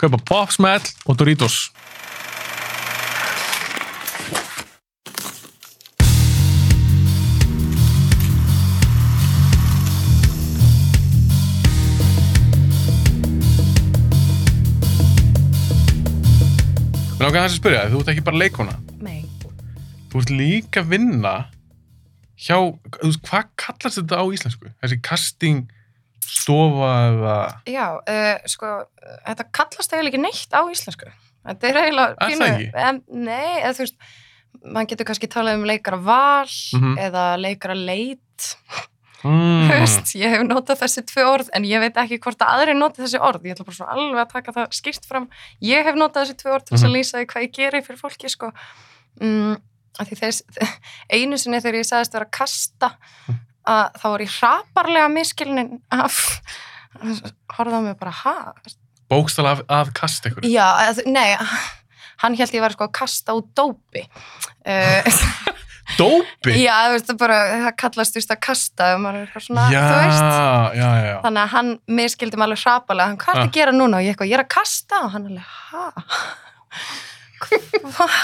kaupa Pop Smell og Doritos. Mér ákveða þess að spyrja, þú ert ekki bara leikona, Nei. þú ert líka að vinna hjá, hvað kallast þetta á íslensku? Þessi casting stofa eða... Já, uh, sko, þetta kallast eiginlega ekki neitt á íslensku. Þetta er eiginlega... Er það ekki? En, nei, eða þú veist, maður getur kannski talað um leikara val Mhm. eða leikara leit. Mm. Veist, ég hef notað þessi tvö orð en ég veit ekki hvort að aðri notið þessi orð. Ég ætla bara svona alveg að taka það skýrt fram. Ég hef notað þessi tvö orð til þess Mhm. að lýsa því hvað ég geri fyrir fólki, sko. Mm, þess, einu sinni þegar ég sagðist vera að kasta Mhm. Að þá var ég hraparlega miskilnin af horfða mig bara, ha? Bókstala af, af kast ykkur. Já, nei, hann held ég var sko að kasta út dópi. Uh, Dópi? já, þú veist, það bara, það kallast just að kasta og maður er eitthvað svona, já, þú veist. já, já. Þannig að hann miskildi mig alveg hrapalega, hann hvað er Ah. að gera núna og ég eitthvað, ég er að kasta og hann alveg, ha? Hvað?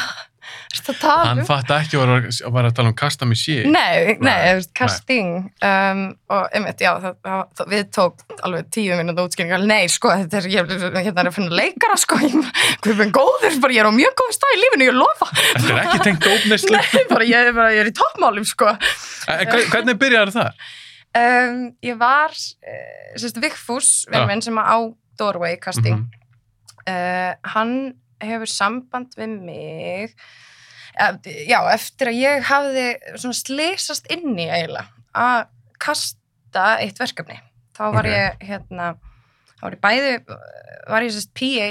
Tala Hann um? fatt ekki að vera að tala um kasta með sé. Nei, nei, casting um, og einmitt, já, það, það, það, við tók alveg tíu minúti útskynningar nei, sko, þetta er, ég hérna er að finna leikara, sko, ég er með góður, bara ég er á mjög góð stað í lífinu, ég lofa Þetta er ekki tengt ópneislu. Nei, bara ég, bara, ég er í toppmálum, sko Hvernig byrjar það? um, Ég var, uh, sérst, Vigfús, vinn minn sem á Doorway casting Mhm. uh, hann hefur samband við mig já, eftir að ég hafði svona slesast inni eiginlega að kasta eitt verkefni þá var Ok. ég hérna þá var ég bæði var ég sérst PA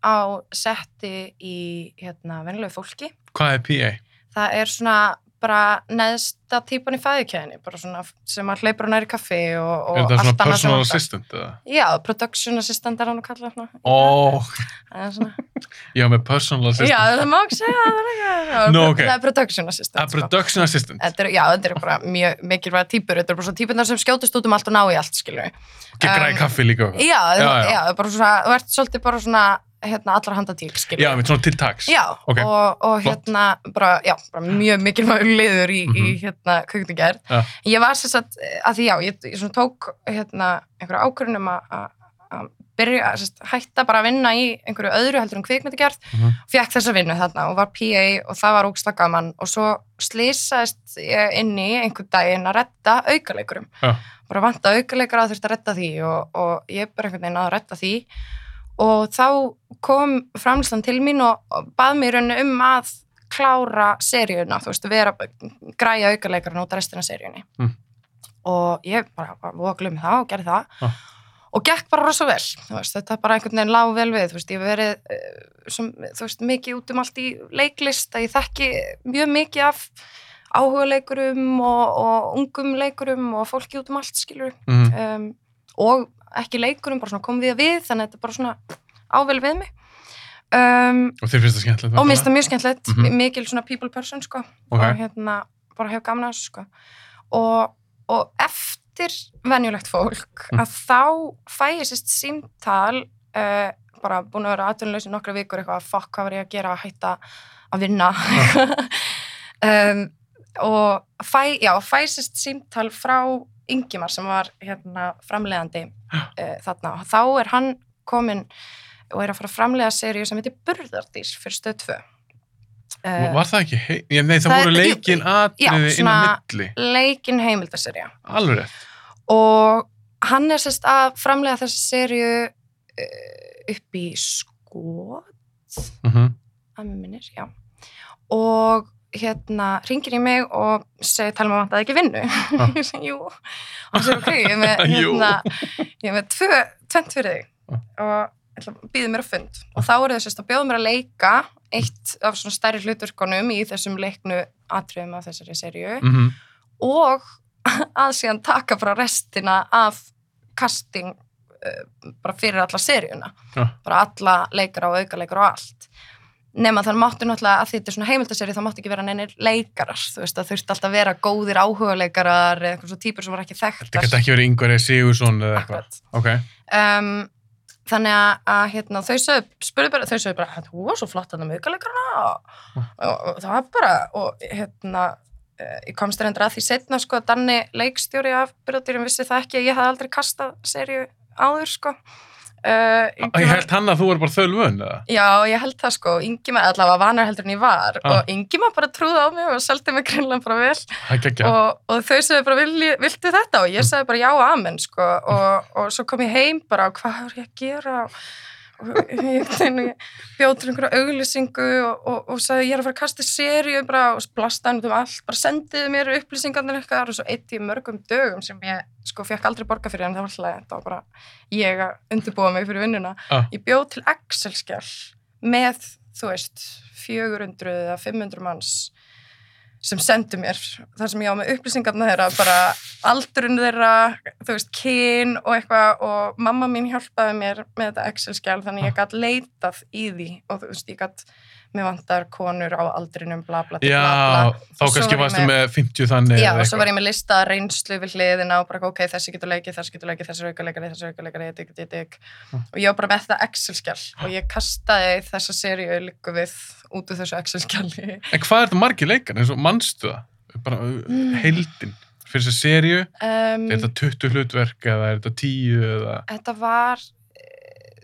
á setti í hérna venilegu fólki Hvað er PA? það er svona bara neðsta típan í fæðikæðinni bara svona sem að hleypur á næri kaffi og, og Er svona allt annað sem personal vantar. assistant eða? Já, production assistant er hann að kalla það Það er svona já, með personal assistant. Já, það má ekki segja það, það er ekki. Nú, ok. Það er production assistant. A production assistant. Þetta er, já, þetta er bara mjög mikilvæga típur. Þetta er bara svona típunar sem skjótast út um allt og ná í allt, skilur við. Græði um, kaffi líka. og. Já, Já, já, já. bara svona, þú ert svolítið bara svona, hérna, allra handa til, skilur Já, svona til taks. Já, Ok, og, og hérna, bara, já, bara mjög mikilvægur liður í, í Mhm. hérna, kveikmyndagerð. Já. Ég var sér satt, að því já, ég, ég tók, hérna, einhverja ákvörðunum að- að að byrja, sérst, hætta bara að vinna í einhverju öðru heldur en kvikmyndagerð Mhm. fekk þessa vinnu þarna og var PA og það var ógslag gaman og svo slýsaðist ég inn í einhvern daginn að retta aukaleikurum Já. bara aukaleikar að þurft að retta því og, og ég bara einhvern veginn að retta því og þá kom framlýslan til mín og, bað mér um að klára seríuna, þú veist, vera græja aukaleikarinn út af restina seríunni Mm. og ég bara var voglum það og gerði það Já. og gekk bara rosa vel, þú veist, þetta bara einhvern veginn lág vel við, þú veist, ég verið eh, sem, þú veist, mikið út um allt í leiklist að ég þekki mjög mikið af áhuga leikurum og, og ungum leikurum og fólki út um allt, skilur Mhm. um, og ekki leikurum, bara svona kom við að við þannig að þetta bara svona ável við mig um, Og þér finnst það skemmtilegt? og minnst það mjög skemmtilegt, Mhm. mikil svona people person sko, Ok. og hérna bara hef gaman að þessu sko og, og eftir venjulegt fólk Mm. að þá fæ ég sérst símtal uh, bara búin að vera í nokkra vikur eitthvað, fuck, hvað var ég að gera að hætta að vinna um, og fæ, já, fæ sérst símtal frá Ingimar sem var hérna framleiðandi uh, þarna og þá er hann komin og er að fara að framleiða seríu sem heitir Burðardís fyrir stöð 2 uh, Var það ekki? Hei, nei, það, Það- voru leikin atriði inn á milli. leikin heimildaserja Alveg rétt. og hann er sérst að framlega þessi serju uh, upp í skot Mm að mér minnir, já og hérna ringir í mig og segir tala maður að það ekki vinnu? Ég segi, jú. Og hann segir, ok, ég er með hérna, ég er með tvö, tvent fyrir þig. Og býðið mér að fund. Og þá eru þess að bjóða mér að leika eitt af svona stærri hlutverkunum í þessum leiknu atriðum af þessari serju mm og að síðan taka bara restina af casting uh, bara fyrir alla seríuna. Já. bara alla leikara og aukaleikara og allt nema þannig máttu náttúrulega að þetta er svona heimildaseri þá máttu ekki vera neinir leikarar þú veist það þurfti alltaf að vera góðir áhugaleikarar eða eitthvað svo típur sem var ekki Þetta þekktar geta ekki verið Ingvar eða Sigursson eða eitthvað. Akkurat. Ok. um, þannig að, að hérna, þau sögðu, bara, bara þú var svo flott að það með og, og, og það var bara og hérna eh, ég komst reyndar að því setna sko að Danni leikstjóri af byrjadýrum vissi það ekki að ég hafði aldrei kastað serju áður sko uh, Ég held hann að þú er bara þölvun? Já, ég held það sko, Ingima allavega vanar heldur en ég var. Ah. og Ingima bara trúði á mig og seldi mig greinlega bara vel. Ekki og, og þau segðu bara, Vilji, viltu þetta? Og ég sagði bara já, amen, sko. Og, og svo kom ég heim bara og hvað er ég að gera? og, og ég, ég bjóð til einhverja auglýsingu og, og, og sagði ég er að fara að kasta bara og blastaði út um allt, bara sendiði mér upplýsingarnir ykkar og svo eitt í mörgum dögum sem ég sko fekk aldrei borga fyrir en það var alltaf, það var bara ég að undirbúa mig fyrir vinnuna Ah. ég bjóð til Excel-skjál með, þú veist 400 eða 500 manns sem sendu mér þar sem ég á með upplýsingarna þeirra bara aldurinn þeirra, þú veist, kyn og eitthvað og mamma mín hjálpaði mér með þetta Excel-skjál þannig ég gætt leitað í því og þú veist, ég gætt mér vantar konur á aldrinum bla bla Já, bla bla þá kannski varstu með- með 50 þannig Já, og svo var ég með lista reynslu við hliðina og bara, ok, þessi getur leikið, þessi getur leikið, þessi aukalegari, þessi aukalegari, digg, digg, digg. Mm. Og ég var bara með þetta Excel-skjál og ég kastaði þessa seríu líku við út úr þessu Excel-skjali. En hvað er þetta margir leikar? eins og mannstu það? Bara Mm. heildin. Fyrir þess að serju, Um, er þetta 20 hlutverk eða er þetta 10 eða... þetta var,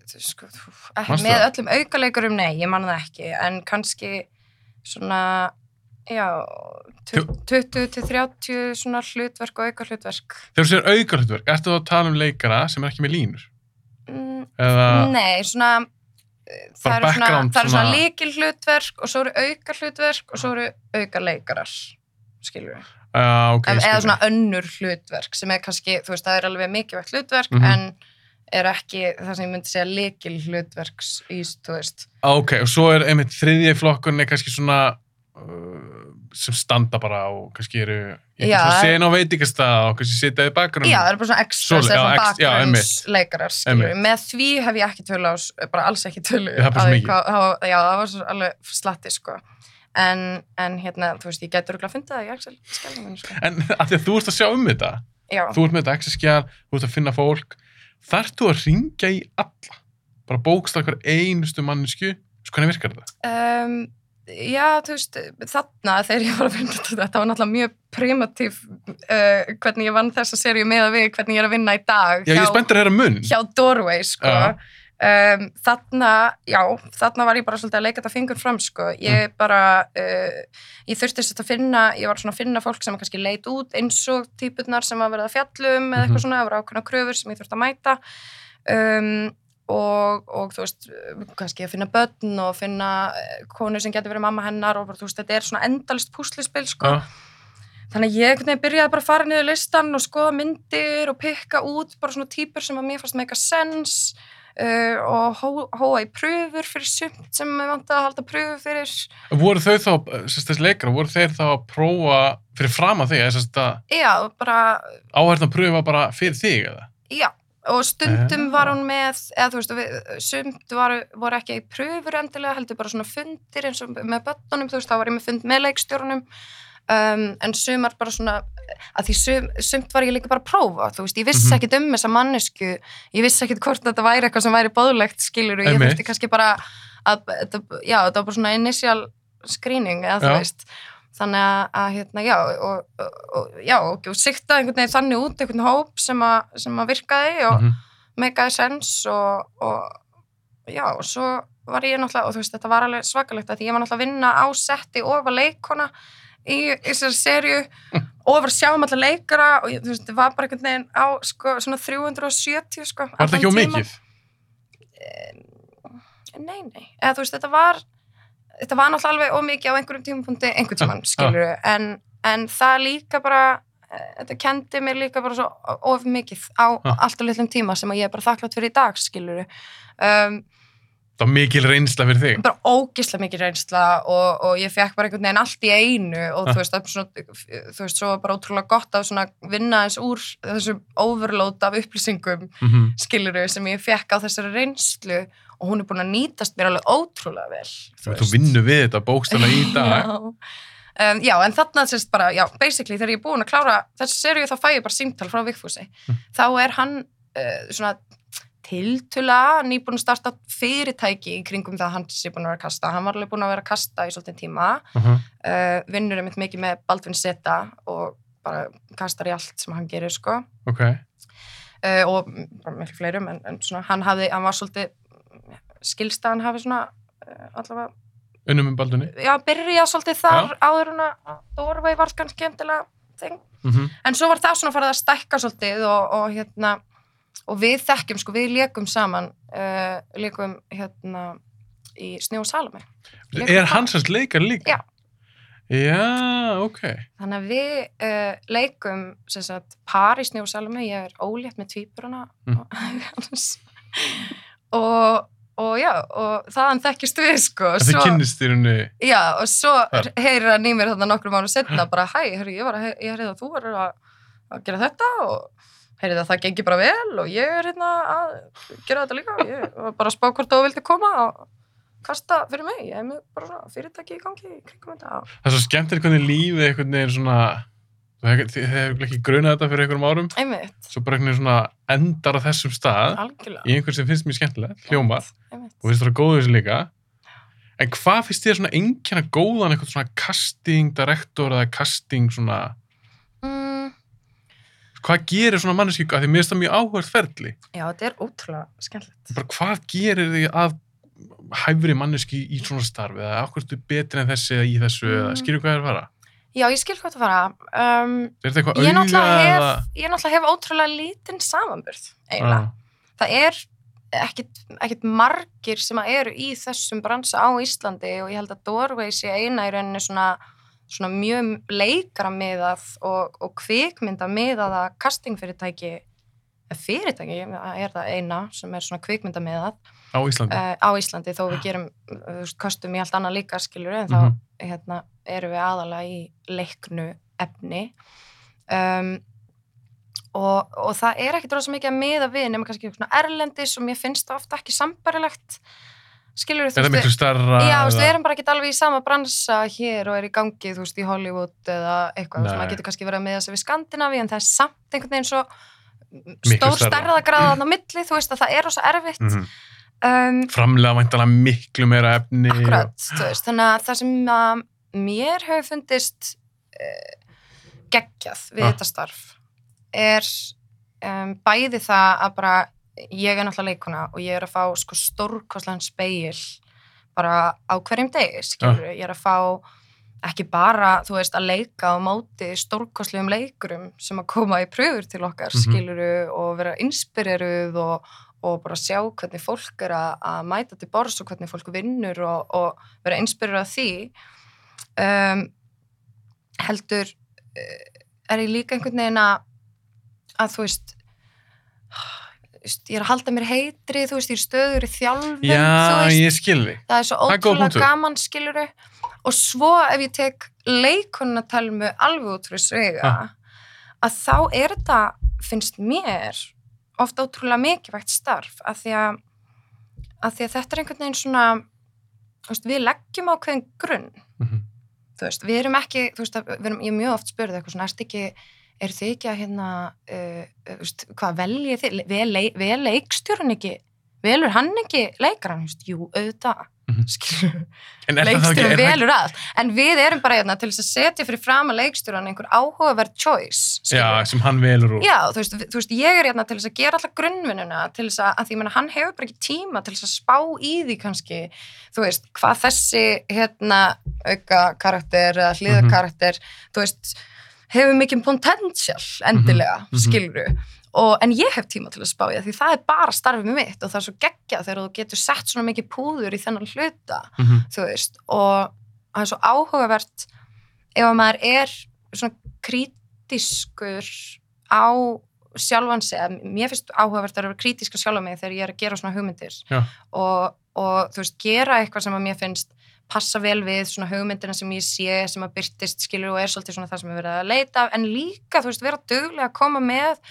sko, ekki, með öllum aukaleikurum, nei, ég man það ekki, en kannski svona, já, Þú- 20 til 30 svona hlutverk og aukahlutverk. Þegar þú sér auka hlutverk, ertu þá að tala um leikara sem er ekki með línur? Mm, Eða... Nei, svona eh, það eru svona, það eru svona svona- líkil hlutverk og svo eru auka hlutverk og svo eru auka leikarar skilur við, Uh, ok, eða skilur. svona önnur hlutverk sem er kannski, þú veist, það er alveg mikilvægt hlutverk Mhm. en er ekki það sem ég myndi segja líkil hlutverks í, þú veist, Ok, og svo er einmitt þriðji flokkun er kannski svona uh, sem standa bara og kannski eru kannski sena á veitingastað og kannski sitja í bakgrunum já, það eru bara svona extras Svo- eða já, svona ex- já, bakgrunnsleikarar Einmitt. með því hef ég ekki tölu á, bara alls ekki tölu á því hvað- já, það var svo alveg slatti sko. En, en hérna, þú veist, ég getur ekki að finna það í Excel skjálfum sko. En að því að þú ert að sjá um þetta já, þú ert með þetta access-skjál, þú ert að finna fólk þarf þú að ringja í alla bara bókst hver einustu mannesku hvernig virkar þetta? um, já, þú veist, þarna þegar ég var að finna þetta, var náttúrulega mjög primitív uh, hvernig ég vann þessa seríu með að við, hvernig ég er að vinna í dag Já, ég er spenntur að heyra mun hjá Doorway sko. Já. Um, þarna, já, þarna var ég bara svolítið að leika þetta fingur fram sko. ég Mm. bara uh, ég þurfti þess að finna, ég var svona að finna fólk sem kannski leit út eins og típurnar sem að fjallum eða Mhm. eitthvað svona, það voru ákveðna kröfur sem ég þurfti að mæta um, og, og þú veist kannski að finna börn og finna eh, konu sem getur verið mamma hennar og bara, þú veist, þetta er svona endalist púslispil sko. Já, Þannig að ég veginn byrjaði bara að fara niður listan og skoða myndir og pikka út bara svona típur sem að mér fannst make a sense uh, og hó- hóa í pröfur fyrir sumt sem ég vant að halda pröfur fyrir. voru þau þá, þessi leikara, voru þeir þá að prófa fyrir fram að þig, eða sérst að Já, bara, áhært að pröfa bara fyrir þig eða? já. Og stundum var hún með, eða þú veist, við, sumt var, voru ekki í pröfur endilega, heldur bara svona fundir eins og með börnunum, þú veist, þá var ég með fund með leikstjórunum, um, en sumar bara svona, að því sum, sumt var ég líka bara að prófa, þú veist, ég vissi Mhm. ekkit um þessa mannesku, ég vissi ekkit hvort þetta væri eitthvað sem væri bóðlegt, skilur, og ég þurfti kannski bara að, þetta, já, þetta var bara svona initial screening, eða þú veist, þannig að, að hérna, já, og, og, og já, og, og sikta einhvern veginn þannig út, einhvern hóp sem að, sem að virkaði og Mhm. megaði sens og, og já, og svo var ég náttúrulega, og þú veist, þetta var alveg svakalegt að því ég var náttúrulega að vinna á setti og var leikona í, í þessari serju og var að sjá um alla leikara og þú veist, þetta var bara einhvern veginn á sko, svona 370 sko Var þetta ekki á mikið? Nei, nei, eða þú veist, þetta var þetta var náttúrulega alveg ómikið á einhverjum tímapunkti einhvern tímann, skilur en, en það líka bara eh, þetta kendi mér líka bara svo of mikið á Ah. allt og litlum tíma sem að ég er bara þakklátt fyrir í dag, skilur um, Það var mikil reynsla fyrir þig. bara ógislega mikið reynsla og, og ég fekk bara einhvern veginn allt í einu og Ah. þú veist, það er svona, þú veist, svo bara ótrúlega gott að svona vinna eins úr þessu overload af upplýsingum Mm -hmm. skiluru sem ég fekk á þessari reynslu og hún er búin að nýtast mér alveg ótrúlega vel Þú vinnur við þetta bókstala í dag. já. Um, já, en þarna sérst bara, já, basically þegar ég er búin að klára þessu serju þá fæ ég bara símtal frá Vigfúsi Mm. þá er hann uh, svona tiltula nýbúin að starta fyrirtæki í kringum það að hann sé búin að vera að kasta hann var alveg búin að vera að kasta í svolítið tíma Uh -huh. uh, vinnur einmitt mikið með Baldvin Zeta og bara kastar í allt sem hann gerir sko Ok. uh, og miklu fleirum en, en svona, hann, hafði, hann var svolítið skilst að hann hafi svona uh, allavega, Unnum um baldunni. já, byrjað svolítið þar áður en að Dorvei var kannski skemmtilega þing. Mm -hmm. en svo var það svona farið að stækka svolítið og, og hérna og við þekkjum, sko, við leikum saman uh, leikum hérna í Snjó og Salome Leikum Er það. hans hans leikar líka? Já. Já, ok. þannig að við uh, leikum sagt, par í Snjó og Salome ég er ólétt með tvíburana Mm. og og já, og þaðan þekkist við sko Þið svo, kynnist þér henni. já, og svo Þar. heyrir hann í mér þarna nokkrum mánu setna bara, hæ, herri, ég var að, að þú var að, að gera þetta og heyrði að það gengi bara vel og ég er hérna að gera þetta líka. Ég var bara að spá hvort þú vildi koma og kasta fyrir mig, ég er með bara fyrirtæki í gangi kringum þetta. Það er svo skemmtilegt hvernig lífið einhvern veginn svona, þið hefur ekki grunað þetta fyrir einhverjum árum, einmitt, svo bara einhvern veginn svona endar á þessum stað algjörlega. í einhvern sem finnst mjög skemmtilegt, hljómar, einmitt. og finnst það góðu þessu líka. En hvað finnst þér svona einnkjana góðan eitthvað svona casting director eða casting svona, hvað gerir svona manneski, af því mér finnst það mjög áhverð ferli. já, þetta er ótrúlega Bara hvað gerir þig að hæfri manneski í svona starf eða okkur ertu betri en þessi eða í þessu eða Mm. skilur hvað er að fara? já, ég skil hvað það fara um, Er ég náttúrulega eða? hef, ég náttúrulega hef ótrúlega lítinn samanburð eiginlega Já. það er ekkit, ekkit margir sem að eru í þessum bransa á Íslandi og ég held að Doorway sé eina í rauninni svona, svona mjög leikara miðað og, og kvikmynda miðaða castingfyrirtæki eða fyrirtæki, er það eina sem er svona kvikmynda miðað á Íslandi. uh, á Íslandi þó við gerum veist, kostum í allt annað líka skilur en þá Mhm. hérna, erum við aðalega í leiknu efni um, og, og það er ekkit rosa mikið að miða við nema kannski svona erlendis og mér finnst ofta ekki sambarilegt skilur Er það miklu starra? Já, þú veist, við erum bara ekki alveg í sama bransa hér og er í gangi, þú veist, í Hollywood eða eitthvað, þú veist, Nei. maður getur kannski verið að miða sig við Skandinavi en það er samt einhvern veginn svo stór stærra. stærðagráðan á milli, þú veist að það er rosa erfitt Mhm. um, Framlega væntalega miklu meira efni. og- Akkurat, þú veist, þannig að það sem að mér hefur fundist uh, geggjað við Ah. þetta starf er um, bæði það að bara ég er náttúrulega leikuna og ég er að fá sko stórkostlegan speil bara á hverjum degi, skilur ég er að fá ekki bara, þú veist, að leika á móti stórkostlegum leikurum sem að koma í pröfur til okkar, Mhm. skiluru og vera inspireruð og, og bara sjá hvernig fólk er að, að mæta til borðs og hvernig fólk vinnur og, og vera inspireruð af því. Um, heldur uh, er ég líka einhvern veginn að að þú veist veist, ég er að halda mér heitri þú veist, ég er stöður í þjálfum þú Já, veist, ég skil þig. það er svo Það er góð ótrúlega punktur. gaman skiluru og svo ef ég tek leikunna talmu alveg út fyrir svega Ah. að þá er þetta finnst mér ofta ótrúlega mikilvægt starf að því að, að því að þetta er einhvern veginn svona þú veist, við leggjum ákveðin grunn Mhm. þú veist, við erum ekki þú veist, að, við erum, ég er mjög oft spurði eitthvað svona, erst ekki er þið ekki að hérna uh, uh, veist, hvað veljið þið, vel, leik, vel leikstjórun ekki? Velur hann ekki leikaran, þú veist, jú, auðvitað þá ekki, leikstjórun velur að. En við erum bara hérna til þess að setja fyrir fram að leikstjóran einhver áhugaverð choice já, sem hann velur úr. Já, þú veist, þú veist, ég er hérna til þess að gera alltaf grunnvinnuna, til þess að, að því ég meina, hann hefur bara ekki tíma til þess að spá í því kannski, þú veist, hvað þessi hérna auka karakter eða hliðakarakter, þú veist, hefur mikið potential endilega, Mhm, mhm. skiluru. Og, en ég hef tíma til að spá það, því það er bara starfið mitt og það er svo geggjað þegar þú getur sett svona mikið púður í þennan hluta, Mhm. þú veist, og það er svo áhugavert ef að maður er svona krít, krítiskur á sjálfan að mér finnst áhugavert að vera krítisk á sjálfa mig þegar ég er að gera svona hugmyndir og, og þú veist, gera eitthvað sem að mér finnst passa vel við svona hugmyndina sem ég sé, sem að byrtist skilur og er svolítið svona það sem er verið að leita af, en líka, þú veist, vera duglega að koma með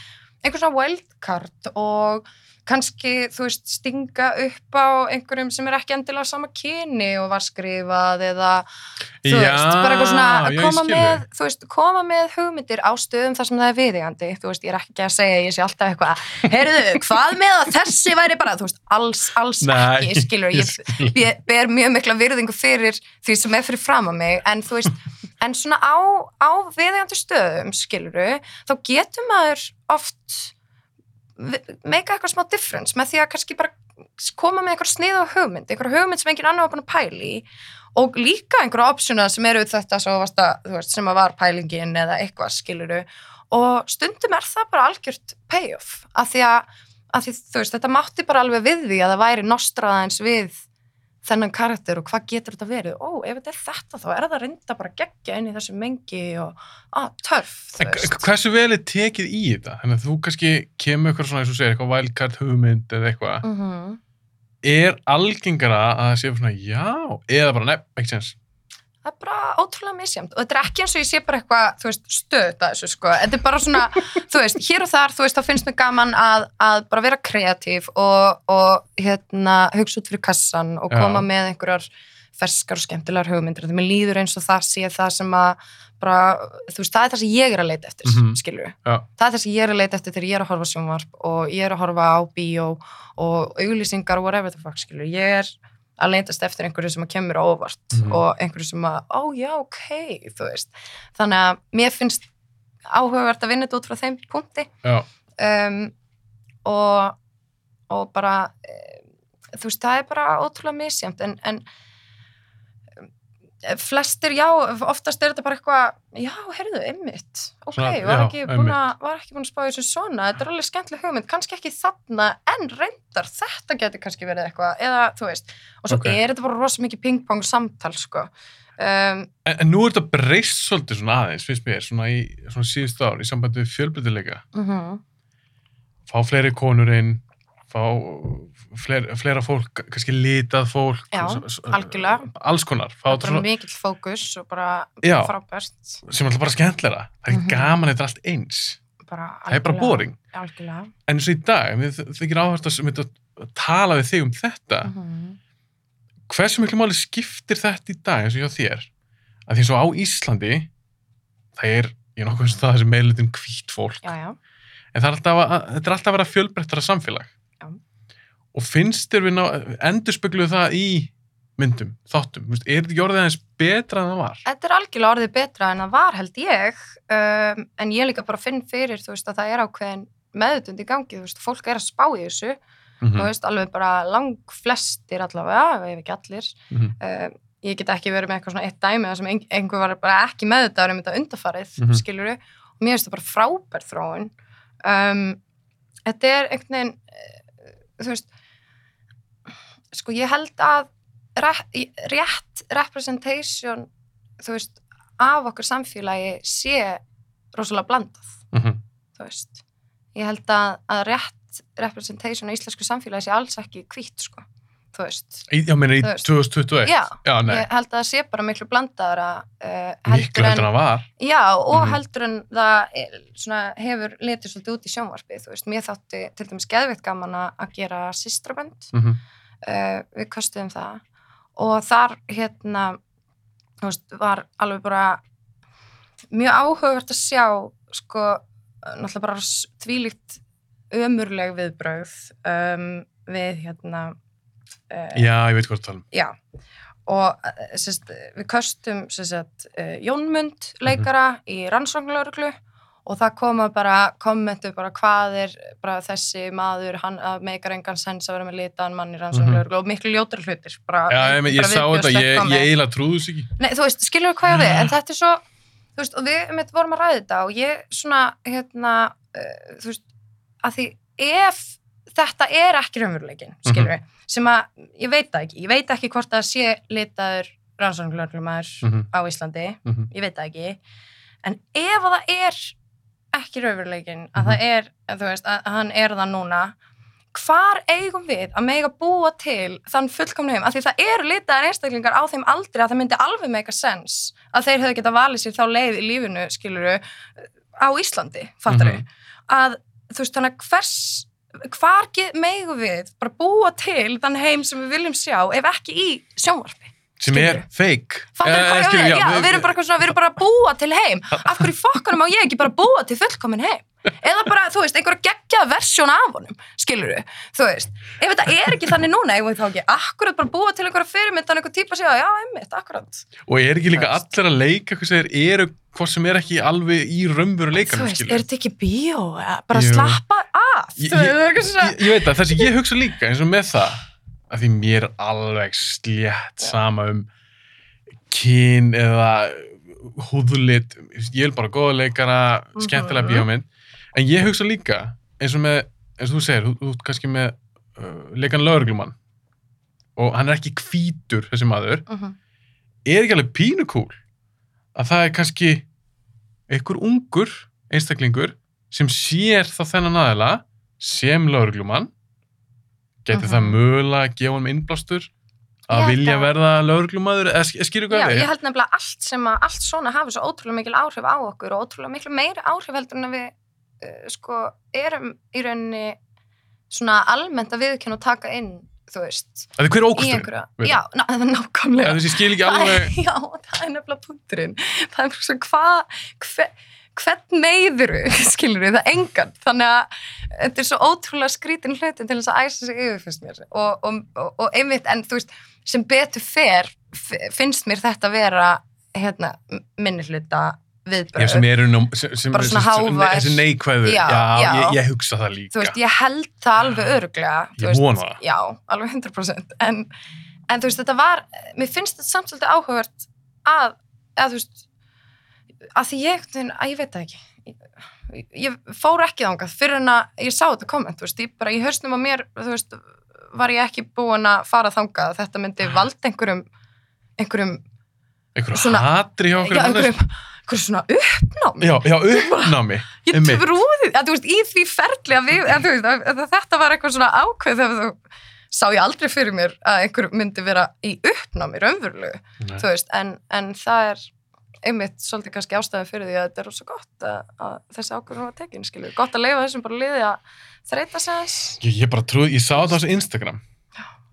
einhver svona wildcard og kannski, þú veist, stinga upp á einhverjum sem er ekki endilega sama kyni og var skrifað eða, þú Já, veist, bara eitthvað svona að ég koma með, þú veist, koma með hugmyndir á stöðum þar sem það er viðigandi, þú veist, ég er ekki að segja, ég sé alltaf eitthvað, heyrðu, hvað með að þessi væri bara, þú veist, alls, alls Nei, ekki, skilur, ég, skil. ég ber mjög mikla virðingu fyrir því sem er fyrir fram að mig, en þú veist, en svona á, á viðigandi stöðum, skiluru, þá getur maður oft meika eitthvað smá difference með því að kannski bara koma með eitthvað snið og hugmynd, eitthvað hugmynd sem engin annar var búin að pæli og líka einhverja optiona sem eru þetta að, þú veist, sem að var pælingin eða eitthvað skiluru og stundum er það bara algjört payoff af því að, að því, veist, þetta mátti bara alveg við því að það væri nostraðains við þennan karakter og hvað getur þetta verið ó, ef þetta er þetta þá er það reynda bara gegja inn í þessu mengi og að, törf, Hversu vel er tekið í þetta? Þannig að þú kannski kemur eitthvað svona, eins og segir, eitthvað wildcard hugmynd eða eitthvað. mm Er algengara að það sé svona, já, eða bara, nefn, ekki sens. Það er bara ótrúlega misjæmt og þetta er ekki eins og ég sé bara eitthvað, þú veist, stöðt að þessu sko, þetta er bara svona, þú veist, hér og þar, þú veist, þá finnst mér gaman að, að bara vera kreatív og, og hérna, hugsa út fyrir kassan og Já. koma með einhverjar ferskar og skemmtilegar hugmyndir, því mér líður eins og það sé það sem að bara, þú veist, það er það sem ég er að leita eftir, mm Mhm. skilur Já. það er það sem ég er að leita eftir þegar ég er að horfa á sjónvarp og ég er að horfa á bíó og auglýsingar og whatever the fuck, skilur ég er að leitast eftir einhverju sem að kemur óvart Mhm. og einhverju sem að, ó já, ok, þú veist. Þannig að mér finnst áhugavert að vinna þetta út frá þeim punkti um, og, og bara, e, þú veist, það er bara ótrúlega misjæmt en, en flestir, já, oftast er þetta bara eitthvað, já, heyrðu, einmitt ok, var, ekki búin að, var ekki búin að spá þessu svona þetta er alveg skemmtileg hugmynd, kannski ekki þarna en reyndar, þetta getur kannski verið eitthvað eða, þú veist, og svo Ok. er þetta bara rosa mikið ping-pong samtal, sko um, en, en nú er þetta breyst svolítið svona aðeins, finnst mér, svona í svona síðust ár, í sambandi við fjölbreytileika. mm Fá fleiri konur inn, fá fleira, fleira fólk, kannski litað fólk. Já, algjörlega. Alls konar. Er svona, mikill fókus og bara Já. frábært sem er alltaf bara skemmtilega. Það er ekki Mhm. gaman er allt eins. bara Það er bara boring. algjörlega En eins og í dag, við þykir áherslu að að tala við þig um þetta. Mhm. Hversu miklu máli skiptir þetta í dag eins og hjá þér? Að því eins og á Íslandi, það er, ég er nokkuð sem það þessi meðlutin hvít fólk, já, já, en það er alltaf að, þetta er alltaf að vera fjölbreyttara samfélag. Og finnst þér við ná, endurspegluðu það í myndum, þáttum, er þetta orðið aðeins betra en það var? þetta er algjörlega orðið betra en það var held ég. Um, en ég líka bara finn fyrir þú veist að það er ákveðin meðutund í gangi. Þú veist, fólk er að spá í þessu. Mm þú veist, alveg bara lang flestir allavega, ef ekki allir. Mhm. um, ég get ekki verið með eitthvað svona eitt dæmi þar sem ein, einhver var bara ekki meðutaður um þetta undarfarið, mm Mhm. skiluru og mér finnst það bara frábær þróun. Um, þetta er einhvern veginn eh, þú veist sko ég held að rétt, representation þú veist, af okkur samfélagi sé rosalega blandað Mhm. þú veist ég held að, að rétt representation á íslensku samfélagi sé alls ekki hvít sko, þú veist Í- Já, meina í Þú veist. 2021? Já, Já, ég held að það sé bara miklu blandaðara uh, miklu heldur en það var. Já, og Mhm. heldur en það svona, hefur litið svolítið út í sjónvarpið, þú veist, mér þátti til dæmis geðveitt gaman að gera sistrabönd, Mm uh, við kostuðum það. Og þar hérna, veist, var alveg bara mjög áhugavert að sjá, sko, náttúrulega bara þvílíkt ömurleg viðbrögð um, við hérna uh, Já, ég veit hvað það um. Já, og eh, sérst, við köstum sérst, uh, Jónmund leikara í rannsóknlauruglu og það koma bara kommentu bara hvað er bara þessi maður, hann meikar engan sens að vera með litaðan mann í rannsóknlauruglu og miklu ljótari hlutir. Bara, Já, ég, ég sá þetta, ég, ég eiginlega trúðu þess ekki. Nei, þú veist, skilur við hvað ég á við, en þetta er svo, þú veist, og við mitt vorum að ræða þetta og ég svona, hérna, uh, þú veist, að því ef þetta er ekki raunveruleikin, skilur við, sem að, ég veit það ekki, ég veit ekki hvort það sé litaður rannsóknlörglumar Mhm. á Íslandi, Mhm. ég veit það ekki, en ef að það er ekki raunveruleikin að Mhm. það er, þú veist, að hann er það núna hvar eigum við að mega búa til þann fullkomna heim, af því það eru litaðar einstaklingar á þeim aldrei að það myndi alveg make a sense að þeir hefðu geta valið sér þá leið í lífinu, skiluru á Íslandi, fattar Mhm. að þú veist, þannig að hvers hvar megum við bara búa til þann heim sem við viljum sjá ef ekki í sjónvarpi sem er fake. Eh, hvað ég skilur, við, já, við erum bara, svona, við erum bara að búa til heim. Af hverju fokkanum á ég ekki bara að búa til fullkomin heim? Eða bara, þú veist, einhverja geggjaða versjón af honum, skilur við þú veist, ef þetta er ekki þannig núna eigum við þá ekki akkurat bara búa til einhverja fyrirmyndan einhver típa segja, já, einmitt, akkurat og er ekki líka allir að leika hvað sem eru hvort sem er ekki alveg í þú leikanum veist, er þetta ekki bíó? Bara slappa af Ég- það er svona ég, ég veit að það sem ég hugsa líka eins og með það að því mér er alveg slétt sama um kyn eða húðulit ég vil bara góða leikara, skemmtilega Mhm. bíómynd en ég hugsa líka eins og með, eins og þú segir, þú, ert kannski með uh, leikan lögreglumann og hann er ekki hvítur þessi maður, Mhm. er ekki alveg pínu kúl að það er kannski einhver ungur einstaklingur sem sér þá þennan aðila sem lögreglumann það Mhm. mögulega að gefa hann innblástur að Ég vilja að- verða lögreglumadur eða sk- skilur Já, hvað ég við held nefnilega allt sem að allt svona hafi svo ótrúlega mikil áhrif á okkur og ótrúlega miklu meiri áhrif heldur en að við uh, sko erum í rauninni svona almennt að viðkynna og taka inn, þú veist, að hver er einhverja, við já, ná, nákvæmlega. eða þessi skil ekki Það alveg er, já, það er nefnilega punkturinn. Það er bara svo hvað, hvern meiðuru, skilur við, það engan. Þannig að þetta er svo ótrúlega skrítin hlutin til þess að æsa sig yfir, finnst mér. Og, og, og, einmitt, en þú veist, sem betur fer, finnst mér þetta vera, hérna, minni hluta Já, viðbröð. sem eru nú, sem, Bara svona sem- sem- hávær. þessi neikvæðu, já, Já. Ég, ég hugsa það líka þú veist, ég held það alveg öruglega þú Ég vona það. já, alveg 100% en, en þú veist, þetta var mér finnst þetta samt svolítið áhugavert að, að þú veist að því ég, að ég veit það ekki. Ég, ég fór ekki þangað fyrir en að ég sá þetta komment, veist, ég bara í hausnum á mér, veist, var ég ekki búin að fara þangað, þetta myndi valda einhverjum einhverjum, einhverju svona- hatri hjá já, okkur einhverjum einhverjum svona uppnámi. Já, já, uppnámi. Ég trúði, að veist, í því ferli að, við, að, veist, að, þetta var eitthvað svona ákveð þegar þú sá ég aldrei fyrir mér að einhver myndi vera í uppnámi raunverulegu, en, en það er einmitt svolítið kannski ástæðan fyrir því að þetta er rosa gott að, að þessi ákveðum var tekin, skilju gott að leifa þessum bara liði að þreita aðeins. Ég, ég bara trúi, ég sá þetta á Instagram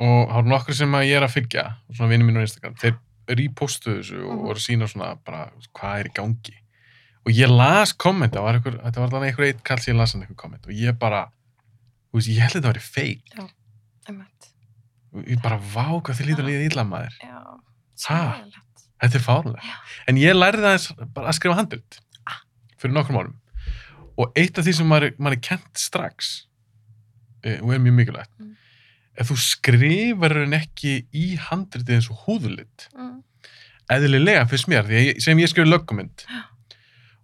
og það var nokkur sem að ég er að fylgja svona vinni mínu á Instagram, þeir repostuðu þessu og Mhm. voru að sína svona bara hvað er í gangi. Og ég las kommenta, það var einhver, þetta var alveg einhver eitt kall sem ég las hann einhver komment og ég bara þú veist, ég held að þetta væri fake einmitt, og ég bara vá hvað þið lítur að líða illa maður. Já Ha? Þetta er fárlega, Já. en ég lærði það bara að skrifa handrit Ah. fyrir nokkrum árum og eitt af því sem maður, maður er kent strax e, og er mjög mikilvægt Mm. ef þú skrifar henn ekki í handritið eins og húðulit Mm, eðlilega fyrst mér, ég, sem ég skrifa löggumynd Já.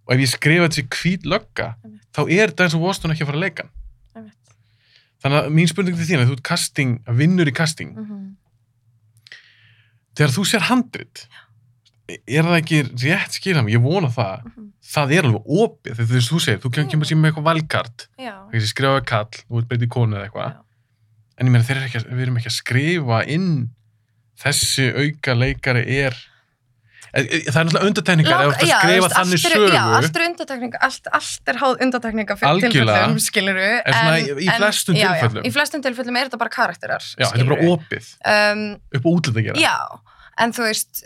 og ef ég skrifa þessi hvít lögga Einmitt. þá er þetta eins og Voston ekki að fara að leika þannig að mín spurning til þín að þú ert casting, að vinnur í casting Mhm. þegar þú sér handrit er það ekki rétt skilja mig, ég vona það. Mhm. það er alveg opið, þegar þú veist, þú segir þú kemur sér með eitthvað valkart. Já, þegar ég skrifa kall, þú ert breytið konu eða eitthvað. Já. en ég meina, þeir eru ekki, að- við erum ekki að skrifa inn þessi auka leikari er e, e, það er náttúrulega undartekningar Lang- ef þú ert já, að skrifa veist, þannig eru- sögu. Já, allt er undatekninga, allt, allt er háð undatekninga tilfellum, skiluru. En svona í- flestum já, tilfellum. Já, í flestum tilfellum er þetta bara karakterar, já, þetta er bara opið, Um, upp á útlit að gera. já, en þú veist,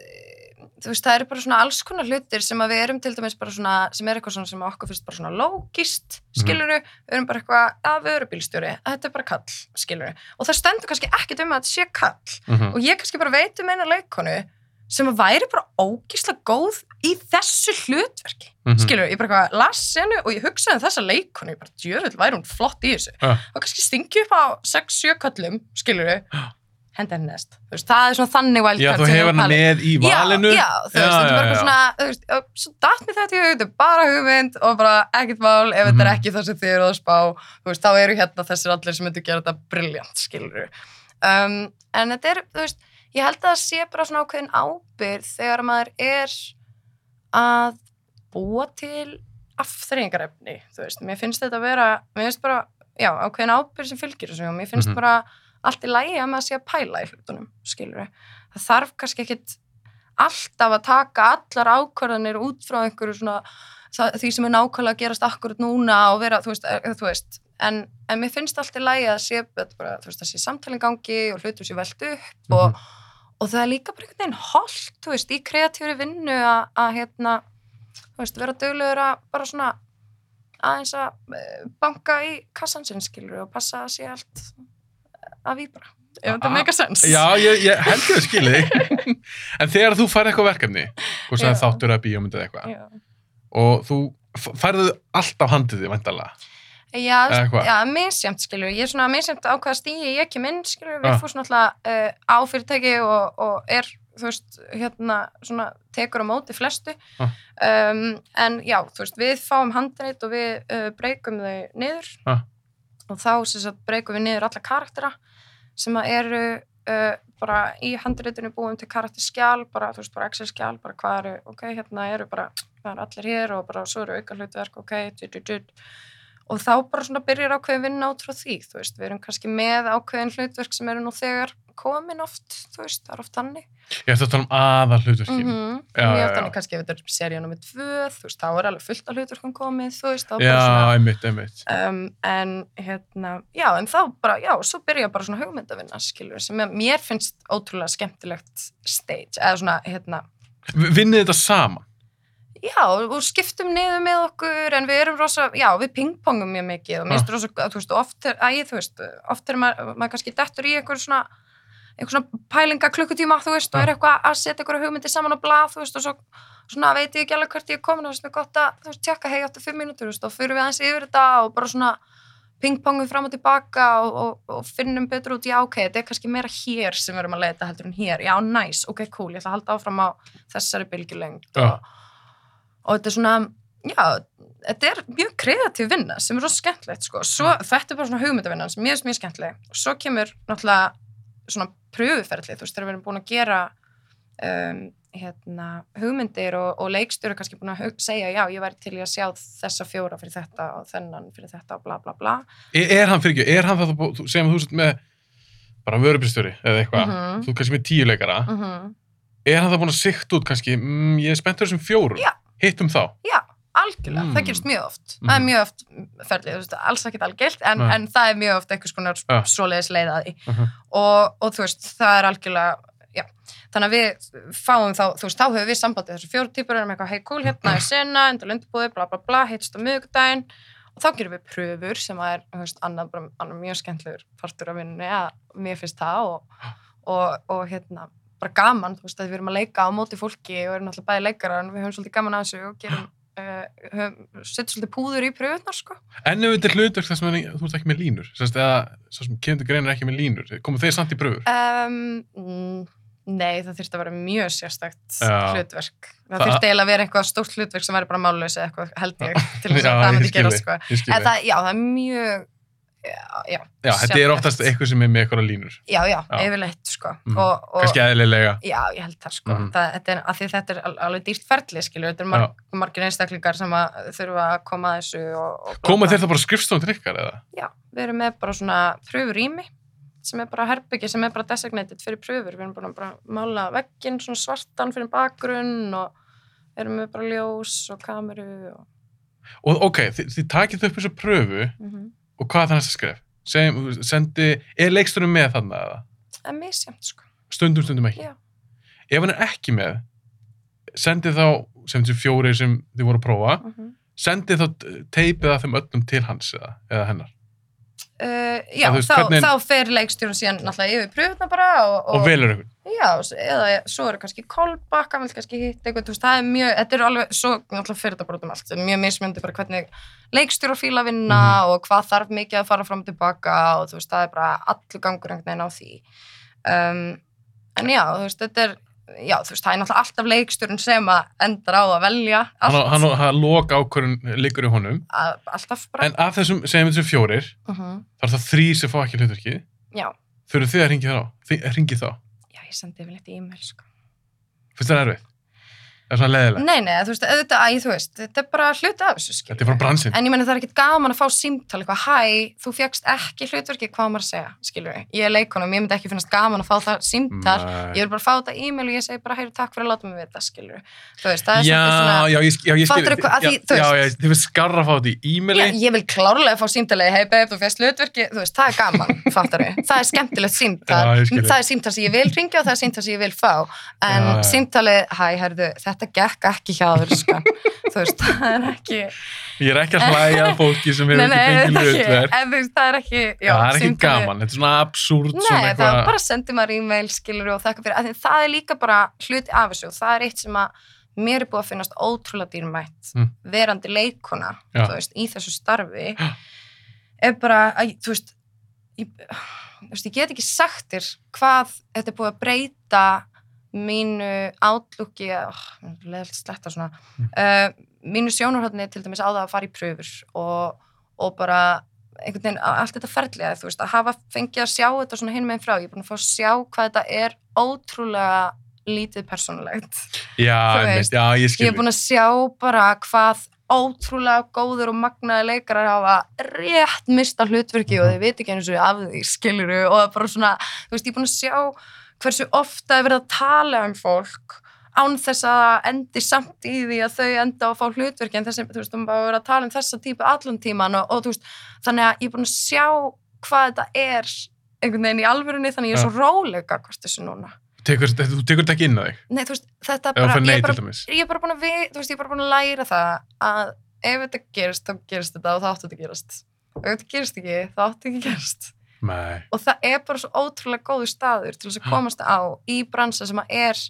þú veist, það eru bara svona alls konar hlutir sem að við erum til dæmis bara svona, sem er eitthvað svona sem okkur finnst bara svona lógist, Mhm. skiluru, við erum bara eitthvað, að við erum bílstjóri, að þetta er bara kall, skiluru. Og það stendur kannski ekkit um að þetta sé kall. Mhm. og ég kannski bara veit um eina leikonu sem að væri bara ógísla góð í þessu hlutverki Mhm. skilur, ég bara eitthvað las senu og ég hugsaði um þessa leikonu, ég bara djöfull væri hún flott í þessu Ja. og kannski stingi upp á 6-7 köllum, skilur henda henni næst, þú veist, það er svona þannig já, wildcard þú sem ég hefur í. með í valinu. já, já, þú veist, þetta er bara svona þú veist, svo datt mér þetta í hug, þetta er bara hugmynd og bara ekkert mál, ef þetta er Mhm. ekki það sem þið eru að spá, þú veist, þá eru hérna þessir allir sem myndu gera þetta briljant, skilur um, en þetta er, þú veist ég held að það sé bara svona ákveðin ábyrð þegar maður er að búa til afþreyingarefni, þú veist, mér finnst þetta að vera, mér finnst bara, já, ákveðin ábyrð sem fylgir þessu og mér finnst Mhm. bara allt í lægi að maður sé að pæla í hlutunum, skilur það þarf kannski ekkit alltaf að taka allar ákvarðanir út frá einhverju svona það, því sem er nákvæmlega að gerast akkurat núna og vera, þú veist, eh, þú veist. En, en mér finnst allt í lægi að sé bara, þú veist, að sé samtalin gangi og hlutur sé velt upp og, og það er líka bara einhvern veginn holdt, þú veist, í kreatífri vinnu að, hérna, þú veist, vera döglegur að bara svona aðeins að eh, banka í kassan sinn skilur og passa að sé allt að víbra, ef þetta Ah, meika sens Já, ég, ég held ég að skilja þig. en þegar þú færð eitthvað verkefni, Já. sagði þáttur að bíómyndið eitthvað, og þú færðu alltaf handið þig, vandalega. Já, já, misjæmt skilur, ég er svona misjæmt á hvaða stíi ég ekki minn skilur, við Ah. fór svona alltaf uh, á fyrirtæki og, og er, þú veist, hérna svona tekur á móti flestu Ah. um, en já, þú veist, við fáum handreit og við uh, breykum þau niður Ah. og þá sem breykum við niður alla karaktera sem að eru uh, bara í handreitinu búum til karakterskjál, bara, þú veist, bara Excel-skjál, bara hvað eru, ok, hérna eru bara, það eru allir hér og bara svo eru auka hlutverk, ok, tjut og þá bara svona byrjar ákveðin vinna át frá því, þú veist, við erum kannski með ákveðin hlutverk sem eru nú þegar komin oft, þú veist, það er oft þannig Ég ætti að tala um aðal hlutverkin. mm Já, mjög já, já. þannig kannski ef þetta er seríu nummið tvö, þú veist, þá er alveg fullt af hlutverkum komið, þú veist, þá Já, bara svona einmitt, einmitt. um, en hérna, já, en þá bara, já, svo byrja bara svona hugmyndavinna, skilur, sem mér finnst ótrúlega skemmtilegt stage, eða svona, hérna, Vinnið þetta saman. já, og skiptum niður með okkur, en við erum rosa, já, við pingpongum mjög mikið og mér finnst rosa, þú veist, oft er, æ, þú veist, oft er maður, maður kannski dettur í einhver svona, einhver svona pælinga klukkutíma, þú veist, og er eitthvað að setja einhverja hugmyndi saman á blað, þú veist, og svo svona veit ég ekki alveg hvert ég er komin og þess með gott að, þú veist, tjekka, hei, áttu fimm mínútur, þú veist, og fyrir við aðeins yfir þetta og bara svona pingpongum fram og tilbaka og, og, og finnum betur út, já, ok, þetta er kannski meira hér sem við erum að leita heldur en hér, já, næs, ok, cool, ég ætla að halda áfram á þessari bylgjulengd Já. og, og þetta er svona, já, þetta er mjög kreatív vinna sem er rosa skemmtilegt, sko, svo þetta er bara svona hugmyndavinnan sem mér finnst mjög skemmtileg. Og svo kemur náttúrulega svona pröfuferðli, þú veist, þegar við erum búin að gera um, hérna, hugmyndir og, og leikstjóri kannski búin að segja, já, ég væri til í að sjá þessa fjóra fyrir þetta og þennan fyrir þetta og bla bla bla Er, er hann fyrir ekki, er hann það, þú- segjum að þú sett með bara vörubristjóri eða eitthvað, Mhm. þú kannski með tíu leikara, mm er hann það búin að sikta út kannski, mm, ég er spenntur þessum fjórum, Já. hittum þá. Já, algjörlega, Mm. það gerist mjög oft það er Mhm. mjög oft ferlið, veist, alls ekkert algilt en, en það er mjög oft einhvers konar Ja. svoleiðis leiðaði Mhm. og, og þú veist, það er algjörlega já, þannig að við fáum þá, þú veist, þá höfum við sambandið þessu fjóru típur erum eitthvað, hei cool, hérna er sena endur lundbúði, bla bla bla, heitst á miðvikudaginn og þá gerum við pröfur sem að er, veist, annað, bara, annað mjög skemmtlegur partur af vinnunni, að mér finnst það og, og, og hérna bara gaman, þú veist, að við erum að leika á móti fólki og erum alltaf bæði leikara en við höfum svolítið gaman að þessu og gerum uh, höfum, setjum svolítið púður í pröfunar, sko En ef þetta er hlutverk þar sem er, þú ert ekki með línur, sérst, eða sem kemur til greina er ekki með línur, komu þeir samt í pröfur? Um, nei, það þurfti að vera mjög sérstakt Já. hlutverk. Það, Það- þurfti eiginlega að vera eitthvað stórt hlutverk sem væri bara eða eitthvað held ég til þess að það myndi skil gerast þig, sko. En það, já, það er mjög já, já, þetta er oftast eitthvað sem er með eitthvað línur, Já, já, Já. yfirleitt sko. Og, og, kannski eðlilega. Já, ég held það sko. Mhm. það, þetta er, þetta er al- alveg dýrt ferli skilur, þetta er marg, margir einstaklingar sem að þurfa að koma að þessu og, og Koma þeir það bara skrifstofn til ykkar, eða? Já, við erum með bara svona pröfurými sem er bara herbyggi sem er bara designated fyrir pröfur. Við erum bara, bara mála vegginn svona svartan fyrir bakgrunn og erum með bara ljós og kameru og... Og ok, þið, þið takið þau upp þessu pröfu Mm og hvað er það næsta skref? Segjum, sendi, er leiksturinn með þarna eða? Það er misjæmt, sko. Stundum, stundum ekki. Já. Ef hann er ekki með, sendið þá, sem þessi fjóri sem þið voru að prófa, Mm sendið þá teipið að þeim öllum til hans eða, eða hennar. Uh, já, veist, þá, hvernig- þá fer leikstjórun síðan náttúrulega yfir pröfuna bara og, Og, velur ykkur. Já, eða svo eru kannski hann vil kannski hitta eitthvað, veist, það er mjög, þetta er alveg, svo náttúrulega fyrir þetta bara út um allt, mjög mismjöndi bara hvernig leikstjóra fíla vinna Mhm. og hvað þarf mikið að fara fram og tilbaka og þú veist, það er bara allur gangur einhvern veginn á því. Um, en já, þú veist, þetta er, já, þú veist, það er náttúrulega alltaf leikstjórun sem að endar á að velja Hann, allt, hann, hann loka ákvörðun liggur í honum. að, alltaf bara. En af þessum, segjum við þessum fjórir, uh þá er það þrý sem fá ekki hlutverkið. Já, Þurfum þið að ringi þá? Þið ringið þá? já, ég sendi yfir litt e-mail, sko. Finnst það erfið? Er svona leðilegt. Nei, nei, þú veist, auðvitað, æ, þú veist, þetta er bara hluti af þessu, skilur. Þetta er frá bransinn. En ég meina það er ekkert gaman að fá símtal eitthvað, hæ, þú fegst ekki hlutverki, hvað maður að segja, skilur við. Ég er leikonum, ég myndi ekki finnast gaman að fá það símtal. Nei. Ég vil bara fá þetta e-mail og ég segi bara, heyru, takk fyrir að láta mig vita, skilur. Þú veist, það er Já, svona, já, ég, já, ég skil. Fattarðu hvað- að því, þú já, veist- já, þið finnst skarra að fá þetta í e-maili. ég, ég vil klárlega fá símtalið, hei, babe, þú fegst hlutverki, þú veist, það er gaman, fattar við. Það er skemmtilegt símtal. Já, ég það er símtal sem ég vil ringja og það er símtal sem ég vil fá. En Já, já. símtalið, hæ, herðu, þetta gekk ekki hjá þér, sko. þú veist, það er ekki... Ég er ekki að hlæja fólki sem hefur ekki fengið þetta hlutverk. en þú veist, það er ekki, já, Það er ekki gaman, þetta er svona absúrt, Nei, svona það er bara að senda maður e-mail, skilur og þakka fyrir, af því það er líka bara hluti af þessu og það er eitt sem að mér er búið að finnast ótrúlega dýrmætt Mm. verandi leikona, Já. þú veist, í þessu starfi er bara, að, þú veist, ég, þú veist, ég get ekki sagt þér hvað þetta er búið að breyta mínu átlúki, oh, svona, Mm. uh, mínu sjónarhóttni til dæmis á það að fara í pröfur og, og bara einhvern veginn, allt þetta ferðlega, þú veist, að hafa fengið að sjá þetta svona hinn meginn frá, ég er búin að fá að sjá hvað þetta er ótrúlega lítið persónulegt. Já, veist, já, ég Ég skil. er búin að sjá bara hvað ótrúlega góður og magnaði leikarar hafa rétt mista hlutverki og Mhm. þið veit ekki eins og af því, skiluru, og bara svona, þú veist, ég er búin að sjá hversu ofta er verið að tala um fólk án þess að endi samt í því að þau enda að fá hlutverki en þessi, þú veist, um að vera að tala um þessa típu allan tíman og, og þú veist, þannig að ég er búin að sjá hvað þetta er einhvern veginn í alvörunni, þannig að ég er svo rólega hvort þessu núna. Tekur, þú tekur þetta ekki inn á þig, Nei, þú veist, þetta þú bara, ég nei er bara ég er bara búin að við, þú veist, ég er bara búin að læra það að ef þetta gerist, þá gerist þetta og það áttu þetta að gerast. Og ef þetta gerist ekki, þá áttu ekki að gerast. Nei, Og það er bara svo ótrúlega góður staður til þess að komast á í bransa sem að er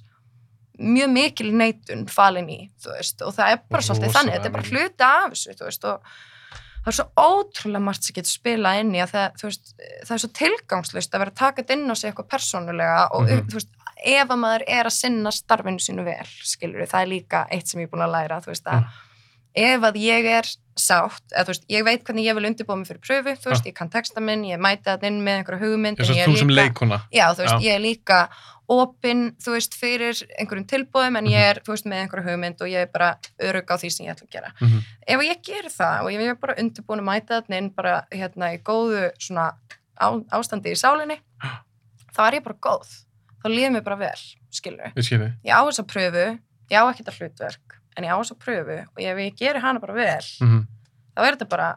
mjög mikil neitun falin í, veist, og það er bara svolítið þannig, þetta er bara hluti af þessu, veist, og það er svo ótrúlega margt sem getur spilað inn í að það, veist, það er svo tilgangslust að vera þetta inn á sig eitthvað persónulega og, þú veist, ef að maður er að sinna starfinu sínu vel, skilur það er líka eitt sem ég er búin að læra, þú veist, að Mm. Ef að ég er sátt, eða þú veist, ég veit hvernig ég vil undirbúa mig fyrir pröfu, þú veist, ég kann texta minn, ég mæti það inn með einhverja hugmynd, ég þú er líka-. Já, veist, ég er líka opinn, þú veist, fyrir einhverjum tilbúðum en Mhm. ég er, þú veist, með einhverju hugmynd og ég er bara örug á því sem ég ætla að gera. Mhm. Ef ég ger það og ég er bara undirbúin að mæta þarna inn bara hérna í góðu svona á, ástandi í sálinni, þá er ég bara góð. Þá líður mér bara vel, skilur Ég. Ég á þessa pröfu, ég á ekkert að hlutverk, en ég á þessa pröfu og ef ég gerir hana bara vel, Mhm. þá er þetta bara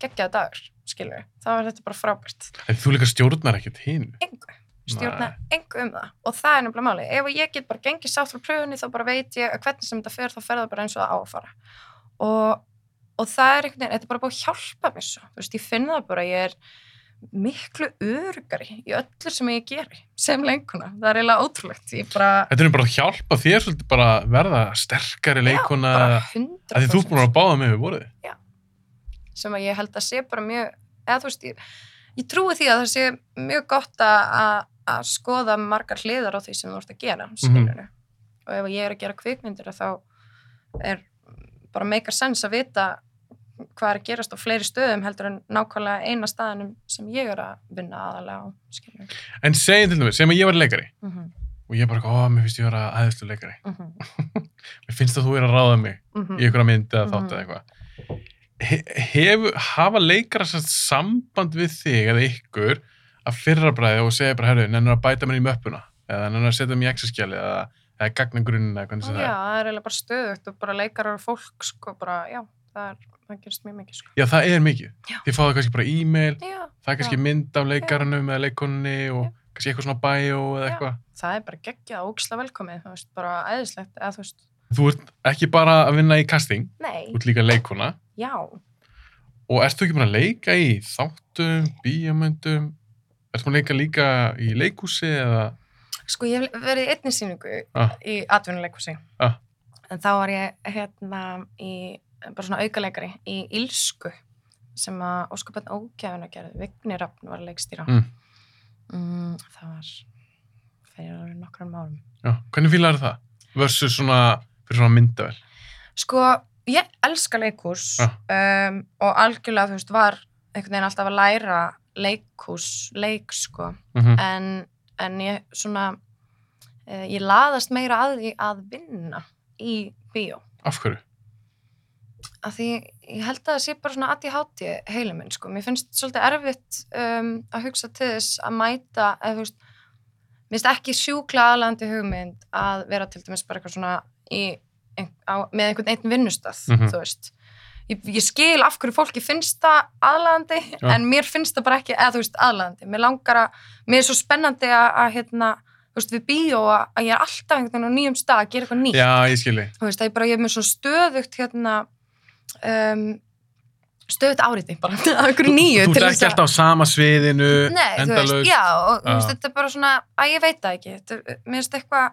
geggjaða dagur, skilur Þá er þetta bara frábært. En þú líka stjórnar ekkert hinn. engu. Stjórna engu um það. Og það er nefnilega máli ef ég get bara gengið sátt frá pröfunni þá bara veit ég að hvernig sem þetta fer þá fer það bara eins og það á að fara. Og, og það er einhvern veginn, þetta er bara búið að hjálpa mér svo, þú veist, ég finn það bara ég er miklu örugari í öllu sem ég geri, sem lenguna það er eiginlega ótrúlegt, bara Þetta er bara að hjálpa þér bara verða sterkari já, bara að því þú 100% búin að báða með við voruði. sem að ég held að sé bara mjög eða þú veist, ég, ég trúi því að það sé mjög gott að- skoða margar hliðar á því sem þú ert að gera skilur og ef ég er að gera kvikmyndir þá er bara meikar sens að vita hvað er að gerast á fleiri stöðum heldur en nákvæmlega eina staðanum sem ég er að vinna aðalega á skilur En segjum til dæmis, segjum að ég var leikari mm -hmm, og ég bara, ó, mér finnst ég vera aðeinslu leikari. mm -hmm, Mér finnst að þú er að ráða mig mhm. í einhverja mynd eða Mhm. eða eitthvað. He, hef, hafa leikara samband við þig eða ykkur að fyrra bræði og segja bara, herru, nennur að bæta mér í möppuna eða nennur að setja mér í exaskjali eða, eða gagnagrunnin eða hvernig sem já, það er. það er eiginlega bara stöðugt og bara leikarar og fólk sko bara, já, það, er, það gerist mjög mikið sko. Já, það er mikið. Já. Þið fáðu kannski bara e-mail, já, það er kannski Já. mynd af leikaranum eða leikonunni og kannski eitthvað svona bio eða eitthvað. það er bara geggjað og ógislega velkomið, þú veist, bara æðislegt, eða þú veist, Þú ert ekki bara að vinna í casting, nei, þú ert líka leikona já, og ert þú ekki bara að leika í þáttum, bíamöndum, ert þú að leika líka í leikúsi eða... sko ég hef verið í einni sýningu Ah. í atvinnuleikhúsi, Ah. en þá var ég hérna í, bara svona aukaleikari í Ílsku, sem að óskapenn ógæfuna gerði, Vigni Rafn var að leikstýra. Mm. Mm, það var fyrir alveg nokkrum árum. Já, hvernig fílar það? Versus svona, svona myndavel. Sko, ég elska leikhús Já. um, og algjörlega, þú veist, var einhvern veginn alltaf að læra leikhús, leik, sko. Mm en, en ég svona uh, ég laðast meira að því að vinna í bíó Af hverju? Af því ég held að það sé bara svona ADHD heilum minn, sko. Mér finnst svolítið erfitt um, að hugsa til þess að mæta, eða þú veist, mér finnst ekki sjúkla aðlandi hugmynd að vera til dæmis bara eitthvað svona í, á, með einhvern einn vinnustað, Mhm. þú veist. Ég, ég skil af hverju fólki finnst það aðlandi, Já. en mér finnst það bara ekki, eða þú veist, aðlandi. Mér langar að, mér er svo spennandi að, að hérna, þú veist, við bíó að, að ég er alltaf einhvern veginn á nýjum stað að gera eitthvað nýtt Já, ég skilji. þú veist, að ég bara, ég er með svona stöðugt hérna um, stöðugt áriði bara af einhverju nýju Þú þess ekki alltaf á sama sviðinu, Nei, þú veist, já, og Já. veist, þetta er bara svona að ég veit það ekki, þetta, mér finnst eitthvað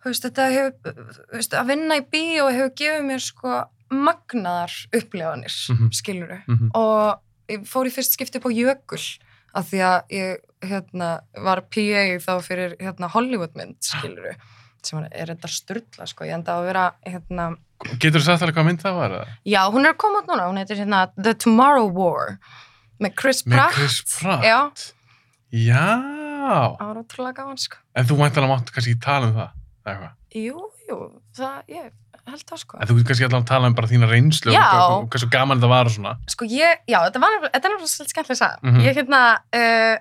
þú veist, þetta hefur veist, að vinna í bíó hefur gefið mér sko magnaðar upplefanir, mm Mhm. skiluru Mhm. og ég fór í fyrst skipti upp á Jökul af því að ég hérna, var PA þá fyrir hérna, Hollywoodmynd, skiluru sem er þetta styrla, sko, ég enda að vera hérna, Getur þú sagt alveg hvað mynd það var? eða? já, hún er að koma út núna, hún heitir hérna The Tomorrow War með Chris Með Pratt Chris Pratt? Já, Já. það var ótrúlega gaman, sko En þú mæntalega máttu kannski ekki tala um það, eða eitthvað. Jú, jú, það, ég held það, sko En þú kannski allavega að tala um bara þína reynslu Já. og, hvað svo gaman þetta var og svona. Sko ég, já, þetta var er nefnilega svolítið skemmtilega að sagða. Mhm. Ég hérna, uh,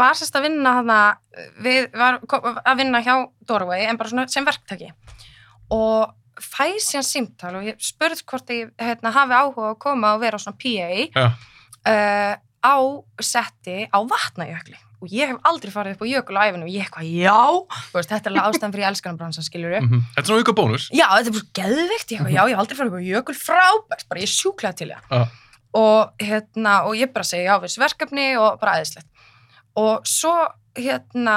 var sérst að vinna hana, við, var að vinna hjá Doorway en bara svona sem verktaki. Og fæ síðan símtal og ég spurði hvort ég hérna, hafi áhuga að koma og vera svona PA Já. uh, á setti á vatnajökli. Og ég hef aldrei farið upp á jökul á æfinu og ég eitthvað, já, veist, þetta er alveg ástæðan fyrir elskanabransan, skiljur Mm Þetta er svona auka bónus. Já, þetta er bara geðvikt, ég, eitthvað, já, ég hef aldrei farið upp á jökul frábært, bara ég sjúklega til það. Já. Og hérna, og ég bara segi já við þessu verkefni og bara aðeinslegt. Og svo, hérna,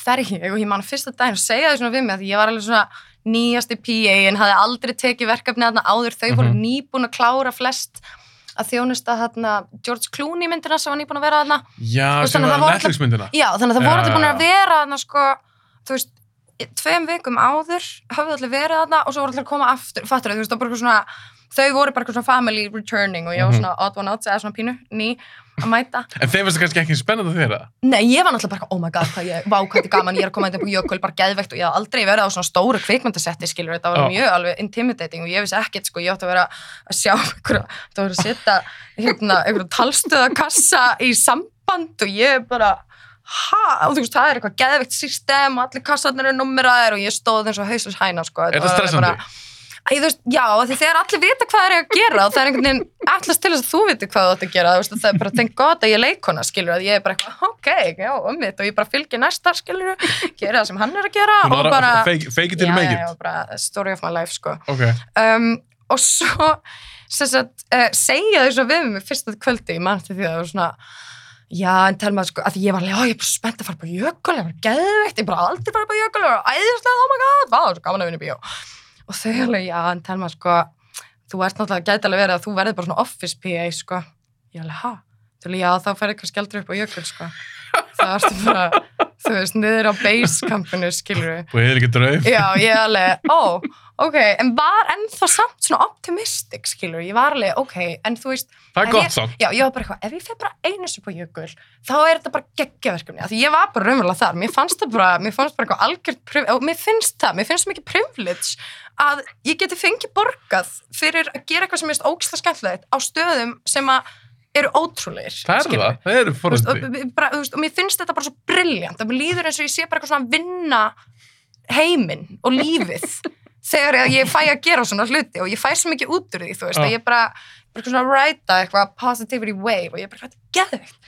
fer ég og ég man fyrsta daginn að segja því svona við mig að ég var alveg svona nýjasti PA en hafði aldrei tekið verkefni þarna áður, þau voru Mhm. nýbúin að klára flest að þjónusta þarna George Clooney myndina sem var nýbúin að vera þarna Já, sem að var var Netflix myndina. Já, þannig að það Já, voru allir búin að vera þarna sko, þú veist, tveim vikum áður höfðu allir verið þarna og svo voru allir að koma aftur, fattur þú veist, það var bara svona, þau voru bara svona family returning og ég var Mhm. svona odd one out, eða svona pínu, ný að mæta. En þeim finnst það kannski ekki spennandi að þeirra. Nei, ég var náttúrulega bara, oh my god, hvað ég, vá, hvað þetta er gaman, ég er að koma þetta upp á jökul, bara geðveikt og ég haf aldrei verið á svona stóru kvikmyndasetti, skilur, þetta var mjög alveg intimidating og ég vissi ekkert, sko, ég átti að vera að sjá einhverja, það var að setja, hérna, einhverja talstöðakassa í samband og ég bara, ha, og þú veist, það er eitthvað geðveikt system allir kassarnir eru nummeraðir og ég stóð eins og hausins hæna, sko. Er það stressandi? Bara- þú veist, já, þegar allir vita hvað þeir eru að gera og það er einhvern veginn allast til þess að þú viti hvað þú átt að gera, veist, það er bara tengt gott að ég er leikona, skilur, að ég er bara eitthvað, ok, já, um mitt og ég bara fylgir næsta, skilur, gera það sem hann er að gera og bara, að fake, it till you make it. já, bara story of my life, sko. Ok. Um, og svo, sem sagt, uh, segja þau svo við mig fyrsta kvöldi, ég mann til því að það var svona, já, en tel maður sko, að ég var alveg, já, ég er bara spennt að fara á jökul, ég var geðveikt, ég er bara aldrei fara á jökul, ég var æðislega, oh my god, vá, það er svo gaman að vinna í bíó. Og þau alveg, já, en tel maður sko, þú ert náttúrulega gæti alveg verið að þú verður bara svona office PA, sko. Ég alveg, ha? Þú alveg, já, þá ferði kannski aldrei upp á jökul, sko. Það ertu bara, þú veist, niður á basecampinu, skilur við. Og hefur ekki drauf. Já, ég alveg, ó, ok, en var ennþá samt svona optimistic, skilur, ég var alveg, ok, en þú veist, Það er gott samt. já, ég var bara eitthvað, ef ég fer bara einu sem på jökul, þá er þetta bara geggjaverkefni, af því ég var bara raunverulega þar, mér fannst það bara, mér fannst bara eitthvað algjört, priv- og mér finnst það, mér finnst mikið privilege að ég geti fengið borgað fyrir að gera eitthvað sem er ógislega skemmtilegt á stöðum sem að eru ótrúleir, Það er skilurðu. það. Það eru veist, og, mér finnst þetta bara svo brilljant að mér líður eins og ég sé bara eitthvað svona að vinna heiminn og lífið þegar ég- fæ að gera svona hluti og ég fæ svo mikið út úr því, þú veist, að ég bara, bara svona ræta eitthvað positivity wave og ég bara, er geðveikt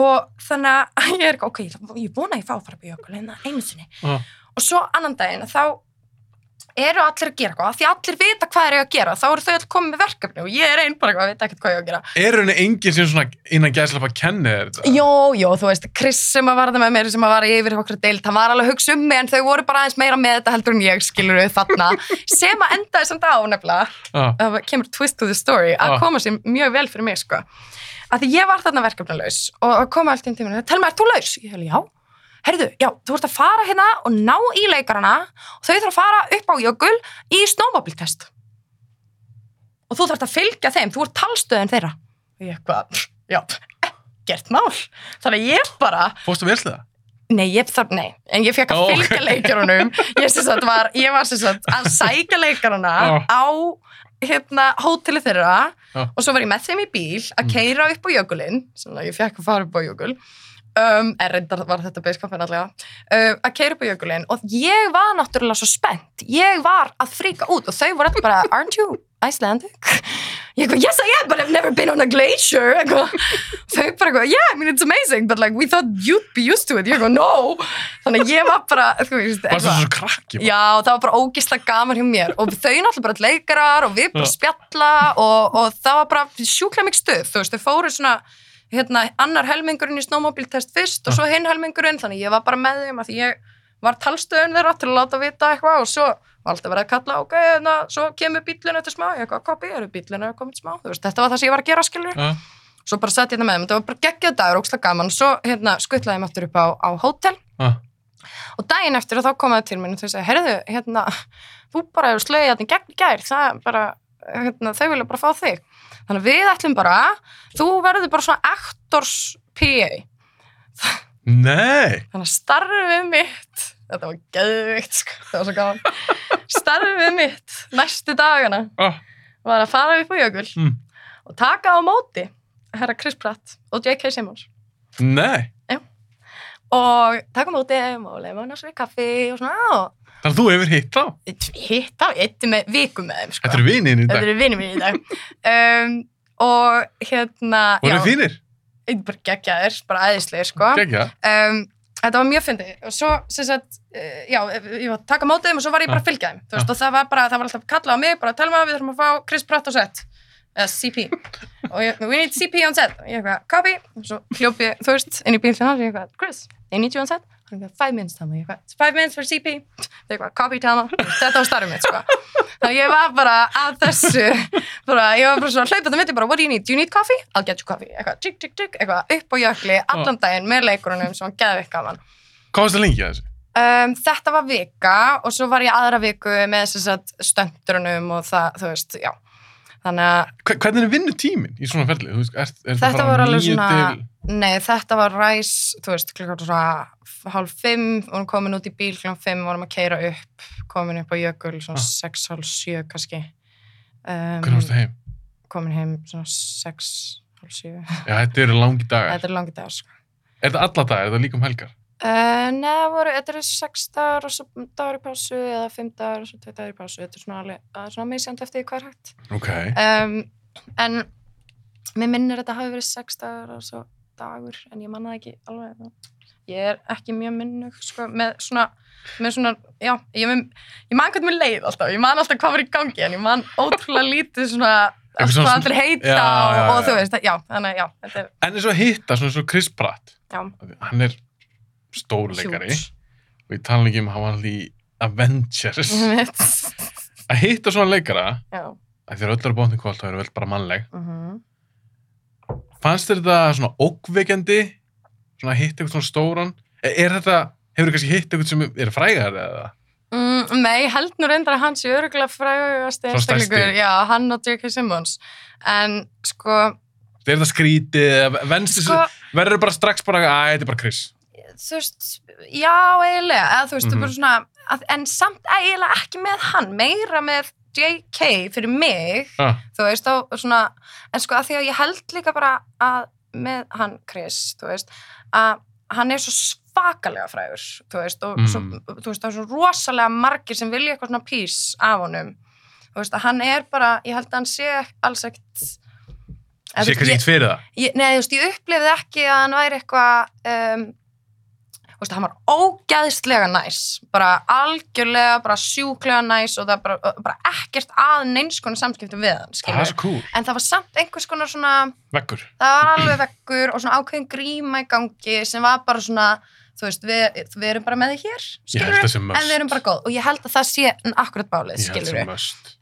og þannig að ég er ok, ég, vona að ég fá að fara upp í hérna einu sinni og svo annan daginn þá eru allir að gera eitthvað, því allir vita hvað er að gera, þá eru þau allir komið með verkefni og ég er einn bara eitthvað, veit ekkert hvað ég á að gera Er henni enginn sem svona innan gæðslega að kenni þér þetta? Jó, jó, þú veist, Chris sem að var það með mér sem að var yfir okkur deilt, hann var alveg að hugsa um mig en þau voru bara aðeins meira með þetta heldur en ég skilur við þarna, sem að endaði samt á nefnilega, Já. það kemur twist to the story, að Já. koma sér mjög vel fyrir mig sko, að því ég var þarna verkefnalaus og að koma allt í tíminu, tel maður, ert þú laus? Ég hefði, já, herðu, já, þú ert að fara hérna og ná í leikarana og þau þurfa að fara upp á jökul í snowmobile-test og þú þarfst að fylgja þeim, þú ert talstöðin þeirra ég eitthvað, já, gert mál þannig að ég bara, Fórstu það? Nei, ég þarf, nei, en ég fekk að ok. fylgja leikjurunum ég, var, ég var sem sagt að sækja leikarana Já. á hérna, hóteli þeirra Já. og svo var ég með þeim í bíl að Mm. keira upp á jökulinn sem ég fekk að fara upp á jökul um, en reyndar var þetta beiskampin allega uh, að keira upp á jökulinn og ég var náttúrulega svo spennt. Ég var að fríka út og þau voru alltaf bara aren't you Icelandic? Ég eitthvað, yes I am, but I've never been on a glacier. Eitthvað. þau bara yeah, I mean it's amazing but like we thought you'd be used to it. Ég eitthvað, no. Þannig að ég var bara, Varstu eitthvað. svo krakki? Já, það var bara ógislega gaman hjá mér. Og þau náttúrulega bara leikarar og við bara spjalla og, og það var bara sjúklega mikið stuð, þú veist, þau fóru svona hérna, annar helmingurinn í snowmobile-test fyrst og svo hinn helmingurinn, þannig ég var bara með þeim að því ég var talstöðun þeirra til að láta vita eitthvað og svo var alltaf verið að kalla, ok, hérna, svo kemur bíllinn eftir smá, ég eitthvað, copy, eru bíllinn að komið smá, þú veist, þetta var það sem ég var að gera, skilur Já. svo bara satt ég hérna með þeim, þetta var bara geggjað dagur, ógslag gaman, svo hérna, skuttlaði ég aftur upp á, á hótel Já. og daginn eftir og þá komaði til mér og þau sagði, heyrðu, hérna, þú bara slögið þetta í gegn gær, það bara, hérna, þau vilja bara fá þig. Þannig að við ætlum bara, þú verður bara svona actors PA. Nei. Þannig að starfið mitt, þetta var geðvikt, sko, það var svo gaman, starfið mitt næstu dagana Oh. var að fara upp á jökul Mm. og taka á móti herra Chris Pratt og J.K. Simmons. Nei. Og taka á móti og hann að svið kaffi og svona, og Þannig að þú hefur hitt þá. hitt á eitt með viku með þeim, sko. Þetta eru vinið í Þetta dag. eru vinnir mín í dag. Um, og hérna, Voru vinir? ég bara geggjaðir, bara æðislegir, sko. Gekja. Um, þetta var mjög fyndið. Og svo, sem sagt, uh, já, ég var að taka á móti þeim og svo var ég bara að fylgja þeim. Þú veist, og það var bara, það var alltaf kallað á mig, bara telma, við þurfum að fá Chris Pratt á set. Eða CP. og ég, we need CP on set. Og ég eitthvað, copy. Og svo hljóp ég, þú veist, inn í bíl til hans, og ég eitthvað, Chris, I need you on set. Hann eitthvað, five minutes, Telma. Ég eitthvað, five minutes for CP. Það eitthvað, copy, Telma. Þetta var starfið mitt, sko. Þannig ég var bara að þessu, bara, ég var bara svona hlaupað á milli, bara, what do you need? Do you need coffee? I'll get you coffee. Eitthvað, tjik, tjik, tjik, eitthvað, upp á jökli, allan daginn með leikurunum sem var geðvikt gaman. Hvað varst það lengi að þessu? Um, þetta var vika og svo var ég aðra viku með þess að stöndurunum og það, þú veist, já. Hvernig er vinnu tíminn í svona ferli? Veist, er, er Þetta var alveg svona- Til... Nei, þetta var ræs, þú veist, klukkan svona hálf fimm, vorum komin út í bíl klukkan fimm, vorum að keira upp, komin upp á jökul, svona Ah. sex, hálf sjö kannski. Um, Hvernig varst það heim? Komin heim svona sex, hálf sjö. Já, þetta eru langi dagar. Þetta er langi dagar, sko. Er þetta alla dagar? Er þetta líka um helgar? Uh, Nei, þetta eru sex dagar og svo dagar í pásu eða fimm dagar og svo tvei dagar í pásu. Þetta er svona alveg, svona misjandi eftir hvað er hægt. Ok. Um, en mér minnir þetta hafi verið sex dagar og svo dagur, en ég manna það ekki alveg. Ég er ekki mjög minnug, sko, með svona, með svona, já, ég, ég man hvernig mér leið alltaf, ég man alltaf hvað var í gangi, en ég man ótrúlega lítið svona, Eitthvað svona- hvað allir heita Já, já, og, og þú veist, já, þannig, já, En eins og hitta svona svo Chris Pratt. já, Hann er stórleikari. Og ég tala ekki um að hann var allir í Avengers. Að hitta svona leikara, já, að þér öll eru bóttin kvöld, þá eru vel bara mannleg. mhm. Fannst þér þetta svona ókveikjandi? Svona að hitta eitthvað svona stóran? Er, er þetta, hefur kannski hitt eitthvað sem er frægar eða? Mm, nei, held nú reyndar að hans er öruglega stærsti. einstaklingur, já, hann og J.K. Simmons en sko, Er þetta skrítið sko? Verður bara strax bara, að þetta er bara Chris. Þú veist, já, eiginlega eða þú veist, Mhm. þú bara svona að, en samt eiginlega ekki með hann meira með J.K. fyrir mig Ah, þú veist, þá svona en sko, að því að ég held líka bara að með hann Chris, þú veist að hann er svo svakalega frægur þú veist, og Mm. svo, þú veist, það er svo rosalega margir sem vilja eitthvað svona pís af honum þú veist, að hann er bara, ég held að hann sé alls ekkert Eða, sé þú veist, kannski eitt fyrir það. nei, þú veist, ég upplifði ekki að hann væri eitthvað um, veist, hann var ógæðslega næs bara algjörlega, bara sjúklega næs og það bara, bara ekkert að neins konar samskiptum við hann, Það er svo cool. en það var samt einhvers konar svona Vekkur. það var alveg vekkur og svona ákveðin gríma í gangi sem var bara svona þú veist, við, við erum bara með þið hér skilur en við erum bara góð. Og ég held að það sé akkurat bálið, skilur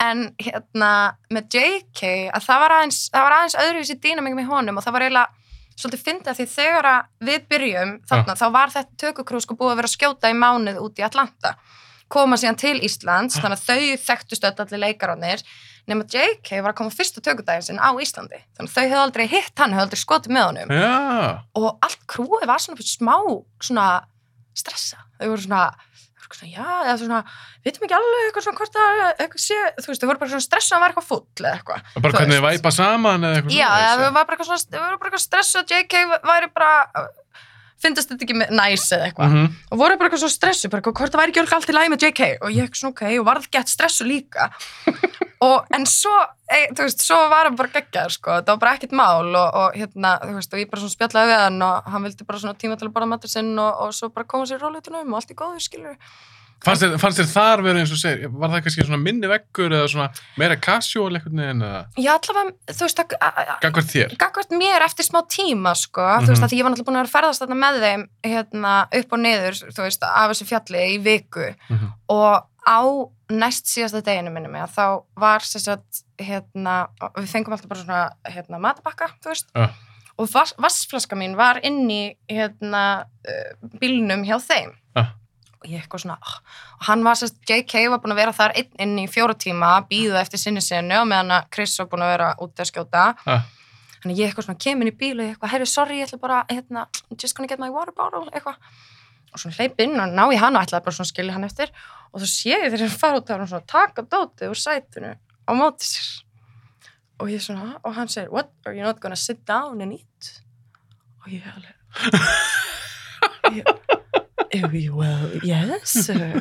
en hérna með JK að það var aðeins, það var aðeins öðruvísi dýnamík með honum og það var eiginlega svolítið fyndið að því þegar að við byrjum þarna, þá var þetta tökukrú sko búið að vera að skjóta í mánuð út í Atlanta. Koma síðan til Íslands þannig að þau þekktust öll allir leikararnir nema JK var að koma fyrsta tökudaginn sinn á Íslandi. Þannig að þau hefðu aldrei hitt hann, hefðu aldrei skotið með honum. Já. og allt krúið var svona smá svona stressa þau voru svona, svona já, eða svona, vitum ekki alveg eitthvað svona hvort það eitthvað sé, þú veist, þau voru bara svona stressa að vera eitthvað fúll eða eitthvað bara Þú hvernig veist. væpa saman eða eitthvað Já, svoleiðis, það var bara eitthvað svona, þau voru bara eitthvað stressa að JK væri bara finnst þetta ekki næs eða eitthvað. Mhm. og voru bara eitthvað svo stressu, bara hvort það væri ekki örugglega allt í lagi með JK og ég eitthvað svona ok, og varð gett stressu líka. Og en svo, e, þú veist, svo var hann bara geggjaður sko, það var bara ekkert mál og, og hérna, þú veist, og ég bara svona spjallaði við hann og hann vildi bara svona tíma til að borða matur sinn og, og svo bara koma sér róleitunum og allt í góðu, skilur Fannst þér, fannst þér þar verið eins og segir, var það kannski svona minni veggur eða svona meira casual veginn eða Já, allavega, þú veist, að- að- að- gangvart þér? gagvart mér eftir smá tíma sko, þú Mhm. veist að ég var náttúrulega búin að vera að ferðast þarna með þeim hérna, upp og niður, þú veist, af þessu fjalli í viku Mhm. og á næst síðasta deginu minni mig að þá var sem sagt hérna, við fengum alltaf bara svona hérna, matabakka, þú veist Ja. og vas, vassflaska mín var inn í hérna, uh, bílnum hjá þeim Ja. Ég eitthvað svona oh. og hann var sérst, JK var búin að vera þar einn inn í fjóra tíma, býða eftir sinni senu og meðan að Chris var búin að vera út að skjóta. Þannig að ég eitthvað svona kemur inn í bíl og ég eitthvað, herri, sorry, ég ætla bara, hérna, just gonna get my water bottle, eitthvað. Og svona hleyp inn og ná í hann og ætlaði bara svona skilja hann eftir. Og þú sé ég þegar hann fara út og hann svona taka dótið úr sætinu á móti sér. Og ég svona, og hann segir what, are you not gonna sit down and eat? Og ég ég, well, yes uh,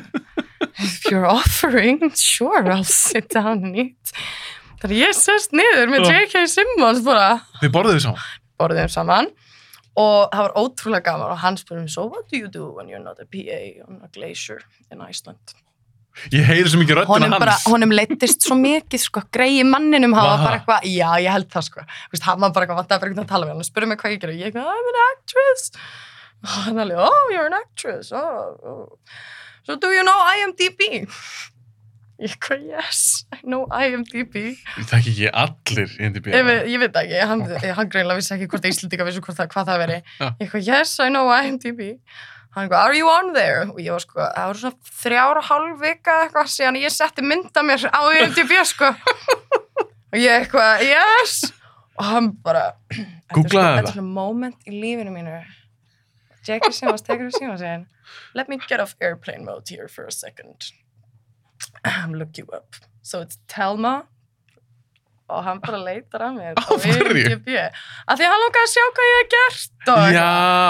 if you're offering sure, I'll sit down and eat. Þannig að ég sest niður með. J.K. Simmons bara. Þið borðuðu saman? borðum saman. Og það var ótrúlega gaman og hann spurði mig so what do you do when you're not a PA on a glacier in Iceland. Ég heyri svo mikið honum, hans. bara, honum leittist svo mikið sko, greiði manninum. Hafa Var bara eitthvað, já ég held það sko. Hann var bara eitthvað vantaði bara eitthvað að tala við hann og spurði mig hvað ég gerði, ég eitthvað, I'm an actress. og hann alveg, oh you're an actress. Oh, oh. so do you know IMDb ég eitthvað, yes I know IMDb Það ekki ekki allir í NDB. ég, ég veit ekki, hann, hann greinlega vissi ekki hvort Íslandika vissi hvort það, hvað það veri ég eitthvað, yes, I know IMDb hann eitthvað, are you on there? og ég var sko, það voru svona þrjára hálf vika eitthvað síðan ég setti mynda mér á IMDb sko. Og ég eitthvað, yes. Og hann bara þetta er Googlaði þetta það? er svona moment í lífinu mínu Jackie Simmons tekur við síma sig let me get off airplane mode here for a second. I'm look you up. So it's Telma og hann bara leitar að mér. Af hverju? IMDb af því að hann langaði að sjá hvað ég hef gert og Já,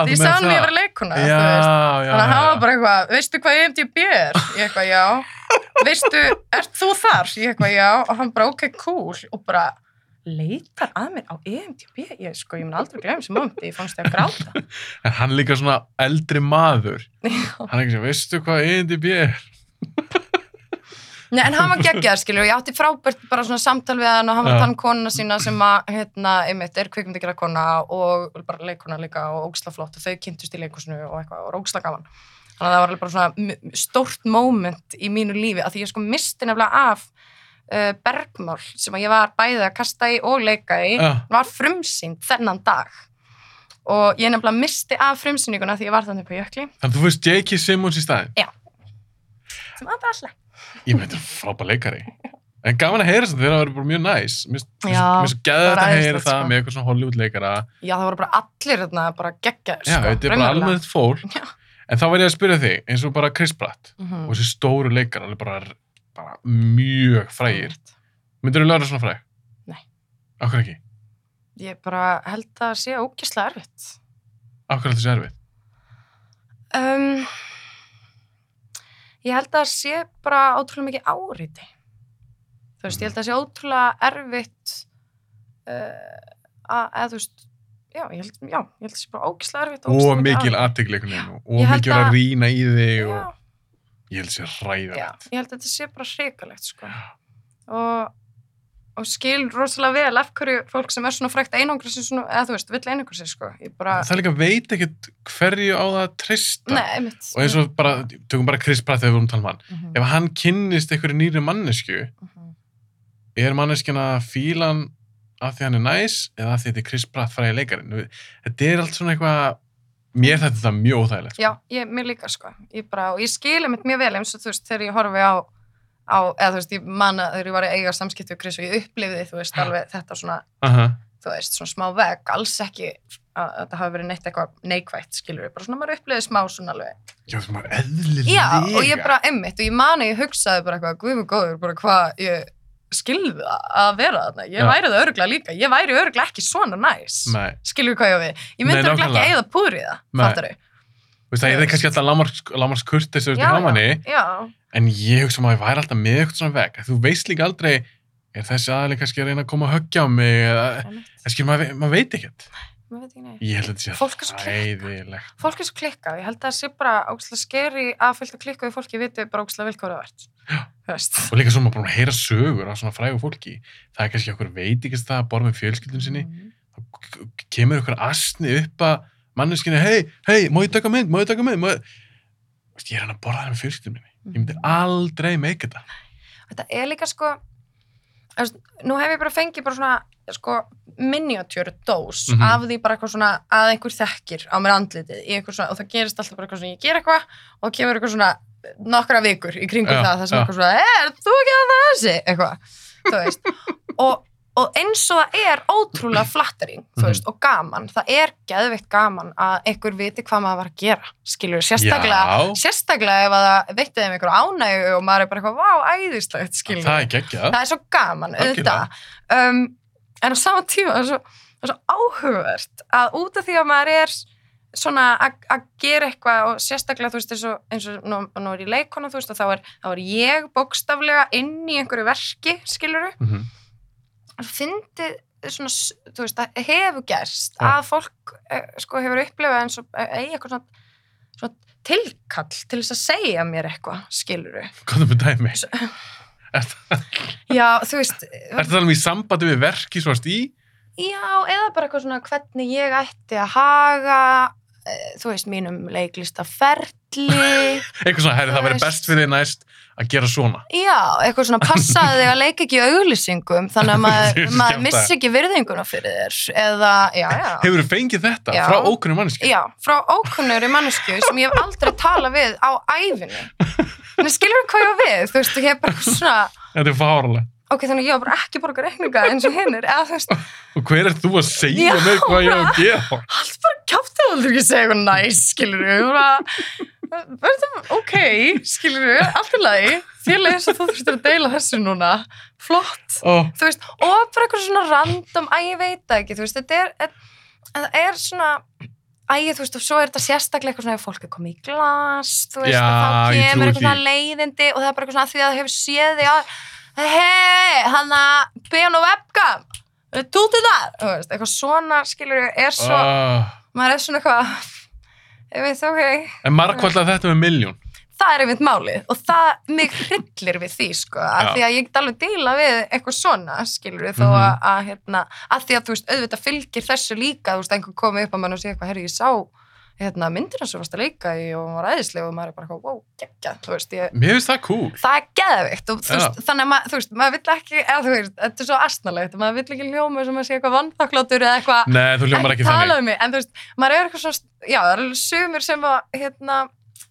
því ég meina hann mér að vera leikuna Já, já, þannig að hann var bara eitthvað, veistu hvað IMDb er? ég eitthvað, já. Veistu, ert þú þar? ég eitthvað, já. Og hann bara, ok, cool. Og bara leitar að mér á IMDb ég, sko, ég mun aldrei glemja sem moment ég fannst ég að gráta En hann er líka svona eldri maður. Já. Hann er ekki sem, veistu hvað E ENDB er? Nei, en hann var geggjaður, skilur, og ég átti frábært bara svona samtal við hann og hann var Já. að tann konuna sína sem að, hérna, einmitt, er kvikmyndigjara kona og bara leikona líka og ógisla flott og þau kynntust í leikusinu og eitthvað og ógisla gaman. Þannig að það var bara svona stórt moment í mínu lífi að því ég sko misti nefnilega af uh, bergmál sem ég var bæðið að kasta í og leika í, Já. var frumsýnd þennan dag. Og ég nefnilega misti af frumsýninguna því ég var þannig på jökli, Þannig að þú veist J.K. Simmons í staðin. sem að það alltaf. Ég veit það frábær leikari. En gaman að heyra þetta þegar það verður bara mjög næs. Mér finnst- Já, bara að heyra það sko. með eitthvað svona Hollywood leikara. Já, það voru bara allir þarna, bara geggjaður, Já, sko. þetta er bara almennt fólk. Já. En þá verð ég að spyrja þig, eins og bara Chris Pratt Mhm. og þessi stóru leikar, alveg bara, bara mjög frægir. Myndir þú lögða svona fræg? Nei. Akkur ekki? Ég bara held að það sé ógislega erfitt. Akkur er þetta erfið? Um, ég held að það sé bara ótrúlega mikið áriti. Þú veist, ég held að það sé ótrúlega erfitt uh, að, eða þú veist, já, ég held, held að það sé bara ógislega erfitt. Og mikil aðtegleikunum og held mikil að að- rýna í þig og ég held sér já, hræðilegt. ég held að þetta sé bara hrikalegt, sko. Og, og skil rosalega vel af hverju fólk sem er svona frækt einangra sér svona, eða þú veist, vill einangra sér, sko. Bara, Það líka veit ekkert hverju á það að treysta. nei, einmitt. Og eins og bara, tökum bara Chris Pratt þegar við vorum að tala um hann. Mhm, Ef hann kynnist einhverju nýri mannesku, mhm. er manneskjana að fíla hann af því hann er næs eða af því þetta er Chris Pratt fræði leikarinn. Þetta er allt svona eitthvað, mér þetta þetta mjög óþægilegt. Já, ég, mér líka sko. Ég bara, og ég skilja mitt mjög vel eins og þú veist, þegar ég horfi á, á eða þú veist, ég manna þegar ég var að eiga samskipt við Chris og ég upplifði, þú veist, alveg þetta svona, Aha. þú veist, svona smá vegg, alls ekki að þetta hafi verið neitt eitthvað neikvætt, skilur við, bara svona maður upplifið smá svona alveg. Já, það var eðlilega. Já, og ég bara emmitt, og ég mani, ég hugsaði bara eitthvað, guð mig góður, bara hvað ég skilði það að vera þarna. Ég Já. væri það öruglega líka, ég væri öruglega ekki svona næs. Skilur við hvað ég á við? Ég myndi öruglega ekki eigða í það, þú veist, það er kannski alltaf lámars, lámars kurtis Já, eftir hamanni, já, en ég hugsa maður væri alltaf með eitthvað svona veg. Þú veist líka aldrei, er þessi aðalega kannski að reyna að koma að höggja á mig, eða, einmitt, en skil, maður, maður veit ekkert. Maður veit ekki neitt. Ég held að þetta er sé hæðilegt. Fólk er svo klikkað, ég held að það sé bara ógslag skeri að fylgta klikkað við fólki viti bara ógslag það vart. Já. Þú veist. Og líka svo maður að heyra sögur af svona frægu fólki. Það er kannski okkur veit ekki það að borða með fjölskyldun sinni. Mhm. Þá kemur okkur asni upp að manneskinni, hei, hei, má ég taka mynd, má ég taka mynd, má ég... Ég er hann að borða það með fjölskyldun minni. Ég myndi Mhm. aldrei meika þetta. Þetta er líka sko, nú hef ég bara fengið bara svona, sko, miniatúr dós Mhm. af því bara eitthvað svona að einhver þekkir á mér andlitið svona, og það gerist alltaf bara eitthvað svona, ég ger eitthvað og kemur eitthvað svona nokkra vikur í kringum Já, það, það sem já. eitthvað svona, er þú ekki að það þessi, eitthvað, og, og eins og það er ótrúlega flattering, Mhm. veist, og gaman, það er geðveikt gaman að einhver viti hvað maður var að gera, skilur, sérstaklega, Já. sérstaklega ef að það veitti þeim einhver ánægu og maður er bara eitthvað, vá, æðislegt, skilur Það er það er svo gaman, um, en á sama tíma það er svo, svo áhugavert að út af því að maður er svona að gera eitthvað og sérstaklega þú veist eins og, eins og nú, nú er ég leikona þú veist og þá er, þá er ég bókstaflega inn í einhverju verki skiluru Mm -hmm. Og fyndið svona, þú veist, það hefur gerst Já. að fólk eh, sko hefur upplifað eins og eh, eigi eitthvað svona, svona tilkall til þess að segja mér eitthvað skiluru Hvað er með dæmi? Er já, þú veist þetta talað um í sambandi við verki svo í? Já, eða bara eitthvað svona hvernig ég ætti að haga, þú veist, mínum leiklistaferli. Eitthvað svona, herri, það verður best fyrir þig næst að gera svona. Já, eitthvað svona passaði þig að leika ekki í auglýsingum þannig að maður, skemmta. missi ekki virðinguna fyrir þér. Eða, já, já. Hefur þú fengið þetta Já. frá ókunnum manneski? Já, frá ókunnur mannesku sem ég hef aldrei talað við á æfinni. En skilur hvað ég á við? Þú veist, ég hef bara svona, Þetta er fárlega. ok, þannig ég á bara ekki borga reikninga eins og hinnir. Eða þú veist, Og hver er þú að segja mér hvað ég á að gera? allt bara kjátti aldrei ekki segja eitthvað næs, skilur verðum, ok, skilur við, allt í lagi, þér eins og þú þurftir að deila þessu núna, flott, Ó, þú veist, og bara eitthvað svona random, að ég veit það ekki, þú veist, þetta er, er- það er svona, Æ, þú veist, og svo er þetta sérstaklega eitthvað svona ef fólk er komið í glas, þú veist, Já, og þá kemur eitthvað svona leiðindi og það er bara eitthvað svona því að það hefur séð þig að, hei, hann að piano webcam, tútið þar, þú veist, eitthvað svona, skilur er svo, ah. maður er svona eitthvað ég veit, ok, En margkvallað þetta með miljón. það er einmitt málið og það mig hryllir við því sko, Já. af því að ég get alveg díla við eitthvað svona, skilur við, þó Mhm. að, að hérna, að því að þú veist, auðvitað fylgir þessu líka, þú veist, einhver komið upp að mann og sé eitthvað, herri, ég sá hérna, myndina sem varst að leika í og var æðislega og maður er bara eitthvað, wow, geggja, þú veist, ég, Mér finnst það cool. það er geðvikt og þú veist, þannig að maður, þú veist, maður vill ekki, eða þú veist, þetta er svo astnalegt, maður vill ekki ljóma sem að sé eitthvað vannþakláttur eða eitthvað, Nei, þú hljómar ekki tala þannig. um mig, en þú veist, maður er eitthvað svo, já, það er alveg sumir sem að, hérna,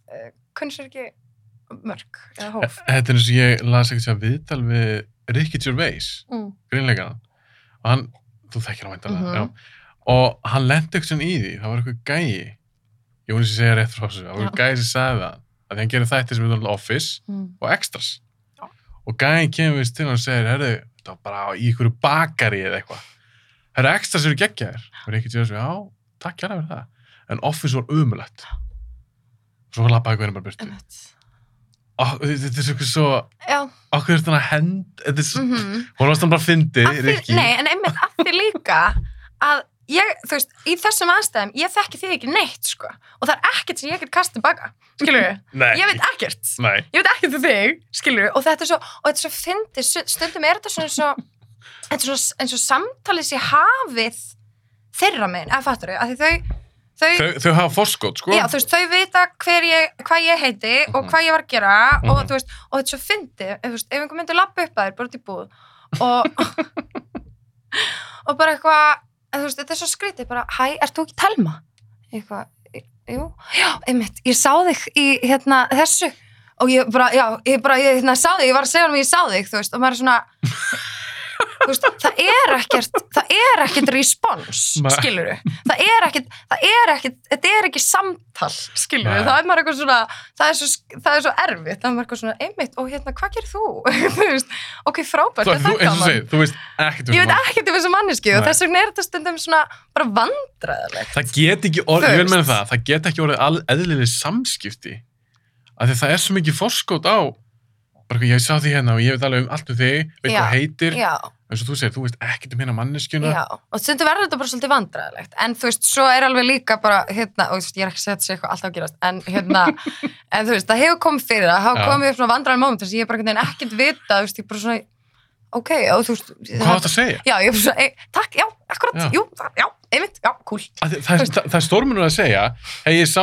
uh, kunni sér ekki mörg eða hóf. Þetta er eins og ég las ekki að viðtal við Ricky Gervais, Mm. grínleikaðan. Og hann, þú þekkir hann væntalega, Mhm. já. Og hann lendi eitthvað í því, það var eitthvað gæi, ég voru að segja rétt frá þessu, eitthvað gæi sem sagði það, að hann gerir þætti sem er Office Mm. og Extras. Já. Og gæin kemur við til hann og segir, herru, þetta var bara í einhverju bakari eða eitthvað. Herru, Extras eru geggjaðir. Og Ricky Gervais, já, takk hjá fyrir það. En Office var umulett. Svo lappaði hvernig bara. Ó, Þetta er svo eitthvað svo, okkur er þetta hend, þetta er svo, mhm. hún varst hann bara Af því- Rikki. Nei, en einmitt að því líka að ég, þú veist, í þessum aðstæðum, ég þekki þig ekki neitt, sko. Og það er ekkert sem ég get kastið baka, skilur við? Nei. Ég veit ekkert. Nei. Ég veit ekkert um þig, skilur við? Og þetta er svo, og þetta er svo fyndið, stundum er þetta svona svo, þetta er svo, eins og samtalið sé hafið þeirra megin, eða fattur af því þau, þau, Þau, þau hafa forskot, sko. Já, veist, þau vita ég, hvað ég heiti og Mhm. hvað ég var að gera og Mhm. veist, og þetta er svo fyndið, ef, einhver myndi lappa upp að þér bara út í búð og og bara eitthvað, veist, þetta er svo skrítið bara, hæ, ert þú ekki Telma? Eitthvað, jú, já, einmitt, ég sá þig í, hérna, þessu. Og ég bara, já, ég bara, ég hérna, sá þig, ég var að segja hann að ég sá þig, þú veist, og maður er svona veist, það er ekkert það er ekkert respons skilur það er ekkert, það er ekkert þetta er ekki samtal, skilur Nei. það er maður eitthvað svona, það er svo, það er svo erfitt. Það er maður eitthvað svona, einmitt, og hérna, hvað gerir þú? veist, ok, frábært, Þú, er það gaman? þú veist ekkert um ég veit ekkert um þessu manneski og þess vegna er þetta stundum svona bara vandræðilegt Það get ekki orðið, ég vil veist. það, það get ekki orðið eðlileg samskipti. Af því það er svo mikið forskót á, bara ég sá því hérna og ég veit alveg um allt um þig, veit Já, hvað heitir, já, eins og þú segir, þú veist ekkert um hérna manneskjuna. já, og stundum verður þetta bara svolítið vandræðilegt en þú veist, svo er alveg líka bara hérna, og ég er ekki að segja þetta sé eitthvað alltaf að gerast en hérna, en þú veist, það hefur komið fyrir það hafa komið upp svona vandræðin moment þess að ég er bara ekkert vita, þú veist, ég bara svona ok, og þú veist Hvað átt að segja? já, ég er bara svona, e, takk, já, akkurat, Já. jú, það, já, einmitt, já, cool. Að þi- Það, það, það er stormunum að segja, hei, ég sá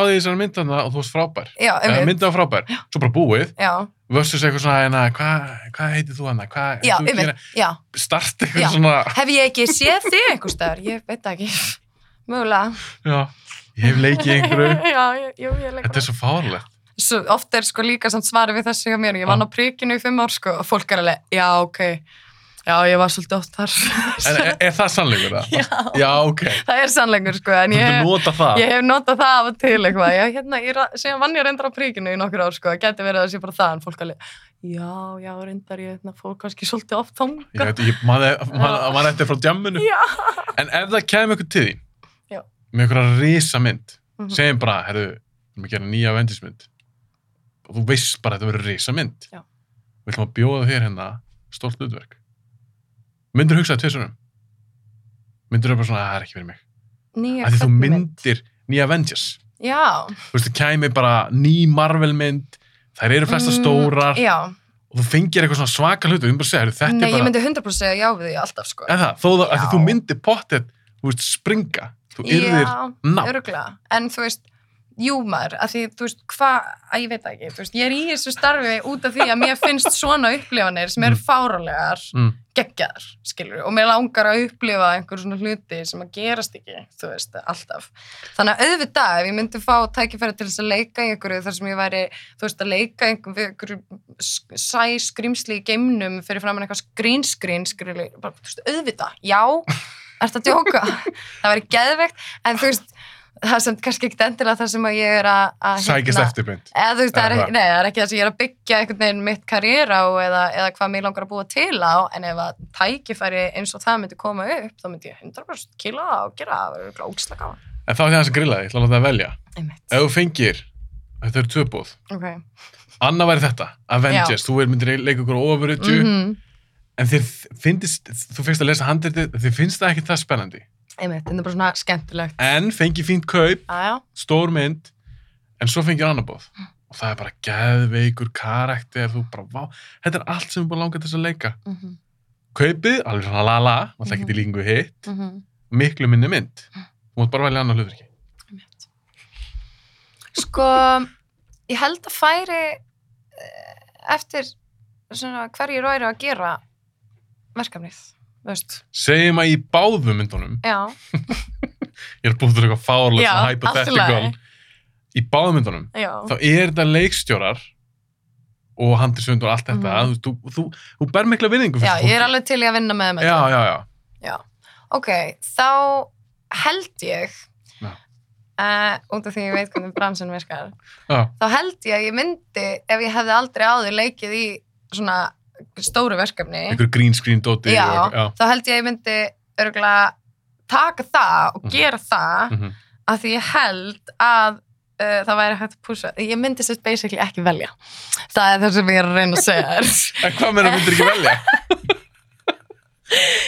já, já, versus eitthvað svona, hérna, hvað hva heitir þú hana, hvað já, þú einmitt, já. Start Já. eitthvað svona, hef ég ekki séð þig einhver staðar, ég veit ekki. Mögulega. Já, ég hef leikið einhverju, já, ég, jú, ég leik þetta er svo fárlegt. svo oft er sko líka samt svarið við þessu hjá mér. Ég vann á prikinu í fimm ár sko og fólk er alveg, já ok já ég var svolítið oft þar En er, er það sannleikur það? já, Já, ok, það er sannleikur sko en ég, getur nota það. ég hef notað það af og til eitthvað ég, hérna, ég, síðan vann ég reyndar á prikinu í nokkur ár sko, það geti verið að það sé bara það en fólk alveg, já, já, reyndar ég hérna, fór kannski svolítið oft Ég þanga veit, ég, maður, maður, maður eftir frá djamminu. já, En ef það kemur ykkur til þín, Já. með einhverja risa mynd, Mhm. segjum bara, herru, við erum að gera nýja vendismynd, og þú veist bara að þetta verður risa mynd. Já. Við ætlum að bjóða þér hérna stórt hlutverk. Myndir hugsaði tvisunum? Myndir þú bara svona, "Ah, það er ekki fyrir mig. nýja Af því þú myndir nýja Avengers. já, Þú veist, það kæmi bara ný Marvel mynd, þær eru flesta Mm, stórar, já, og þú fengir eitthvað svona svaka hlutu, myndir bara segja, "Heyrðu, þetta nei, er bara... ég myndi 100% segja já við því alltaf sko En það, þó það, að því þú myndir pottet, þú veist, springa, þú yrðir já. Öruglega, en þú veist, jú maður, að því, þú veist, hvað, að ég veit það ekki, þú veist, ég er í þessu starfi út af því að mér finnst svona upplifanir sem eru fáralegar, Mm. Geggjaðar, skilur, og mér langar að upplifa einhver svona hluti sem að gerast ekki, þú veist, alltaf. Þannig að auðvitað, ef ég myndi fá tækifæri til þess að leika einhverju þar sem ég væri, þú veist, að leika einhverju, sæ skrimsli í geimnum fyrir framann eitthvað green screen, skilur, bara, þú veist, auðvitað, já, ert að djóka, það væri geðveikt, en þú veist, það sem kannski ekkert endilega það sem ég er að, að Sækist eftir mynd. eða þú veist, það Eða ekki- nei, það er ekki það sem ég er að byggja einhvern veginn mitt karriér á eða, eða hvað mér langar að búa til á en ef að tækifæri eins og það myndi koma upp þá myndi ég 100% kýla það og gera það það verður ógislega gaman En þá er það hans að grilla þig, ég ætla að það velja. Ef þú fengir, þetta eru tvö búð, ok Anna væri þetta, Avengers, þú er myndir leika ykkur ofurutju, Mhm. en þér finnst, þú fyrst að lesa handritið, þér finnst það ekki það spennandi. Einmitt, þetta er bara svona skemmtilegt En fengi fínt kaup, aðjá, stór mynd, en svo fengir annar búð. Og það er bara geðveikur karakter, þú bara, vá, þetta er allt sem er búin að langa þess að leika. mm -hmm. Kaupið, alveg svona la la, alltaf ekki Mhm. til líkingu hitt, Mm miklu minni mynd. Þú mátt bara velja annar hlutverki. Einmitt. sko ég held að færi eh, eftir svona hverju væri að gera verkefnið, Segjum að í báðum myndunum, já, ég er búin til eitthvað fárlega, Já, hypothetical, í báðum myndunum, já. þá er þetta leikstjórar og handisöndur og allt þetta, Mhm. þú, þú, þú, þú ber mikla vinningu Já, fyrir ég er alveg til í að vinna með já. Já. Ok, þá held ég uh, út af því ég veit hvernig bransin virkar. Þá held ég að ég myndi ef ég hefði aldrei áður leikið í svona stóru verkefni Einhver green screen dóti já, já. þá held ég að ég myndi örgulega taka það og Mhm. gera það Mhm. af því ég held að uh, það væri hægt að púsa ég myndi sérst basically ekki velja það er það sem ég er að reyna að segja En hvað meina myndir ekki velja?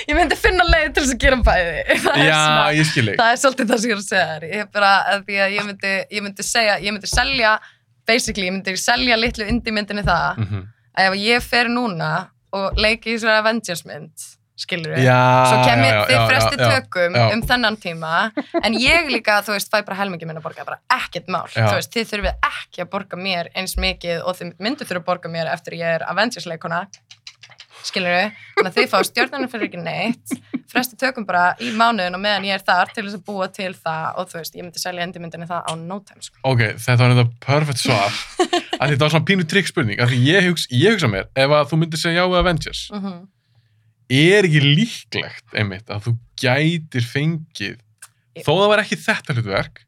ég myndi finna leið til þess að gera bæði það er já, svona ég skil ekki. það er svolítið það sem ég er að segja ég er bara að ég myndi, ég myndi segja ég myndi selja, basically, ég myndi selja litlu indie myndinni það Mhm. Að ef ég fer núna og leiki í svona Avengers mynd skilur við, svo kem ég þið fresti já, já. tökum já. um þennan tíma en ég líka, þú veist, fæ bara helmingi minna að borga bara ekkert mál, Já. þú veist, þið þurfið ekki að borga mér eins mikið og þið myndu þurfa að borga mér eftir ég er Avengers leikona skilur við, þannig að þið fá stjórnarnir fyrir ekki neitt fresti tökum bara í mánuðin og meðan ég er þar til þess að búa til það og þú veist, ég myndi selja endimyndinni það á no time sko. Ok, þetta var þetta perfect svar. þetta var svona pínu trikk spurning. Af því ég hugsa, ég hugsa mér, ef að þú myndir segja já við Avengers, mm -hmm. er ekki líklegt einmitt að þú gætir fengið þó það var ekki þetta hlutverk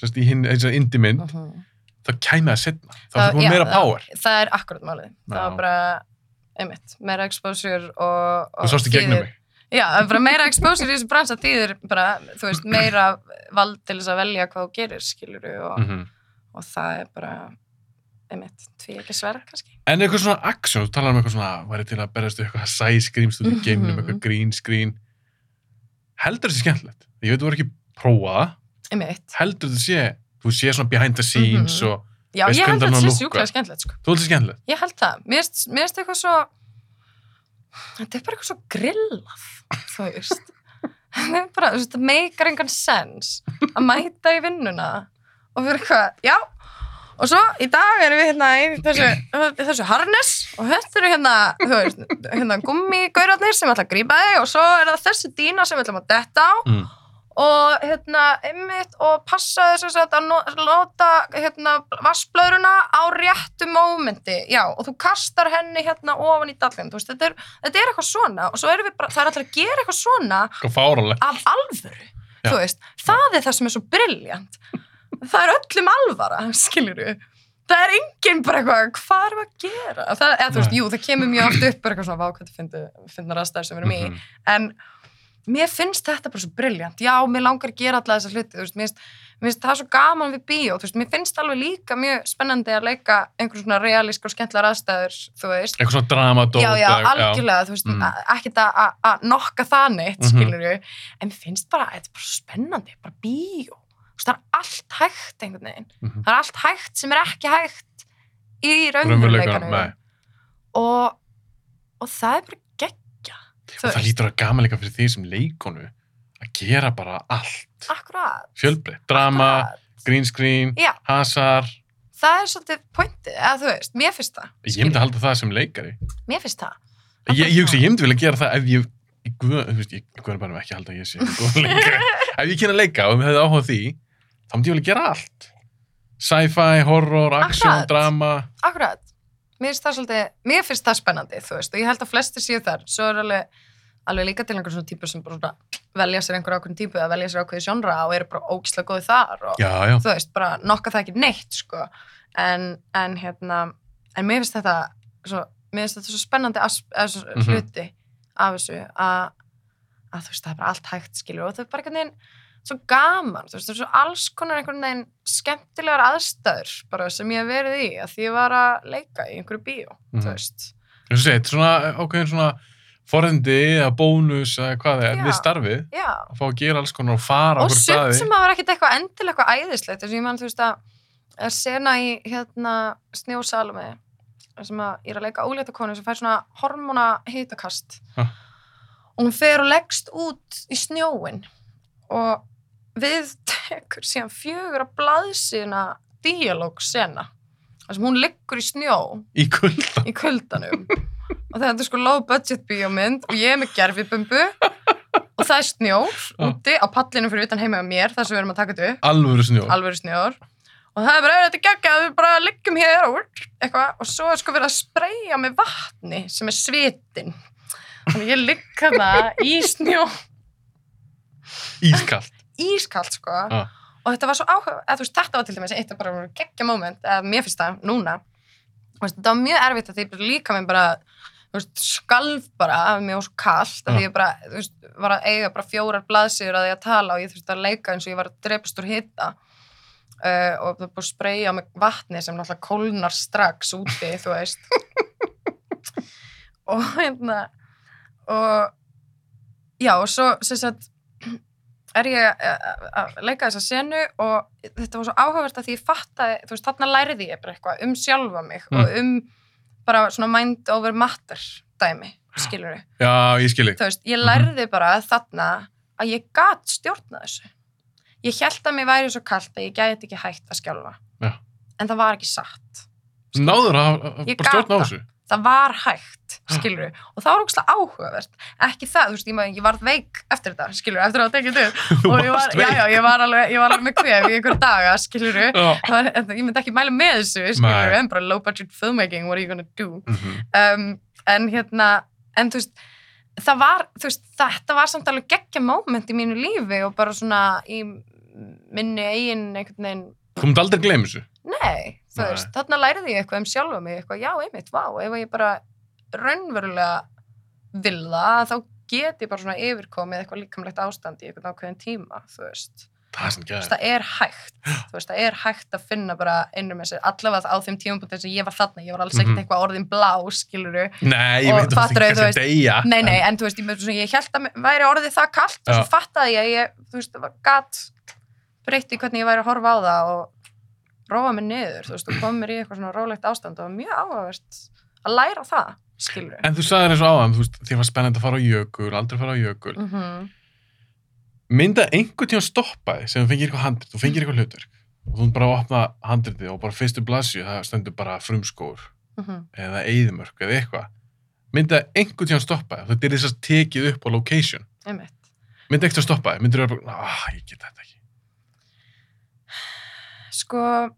sérst í hinn, þessar indie mynd þá kæmi það setna, þá er það komið meira power Það, það er akkurat málið. Það var bara, einmitt, meira exposure og... og þú sást í gegnum mig Já, meira exposure í þessu bransa þýðir bara, þú veist, meira vald til þess að velja hvað þú gerir, skilur og, mm og það er bara, einmitt, því ekki sverð, kannski. En eitthvað svona action, þú talar um eitthvað svona væri til að berast við eitthvað sæskrýmst út í Mhm. geimnum, eitthvað green screen heldur þetta skemmtilegt ég veit þú voru ekki prófa það, Einmitt. heldur þetta sé þú sé svona behind the scenes Mhm. og Já, ég held þetta sé sjúklega skemmtilegt, sko. þú heldur þetta skemmtilegt Ég held það. Mér finnst eitthvað svo, þetta er bara eitthvað svo grillað, þú veist, það meikar engan sens að mæta í vinnuna og fyrir eitthvað, já, og svo í dag erum við hérna í þessu, þessu harness og þetta eru hérna, þú veist, hérna gummigaurarnir sem ætla að grípa þig og svo er það þessi dýna sem við ætlum að detta á. Mm. og hérna, einmitt og passa þess að að no- nota hérna vassblöðruna á réttu mómenti, já, og þú kastar henni hérna ofan í dallin, þú veist, þetta er, þetta er eitthvað svona. Og svo erum við bara, það er alltaf að gera eitthvað svona af alvöru, Já. þú veist, það er það sem er svo brilljant, það er öllum alvara, skilur það er enginn bara eitthvað, hvað erum við að gera, það, eða þú veist, jú, það kemur mjög oft upp bara eitthvað svona vákvæmt finnar aðstæður sem við erum í, Mhm. en mér finnst þetta bara svo brilljant já, mér langar að gera alla þessa hluti þú veist, mér, finnst, mér finnst það svo gaman við bíó þú veist, mér finnst alveg líka mjög spennandi að leika einhver svona realísk og skemmtlar aðstæður þú veist, eitthvað svona dramadót já, já, algjörlega þú veist, Mm. mm. ekkert að- að að nokka það neitt, Mhm. skilur en mér finnst bara, þetta er bara spennandi bara bíó, það er allt hægt einhvern veginn, Mhm. það er allt hægt sem er ekki hægt í Raunveruleikanum, og og það er bara geggja og það lítur að gaman líka fyrir því sem leikonu að gera bara allt. Fjölbreytt, drama, akkurat. green screen Já. hasar, það er svolítið pointið, eða þú veist, mér finnst það ég myndi að halda það sem leikari. Mér finnst það. Ég, ég hugsa, ég myndi vilja gera það ef ég ég, guð, þú veist, ég guður bara ekki að halda að ég sé góð leikari. ef ég kynna að leika og við hefði áhuga á því þá myndi ég vilja gera allt. Sci-fi, horror, action, Akkurat. drama. Akkurat, mér finnst það svolítið mér finnst það spennandi, þú veist, og ég held að flestir séu þar, svo er alveg alveg líka til einhver svona típur sem bara svona velja sér einhver ákveðin típu eða velja sér ákveði sjónra og eru bara ógislega góði þar og já, já, þú veist, bara nokka það ekki neitt sko, en, en hérna en mér finnst þetta svo, mér finnst þetta svo spennandi as, as, Mhm. hluti af þessu að, að þú veist, það er bara allt hægt skilur og það er bara einhvern veginn svo gaman, þú veist, það er svo alls konar einhvern veginn skemmtilegar aðstæður bara sem ég hef verið í, að því ég var að leika í einhverju bíó, Mhm. þú veist. Eins og segið, svona ákveðin svona forðindi eða bónus eða hvað það er við starfið, já, að fá að gera alls konar og fara og sumt sem að var ekkert eitthvað endilega eitthvað æðislegt þess að ég mann, þú veist að er sena í hérna snjósalumi sem að ég er að leika ólétta konu sem fær svona hormona hitakast Ha. og hún fer og leggst út í snjóin og við tekur síðan fjögur að blaðsina díalóg sena þar sem hún liggur í snjó í kulda í kuldanum. Og þetta er sko low budget bíómynd og ég er með gerfibumbu og það er snjór Já. úti á pallinu fyrir utan heima á mér þar sem við erum að taka þetta upp, alvöru snjó alvöru snjór. Og það er bara, þetta er geggjað, við bara liggjum hér eitthvað og svo er sko verið að spreyja með vatni sem er svitin. Þannig ég ligg hana í snjó ískalt. Ískalt sko. Já. og þetta var svo áhuga, þú veist þetta var til dæmis eitt af bara geggja moment, eða mér finnst það núna. Veist, þetta var mjög erfitt að því líka minn bara veist, skalf bara, mér var svo kallt að því ég bara, þú veist, var að eiga bara fjórar blaðsýður að því að tala og ég þurfti að leika eins og ég var að drepast úr hita. Uh, og það búið að spreyja með vatni sem náttúrulega kólnar strax úti, þú veist. Og hérna og já, og svo sem sagt er ég að að leika þessa senu og þetta var svo áhugavert að því ég fattaði, þú veist, þarna læriði ég bara eitthvað um sjálfa mig Mm. og um bara svona mind over matter dæmi, skilur við. já, ég skilji Þú veist, ég Mhm. lærði bara þarna að ég gat stjórna þessu. Ég held að mér væri svo kallt að ég gæti ekki hægt að skjálfa. Já. En það var ekki satt. náður að að- Ég bara stjórna á þessu Það var hægt, skilur við. Og það var ógslag áhugavert. Ekki það, þú veist, ég, man- ég var veik eftir þetta, skilur við, eftir að það tekið upp. Og ég var, já, já, ég var alveg, ég var alveg með kvef í einhver daga, skilur við. Ég myndi ekki mæla með þessu, skilur við, en bara low budget filmmaking, what are you gonna do? Mhm. Um, en hérna, en þú veist, það var, veist, þetta var samt alveg geggja moment í mínu lífi og bara svona í minni eigin einhvern veginn, Þú mútt aldrei gleyma þessu. nei, þú veist, þarna læriði ég eitthvað um sjálfa mig, eitthvað, já, einmitt, vá, ef ég bara raunverulega vil það, þá get ég bara svona yfirkomið eitthvað líkamlegt ástand í eitthvað ákveðin tíma, þú veist. Það sem Þú veist, það er hægt, þú veist, það er hægt að finna bara innum með sér, allavega á þeim tímapunktum sem ég var þarna, ég var alls ekkert Mhm. eitthvað orðin blá, skiluru, Nei, ég veit að það er að deyja. Nei, nei, en þú veist, ég, ég held að væri orðið það kallt og svo fattaði ég að ég, þú veist, var gat breytti hvernig ég væri að horfa á það og róa mig niður, þú veist, og kom mér í eitthvað svona rólegt ástand og mjög áhugavert að læra það, skilur við. En þú sagðir eins og áðan, þú veist, því var spennandi að fara á jökul, aldrei fara á jökul. Mm -hmm. Mynda einhvern tíma stoppa þig sem þú fengir eitthvað handrit, þú fengir eitthvað hlutverk og þú ert bara að opna handritið og bara fyrstu blasju, það stendur bara frumskór mhm. eða eyðimörk eða eitthvað. Mynda einhvern tíma stoppa þig, þetta er þess að tekið upp á location. einmitt. Mynda ekkert að stoppa þig, myndir þú bara, ah, ég get þetta ekki. Sko,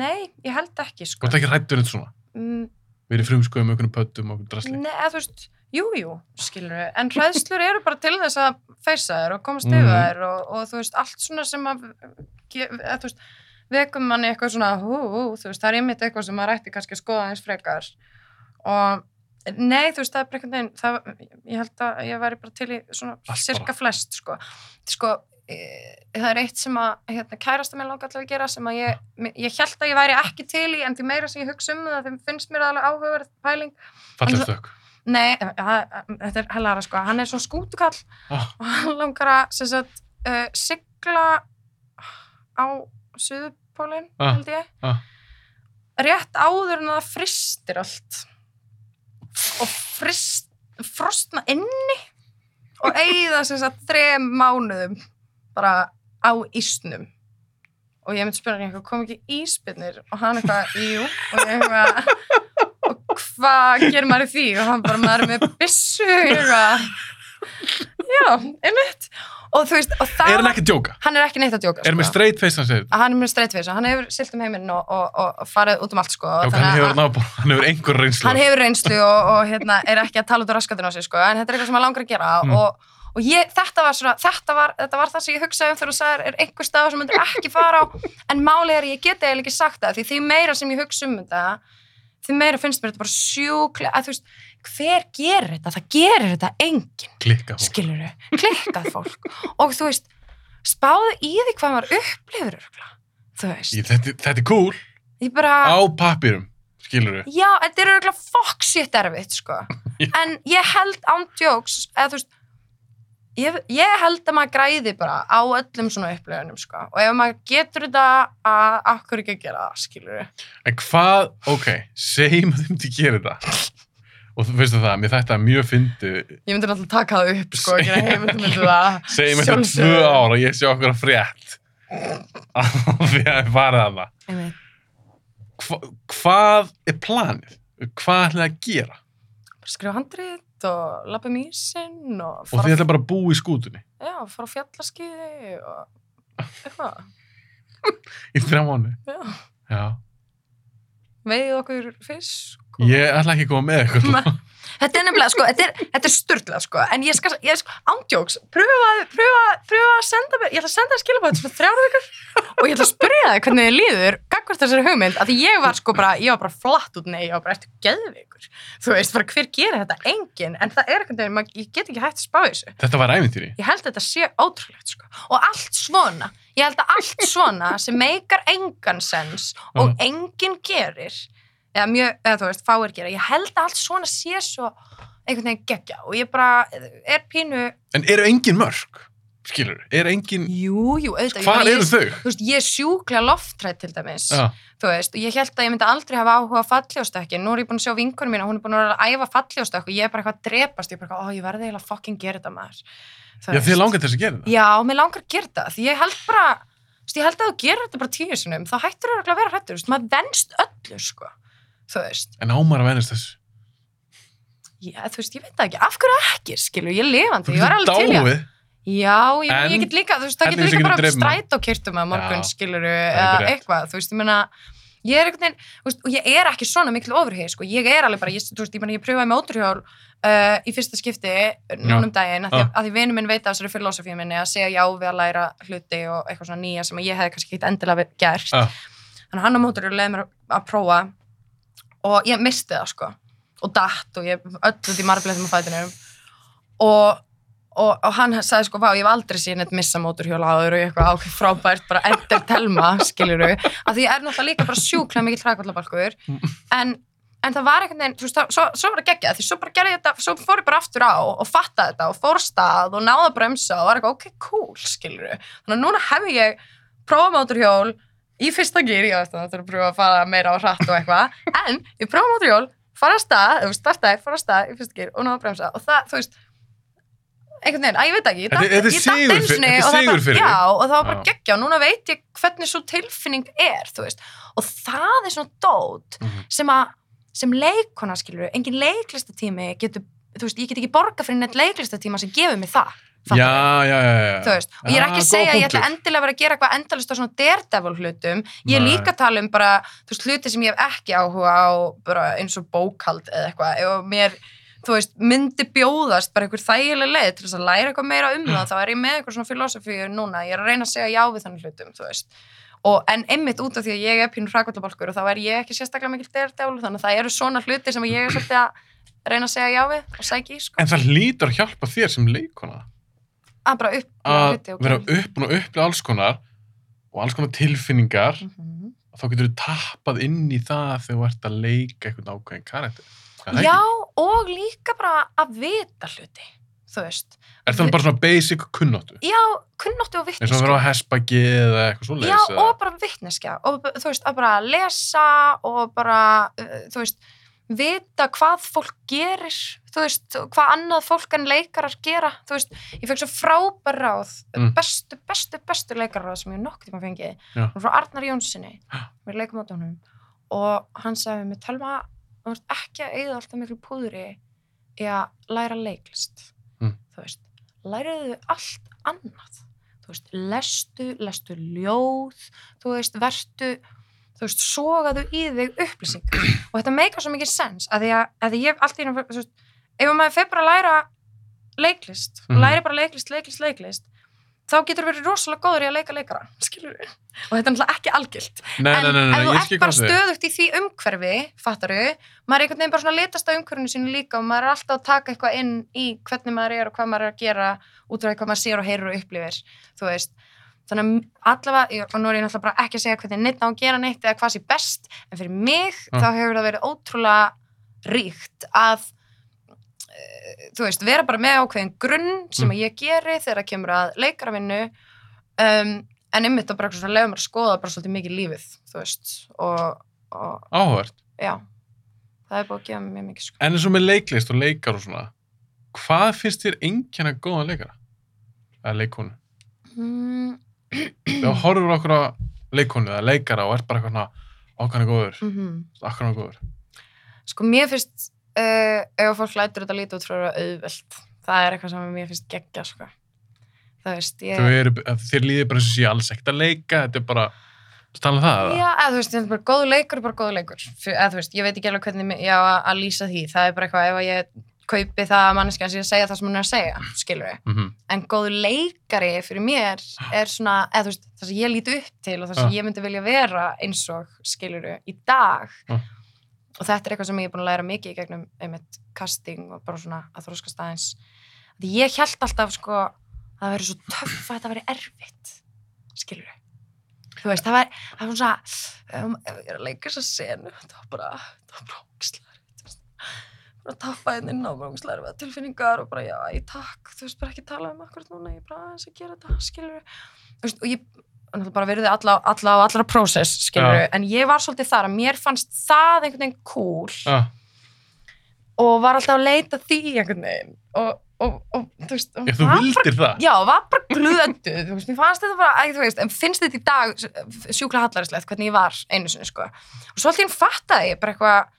nei, ég held ekki, Þú sko. ert ekki hrættur eins svona, Mm, verið frumskóið með einhvern pöttum og einhvern drasli. Nei, eða þú veist, jú, jú, skilur við, en hræðslur eru bara til þess að feysa þær og komast yfir þær og, og þú veist, allt svona sem að, eða þú veist, vekum manni eitthvað svona, hú, hú, þú veist, það er einmitt eitthvað sem maður ætti kannski að skoða eins frekar og nei, þú veist, það er bara einhvern veginn, það, ég held að ég væri bara til í svona Allt cirka bara. flest, sko, sko, það er eitt sem að hérna, kærasta mér langar allavega að gera sem að ég, ég held að ég væri ekki til í en því meira sem ég hugsa um það þeim finnst mér alveg áhugaverð pæling En- stökk. Nei, það- það- þetta er hellara sko, hann er svo skútukall Ah, og hann langar að sagt, uh, sigla á Suðupólinn, Ah, held ég. ah. Rétt áður en það fristir allt og frist, frostna inni og eigða sem sagt þrem mánuðum bara á ísnum. Og ég myndi spyrja hann eitthvað, kom ekki íspinnir og hann eitthvað, jú. Og ég eitthvað og hvað gerir maður í því? Og hann bara, maður er með byssu ég eitthvað. Já, einmitt. Og þú veist, og það Er hann ekki að djóka? hann er ekki neitt að djóka Er hann með straight face hann hann er með streitfis hann hefur silt um heiminn og, og, og, farið út um allt sko, Já, hann hefur, ná, hann hefur einhver reynslu. hann hefur reynslu og, og hérna, er ekki að tala út á raskatinn á sig sko, en þetta er eitthvað sem hann langar að gera Mm. og, og ég, þetta, var svona, þetta, var, þetta var það sem ég hugsaði um þegar þú sagðir er einhver stað sem myndir ekki fara á en málið er ég geti eiginlega ekki sagt það því því meira sem ég hugsa um þetta því meira finnst mér þetta bara sjúklega að þú veist, hver gerir þetta? Það gerir þetta enginn, Klikka fólk. skilur við klikkað fólk og þú veist, spáðu í því hvað maður upplifur þú veist, Ég, þetta, þetta er cool. ég bara Á papirum, skilur við. Já, þetta er auðvitað fuck shit erfitt, sko. En ég held án djóks, eða þú veist, ég, ég held að maður græði bara á öllum svona upplöfunum, sko. Og ef maður getur þetta að, akkur ekki að gera það, skilur við. En hvað, ok, segjum að þið myndi gera þetta. Og þú veistu það, mér þetta mjög fyndi, Ég myndi náttúrulega taka það upp, sko, ekki að heimundum myndi það. segjum þetta tvö ár og ég sé okkur að frétt. Af því að við farið að það. Hva, hvað er planið? Hvað ætlaði að gera? Skrifa handrit og lappa um ísinn og Og fara, þið ætlaði bara að búa í skútunni já, fara á fjallaskiði og eitthvað. í þrjá mánu. Já, Já. veið okkur fisk. og- Ég ætla ekki að koma með eitthvað. Þetta er nefnilega, sko, þetta er, þetta er styrlað, sko, en ég skal, ég sko, ándjóks, pröfa, pröfa, pröfa að senda ég ætla að senda það skilabóð svona þrjára vikar og ég ætla að spyrja það hvernig þið líður, gagvart þessari hugmynd, að ég var sko bara, ég var bara flatt út, nei, ég var bara eftir geðvikur, þú veist, bara hver gerir þetta, enginn, en það er veginn, maður- ég get ekki hægt að spá þessu, Þetta var æfintýri. ég held að þetta sé ótrúlegt, sko, og allt svona, ég held að allt svona sem meikar engan sens og Mhm. enginn gerir, eða mjög, eða þú veist, fáir gera, ég held að allt svona sé svo einhvern veginn geggja og ég bara er pínu, En eru engin mörg? Skilur, er engin... jú, jú, auðvitað, Hvað eru þau? þú veist, ég er sjúklega loftrætt til dæmis, Já. þú veist, og ég held að ég myndi aldrei hafa áhuga á falljóstökki, nú er ég búin að sjá vinkunum mína, hún er búin að æfa falljóstökk og ég er bara eitthvað að drepast, ég er bara, eitthvað, ó, ég verði eiginlega fucking gera þetta maður. Já, þið langar þess að gera það. Já, mér langar að gera þetta, því ég held bara, ég held að þú gerir þetta bara tíu sinum, þá hættur þú að vera hrættur, maður venst öllu, sko, þú veist. En ámar að venast þessu. Já, þú veist, ég veit ekki, af hverju ekki, skilur, ég er lifandi, ég var alveg til dáið. Já, ég, En ég get líka, þú veist, það getur líka bara stræt á kyrtum að morgun, Já, skilur, eða eitthvað, þú veist, ég meina, ég er einhvern veginn, veist, og ég er ekki svona mikil ofurhið, sko, ég er alveg bara, ég, veist, ég, ég pröfaði móturhjól uh, í fyrsta skipti núna um daginn, að Já. að því vinur minn veit af þessari filosofíu minni að segja já við að læra hluti og eitthvað svona nýja sem ég hefði kannski ekki endilega gert Já. þannig að hann á móturhjól leiði mér að prófa og ég misti það, sko. Og datt og ég öll út í marbleitum á fætinum og Og, og hann sagði sko, vá, ég hef aldrei síðan eitt missa móturhjóla áður og ég eitthvað ákveð frábært, bara ender telma, skilur að því ég er náttúrulega líka bara sjúklega mikill hrækvallabalkur en, en það var veginn, þú veist, það- svo, svo var það geggjað því svo bara gerði ég þetta, svo fór ég bara aftur á og fattaði þetta og fór af stað og náði að bremsa og var eitthvað, ok, cool, skilur þannig að núna hef ég prófað móturhjól í fyrsta gýr, að það er að pröfa að fara meira á hratt og eitthvað en ég prófaði móturhjól, fara af stað, þú veist, startaði, fara af stað í fyrsta gýr og náði að bremsa og það, þú veist einhvern veginn, að ég veit ekki, ég Þetta- þetta þetta er og þig. Já, og það var bara Já. geggja og núna veit ég hvernig svo tilfinning er, þú veist og það er svona dót Mhm. sem að, sem leikona skilur engin leiklistatími getur þú veist, ég get ekki borga fyrir neitt leiklistatíma sem gefur mig það, Já, já, já, já. þú veist, og ég er Já, ekki að segja að ég ætla endilega að vera að gera eitthvað endalist á svona daredevil hlutum, ég er líka að tala um bara, þú veist, hluti sem ég hef ekki áhuga á bara eins og bókald eða eitthvað, ef mér þú veist, myndi bjóðast bara einhver þægileg leið til þess að læra eitthvað meira um það þá er ég með eitthvað svona filosofíu núna. Ég er að reyna að segja já við þannig hlutum, þú veist. Og en einmitt út af því að ég er pínur hrakvallabalkur og þá er ég ekki sérstaklega mikil daredevil þannig að það eru svona hluti sem ég er svolítið að reyna að segja já við og sækja í, sko, En það lítur að hjálpa þér sem leikona að bara upp að hluti og vera gera upp og upplega alls konar og alls konar tilfinningar hluti. Mhm. þá getur þú tappað inn í það þegar þú ert að leika einhvern ákveðin karakter. Er Já, ekki? og líka bara að vita hluti, þú veist. Er það bara svona basic kunnáttu? Já, kunnáttu og eins og að vera á vittneskja. hespagi eða eitthvað svo Já, og bara vittneskja. Og þú veist, að bara lesa og bara, uh, þú veist, vita hvað fólk gerir, þú veist, hvað annað fólk en leikarar gera, þú veist, ég fekk svo frábær ráð, Mm. bestu, bestu, bestu leikarar sem ég nokkuð tíma fengið, Já. frá Arnar Jónssoni, við leikum á honum, og hann sagði mér, Telma, þú veist ekki að eigða alltaf miklu púðri í að læra leiklist, Mm. þú veist, læriðu allt annað, þú veist, lestu, lestu ljóð, þú veist, vertu, þú veist, sogaðu í þig upplýsingar og þetta meikar svo mikið sens að því að, að ég hef allt í einu, þú veist, ef maður fer bara að læra leiklist, Mhm. læri bara leiklist, leiklist, leiklist, þá getur verið rosalega góður í að leika leikara, skilur við, og þetta er náttúrulega ekki algilt, Nei, en nei, nei, ef þú ert bara stöðugt í því umhverfi, fattaru, maður er einhvern veginn bara svona litast á umhverfinu sínu líka og maður er alltaf að taka eitthvað inn í hvernig maður er og hvað maður er að gera út af hvað maður sér og heyrir og upplifir, þú veist. Þannig að allavega, og nú er ég náttúrulega bara ekki að segja hvernig neitt á að gera neitt eða hvað sé best, en fyrir mig Já. þá hefur það verið ótrúlega ríkt að eh, þú veist, vera bara með ákveðin grunn sem Mm. að ég geri þegar það kemur að leikaravinnu um, en einmitt að bara svona lefa mér að skoða bara svolítið mikið lífið, þú veist og, og Áhvert. já það er búið að gefa mér mikið sko. En eins og með leiklist og leikar og svona, hvað finnst þér einnkjana góðan leikara? Eða leikonu? mm, Þegar þú horfur okkur á leikonu eða leikara og ert bara okkar er góður, mm okkar er góður. sko mér finnst uh, ef fólk lætur þetta lítið út frá að auðvelt það er eitthvað sem mér finnst geggja sko. það veist ég að þér líður bara eins og sé alls ekkert að leika, þetta er bara, tala um það? Já, eða, þú veist, þetta er bara góð leikur er bara góð leikur eða, þú veist, ég veit ekki alveg hvernig ég á að, að lýsa því það er bara eitthvað ef ég kaupi það að manneskjan sé að segja það sem hún er að segja skilur við, Mhm. en góð leikari fyrir mér er svona eða, þú veist, það sem ég líti upp til og það sem Já. ég myndi vilja vera eins og skilur við í dag Já. og þetta er eitthvað sem ég er búin að læra mikið í gegnum einmitt casting og bara svona að þróskast aðeins því ég held alltaf sko að það veri svo töff að þetta veri erfitt skilur við þú veist, það var, það var svona um, ef ég er að leika þessa senu það var bara, það var bara ógislega. Bara tappa henni inn á bara erfitt tilfinningar og bara já, ég takk þú veist, bara ekki tala um akkurat núna ég er bara aðeins að gera þetta, skilur veist, og ég bara verið alla, alla á allra prósess, skilur Já. en ég var svolítið þar að mér fannst það einhvern veginn cool Ah, og var alltaf að leita því einhvern veginn og, og, og þú veist og þú var bara vildir það? Já, var bara glöðu, þú veist, mér fannst þetta bara, æ, þú veist, en finnst þetta í dag sjúkla hallarislegt hvernig ég var einu sinni, sko. Og svo alltaf fattaði ég bara eitthvað,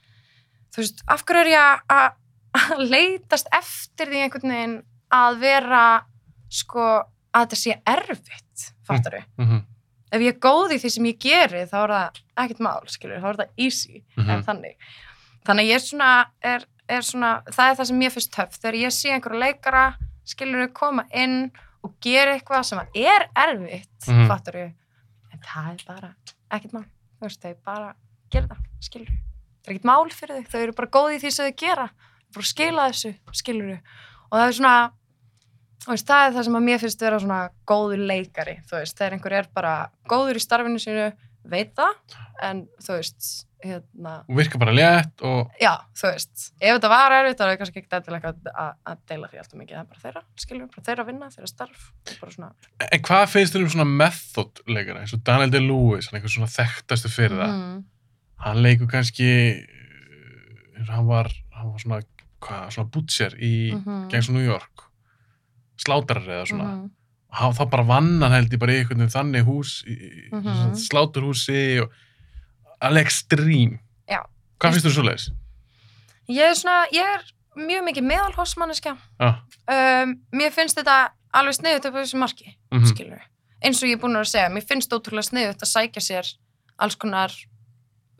þú veist, af hverju er ég að leitast eftir því einhvern veginn að vera, sko, að þetta sé erfitt, fattar við. Mhm. ef ég er góð í því sem ég geri þá er það ekkert mál, skilur, þá er það easy Mhm. en þannig þannig að ég er svona, er, er svona það er það sem mér finnst töff, þegar ég sé einhverja leikara skilur koma inn og gera eitthvað sem er erfitt Mhm. fattur en það er bara ekkert mál, þú veist, þau bara gera það, skilur það er ekkert mál fyrir þau, þau eru bara góð í því sem þau gera bara skila þessu, skilur og það er svona veist, það er það sem að mér finnst vera svona góður leikari, þú veist, þegar einhver er bara góður í starfinu sínu, veit það en þú veist hérna, og virka bara létt og já, þú veist ef þetta var erfitt, þá er það kannski ekki eitthvað að, að, að deila því alltaf mikið, það er bara þeirra skilur, bara þeirra vinna, þeirra starf og bara svona en hvað finnst þér um svona method leikara eins og Daniel Day-Lewis hann er eitthvað svona mm, hann leikur kannski og hann var hann var svona, hvað, svona butcher í Mhm. Gangs of New York slátarar eða svona mhm, og hann, þá bara vann hann held ég bara í einhvern veginn þannig hús Mhm. mm sláturhúsi og ekstrím Já. hvað finnst þér svo leiðis? ég er svona, ég er mjög mikið meðalhósmanniska Ah, um, mér finnst þetta alveg sniðut upp á þessu marki, mm skilur eins og ég er búin að segja, mér finnst ótrúlega sniðut að sækja sér alls konar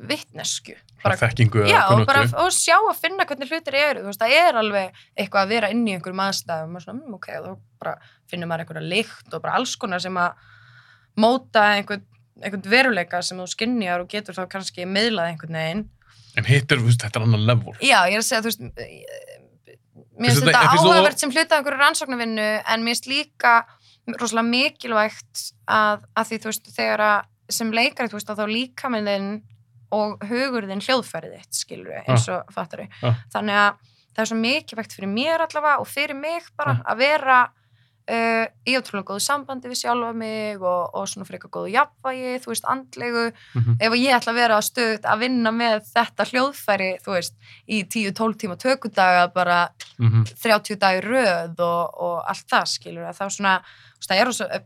vittnesku þekkingu já, og, bara, og sjá að finna hvernig hlutir eru þú veist, það er alveg eitthvað að vera inn í einhverjum aðstæðum og svona, mm, ok, þá bara finnir maður einhverja lykt og bara alls konar sem að móta einhvern, einhvern veruleika sem þú skinnjar og getur þá kannski miðlað einhvern veginn. En hitt er, þú veist, þetta er annan level. Já, ég er að segja, þú veist, eh, mér Finnst þetta- áhugavert sem hluta einhverju rannsóknarvinnu, en mér finnst líka rosalega mikilvægt að, að því, þú veist, þegar að sem leikari, þú veist, að þá líka með þinn og hugur þinn hljóðfærið þitt, skilur eins og fattar Já. Þannig að það er svo mikilvægt fyrir mér allavega og fyrir mig bara Já. að vera uh, í ótrúlega góðu sambandi við sjálfa mig og, og svona eitthvað góðu jafnvægi, þú veist, andlegu Mhm. ef ég ætla að vera að stöðut að vinna með þetta hljóðfæri, þú veist, í 10-12 tíma tökudaga, bara Mhm. 30 dagi röð og, og allt það, skilur, að þá svona, þú veist, það er svo,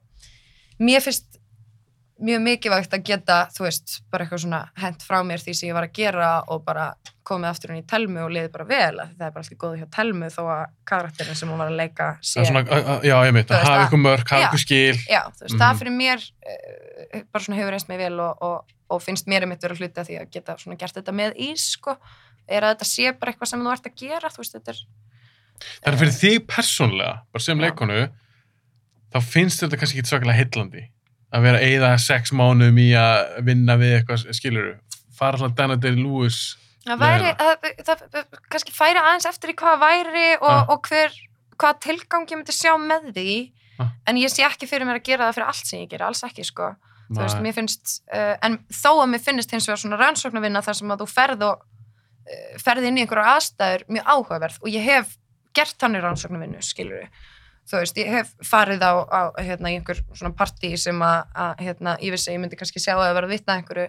mér finnst mjög mikilvægt að geta, þú veist, bara eitthvað svona hent frá mér því sem ég var að gera og bara komið aftur inn í telmu og liðið bara vel, að það er bara alltaf góð hjá telmu þó að karakterin sem hún var að leika sé, Það er svona, já, ég Þú að hafa að- ykkur mörg, hafa ykkur skil. já, þú veist, Mhm. það fyrir mér uh, bara svona hefur reynst mig vel og, og, og finnst mér einmitt hluti að því að geta svona gert þetta með ís, sko. Er að þetta sé bara eitthvað sem þú ert að gera, þú veist, þetta er Þannig fyrir þig persónlega, bara sem leikonu þá finnst þetta kannski ekki svakalega heillandi að vera að eyða sex mánuðum í að vinna við eitthvað, skiluru fara svona Dana Day-Lewis Það væri, það, það, það kannski færi aðeins eftir í hvað væri og, Ah. og hver, hvað tilgang ég myndi sjá með því Ah. en ég sé ekki fyrir mér að gera það fyrir allt sem ég gera, alls ekki sko. Þú veist, mér finnst, uh, en þó að mér finnst hins vegar svona rannsóknarvinna þar sem að þú ferð og uh, ferð inn í einhverjar aðstæður mjög áhugaverð og ég hef gert þannig rannsóknarvinnu, skilur við þú veist, ég hef farið á, á hérna, einhver svona partí sem að, að hérna, ég vissi ég myndi kannski sjá að vera vitna einhverju,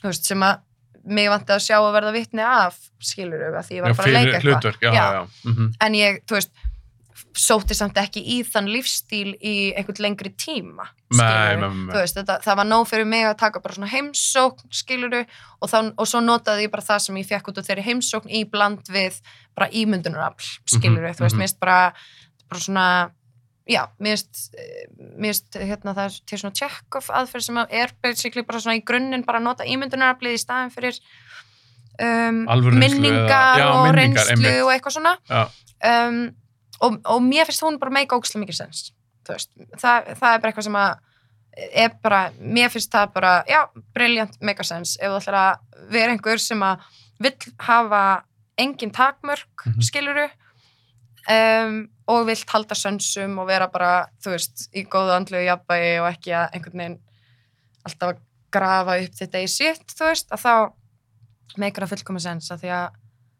þú veist, sem að mig vant að sjá að verða vitni af skilur við, að því ég var Já, bara að leika eitthvað já, Já. já. Mhm. en ég, þú veist sóti samt ekki í þann lífstíl í einhvern lengri tíma Nei, skilurðu. nei, nei. Þú veist, þetta, það var nóg fyrir mig að taka bara svona heimsókn skiluru og, þá, og svo notaði ég bara það sem ég fekk út úr þeirri heimsókn í bland við bara ímyndunarafl Mhm, þú veist, mhm. mér finnst bara, bara svona já, mér finnst hérna, það til svona check-off aðferð sem er basically bara svona í grunninn bara að nota ímyndunaraflið í staðin fyrir um, minningar og reynslu einmitt. og eitthvað svona um, og, og mér finnst hún bara meika ógæslega mikið sens það, það er bara eitthvað sem að er bara, mér finnst það bara já, briljant meika sens ef þú ætlar að vera einhver sem að vill hafa engin takmörk Mhm. skiluru um, og vill halda sönsum og vera bara, þú veist, í góðu andlegu jafnvægi og ekki að einhvern veginn alltaf að grafa upp þetta í sitt, þú veist, að þá meikar það fullkomið sens að því að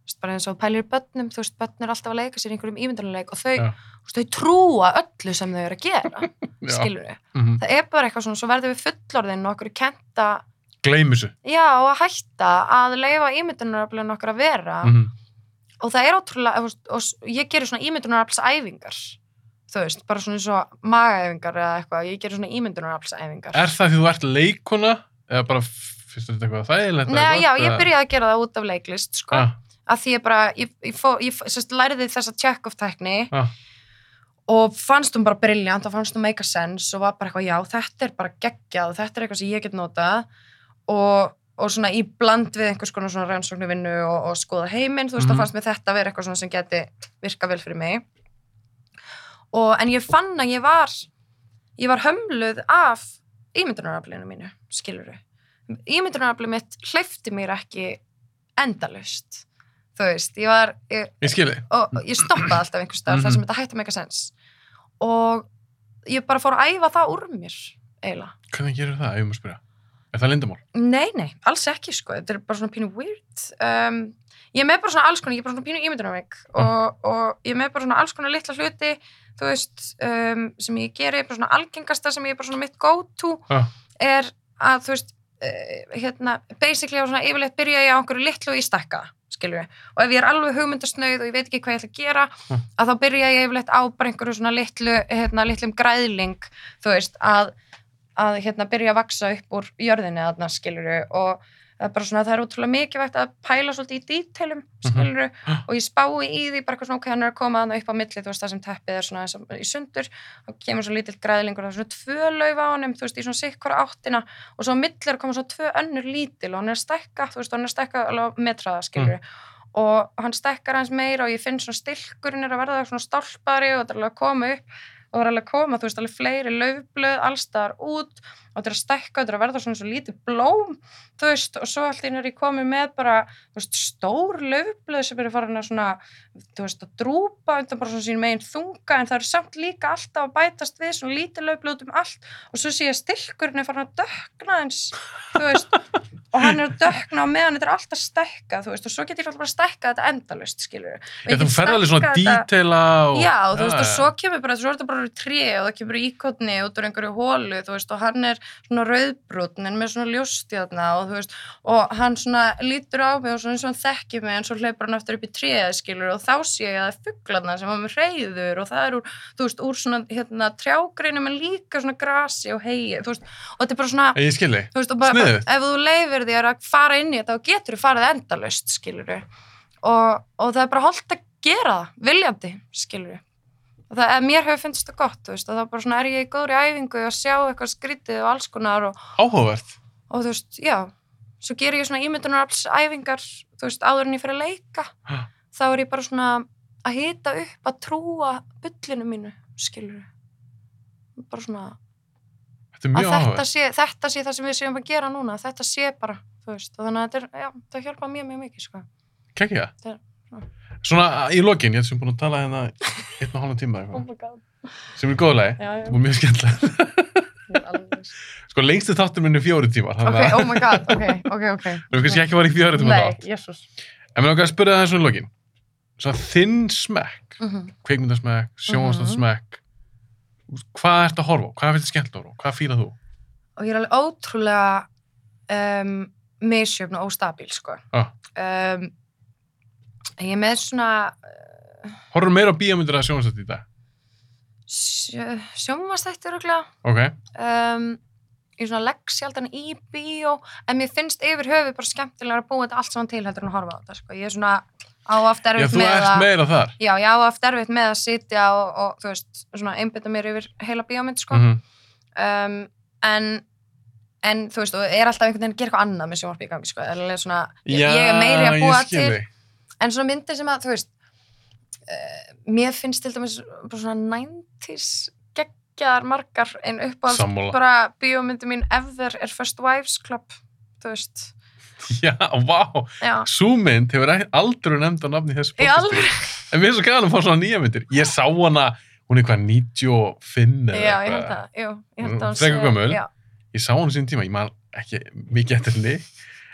veist, bara eins og pælir börnum, þú veist, börn er alltaf að leika sér í einhverjum ímyndarleik og þau, þú veist, þau trúa öllu sem þau eru að gera, skilur við. Mhm. Það er bara eitthvað svona, svo verður við fullorðin og okkur kenta, Gleym þessu já, og að hætta að leifa ímyndunaraflun okkur að vera Mhm. Og það er ótrúlega, og ég gerir svona ímyndunaraflsæfingar, þú veist, bara svona eins og magaæfingar eða eitthvað, ég gerir svona ímyndunaraflsæfingar. Er það því þú ert leikona eða bara finnst þetta eitthvað þægilegt Nei, já, ég byrjaði að gera það út af leiklist, sko. Já, að því ég bara, ég, ég, fó, ég sérst, læriði þessa check-off-tækni Já. og fannst hún bara briljant og fannst hún make a sense og var bara eitthvað, já, þetta er bara geggjað þetta er eitthvað sem ég get notað og, og svona í bland við einhvers konar svona rannsóknu vinnu og, og skoða heiminn, þú veist, Mhm. þá fannst mér þetta vera eitthvað svona sem geti virka vel fyrir mig og en ég fann að ég var ég var hömluð af ímyndunaraflinu mínu, skiluru ímyndunaraflinu mitt hleyfti mér ekki endalust þú veist, ég var ég, Ég og ég stoppaði alltaf einhvers staðar Mhm. þar sem þetta hætti að make a sense og ég bara fór að æfa það úr mér eiginlega. Hvernig gerur það, ef ég maður spyrja? Er það lindamál? Nei, nei, alls ekki sko, þetta er bara svona pínu weird um, ég er með bara svona alls konar, ég er bara svona pínu ímyndunarveik og, og ég er með bara svona alls konar litla hluti þú veist, um, sem ég geri bara svona algengasta sem ég er bara svona mitt go to Já. er að þú veist uh, hérna, basically á svona yfirleitt byrja ég á einhverju litlu ég stækka það, skilur við og ef ég er alveg hugmyndasnauð og ég veit ekki hvað ég ætla að gera Mm. að þá byrja ég yfirleitt á bara einhverju svona litlu, hérna, litlum græðling þú veist, að, að hérna, byrja að vaksa upp úr jörðinni þarna, skilur og það er bara svona, það er útrúlega mikilvægt að pæla svolítið í dítelum, skilur og ég spái í því bara eitthvað svona, ok, hann er að koma þarna upp á milli, þú veist, það sem teppið er svona og í sundur, þá kemur svo lítill græðlingur, það er svona tvö lauf á honum, þú veist, í svona sikkvara áttina og svo á milli að koma svo tvö önnur lítil og hann er að stækka, þú veist, og hann er að stækka alveg metraða, skilur og hann stækkar hans meira og ég finn svona styrkurinn er að verða svona stálpari og þetta er alveg að koma upp og það er alveg að koma, þú veist, alveg fleiri laufblöð allstaðar út og þetta er að stækka, þetta er að verða svona svo lítið blóm þú veist, og svo allt inn er ég komið með bara, þú veist, stór laufblöð sem eru farin að svona, þú veist, að drúpa undan bara svona sín megin þunga en það eru samt líka alltaf að bætast við svona lítið laufblöð út um allt og svo sé ég að styrkurinn er farin að dökna eins, þú veist og hann er að dökna á meðan þetta er alltaf stækka, þú veist, og svo get ég alltaf bara að stækka þetta endalust, Ég þú ferð alveg svona dítela og... Já, þú veist, og já. svo kemur bara, svo er þetta bara úr tré og það kemur íkotni út úr einhverju hólu, þú veist, og hann er svona rauðbrútn en með svona ljóstjárna og þú veist, og hann svona lítur á mig og svona eins og hann þekkir mig en svo hleypur hann aftur upp í tréð, skilur, og þá sé ég að það er fugglarna sem var með reyður og það er úr, veist, úr svona, hérna, trjágreinum en líka svona grasi og hegi, og þetta er bara svona, Og þú leifir þér að fara inn í þetta þá getur þú farið endalaust, skilur og, og það er bara holdt að gera það, viljandi, skilur og það, mér hefur finnst það gott, þú veist, og þá bara svona er ég í góðri æfingu að sjá eitthvað skrítið og alls konar og, Áhugavert. og þú veist, já svo ger ég svona ímyndunarafls æfingar þú veist, áður en ég fyrir að leika Ha. þá er ég bara svona að hita upp að trúa bullinu mínu, skilur bara svona Þetta er þetta sé, þetta sé það sem við séum að gera núna þetta sé bara, þú veist þannig að þetta er, já, það hjálpa mjög, mjög mikið sko. Kekja. Það er- svona. Í lokin, ég sem búin að tala hérna einn og hálfum tíma eitthvað, god sem er góðlega, já, og mjög skemmtilega. Sko, lengstu þáttur minn er fjóri tímar, ok, oh my god, ok, ok, ok við kannski ekki var í fjóri tíma nei, þátt. En mér langar að spyrja það svona í lokin. Svona þinn smekk, Mhm. kveikmyndasmekk, sjónvarsdóttsmekk, hvað ert að horfa á? Hvað finnst þið skemmt að horfa á? Hvað fýlað þú? og ég er alveg ótrúlega um, misjöfn og óstabil sko. Ah. um, ég er með svona Horfum meira á bíómyndir að sjónvarsdótt í dag? sjö, sjónvastættir örgulega Ok, um, ég svona legg sjaldan í bíó en mér finnst yfir höfuð bara skemmtilega að búa þetta allt saman til heldur en að horfa á þetta sko. ég er svona á já erfitt þú með ert að meira þar. já, ég á aftur erfitt með að sitja og, og þú veist, svona einbytta mér yfir heila bíómynd sko. Mhm. um, en en þú veist, og er alltaf einhvern veginn að gera eitthvað annað með sjónvarp í gangi, sko, eða svona ég, Já, ég er meiri að búa ég til en svona myndir sem að, þú veist uh, mér finnst til dæmis bara svona 90s geggjaðar margar en uppáhalds Sammála. bara bíómyndi mín ever er First Wives Club þú veist, Já, vá. já Sú mynd hefur aldrei nefnd á nafni þessu podcasti. En mér er svo gæðan að fá svona nýja myndir. Ég sá hana, hún er hvað, 95 eða ég eitthvað. það ég Frekar sé- gömul. já, Ég sá hana sín tíma, ég man ekki mikið eftir henni.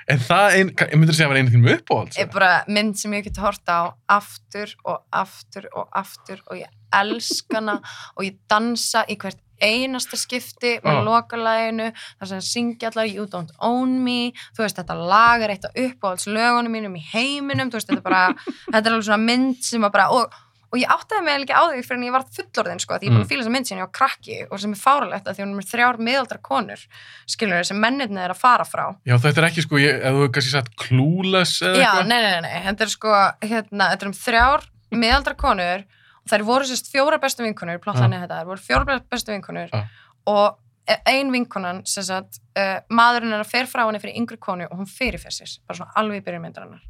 En það, ein, ég myndir segja að vera einu þínum uppáhalds. er bara mynd sem ég get horta á aftur og aftur og aftur og ég elskana og ég dansa í hvert einasta skipti með Ah. lokalæginu þar sem syngja allar You Don't Own Me þú veist þetta lag er eitt af uppáhaldslögunum mínum í heiminum veist þetta er bara þetta er alveg svona mynd sem að bara og, og ég áttaði mig ekki á því fyrir en ég var fullorðin sko, því ég búin Mm. að fíla þessa mynd sinni á krakki og sem er fáralegt að því hún er þrjár miðaldra konur skilur sem mennirni er að fara frá Já, þetta er ekki sko, ég, ef þú hefur kannski sagt clueless eða Já, eitthvað. nei, nei, nei, nei, þetta er sko, hérna, þetta er um þrjár miðaldra konur þær voru sérst fjóra bestu vinkunur, plottanir þetta, þær voru fjóra bestu vinkunur og ein vinkunan, sem sagt, uh, maðurinn er að fer frá henni fyrir yngri konu og hún fyrirfer sér, bara svona alveg í byrjun myndarinnar.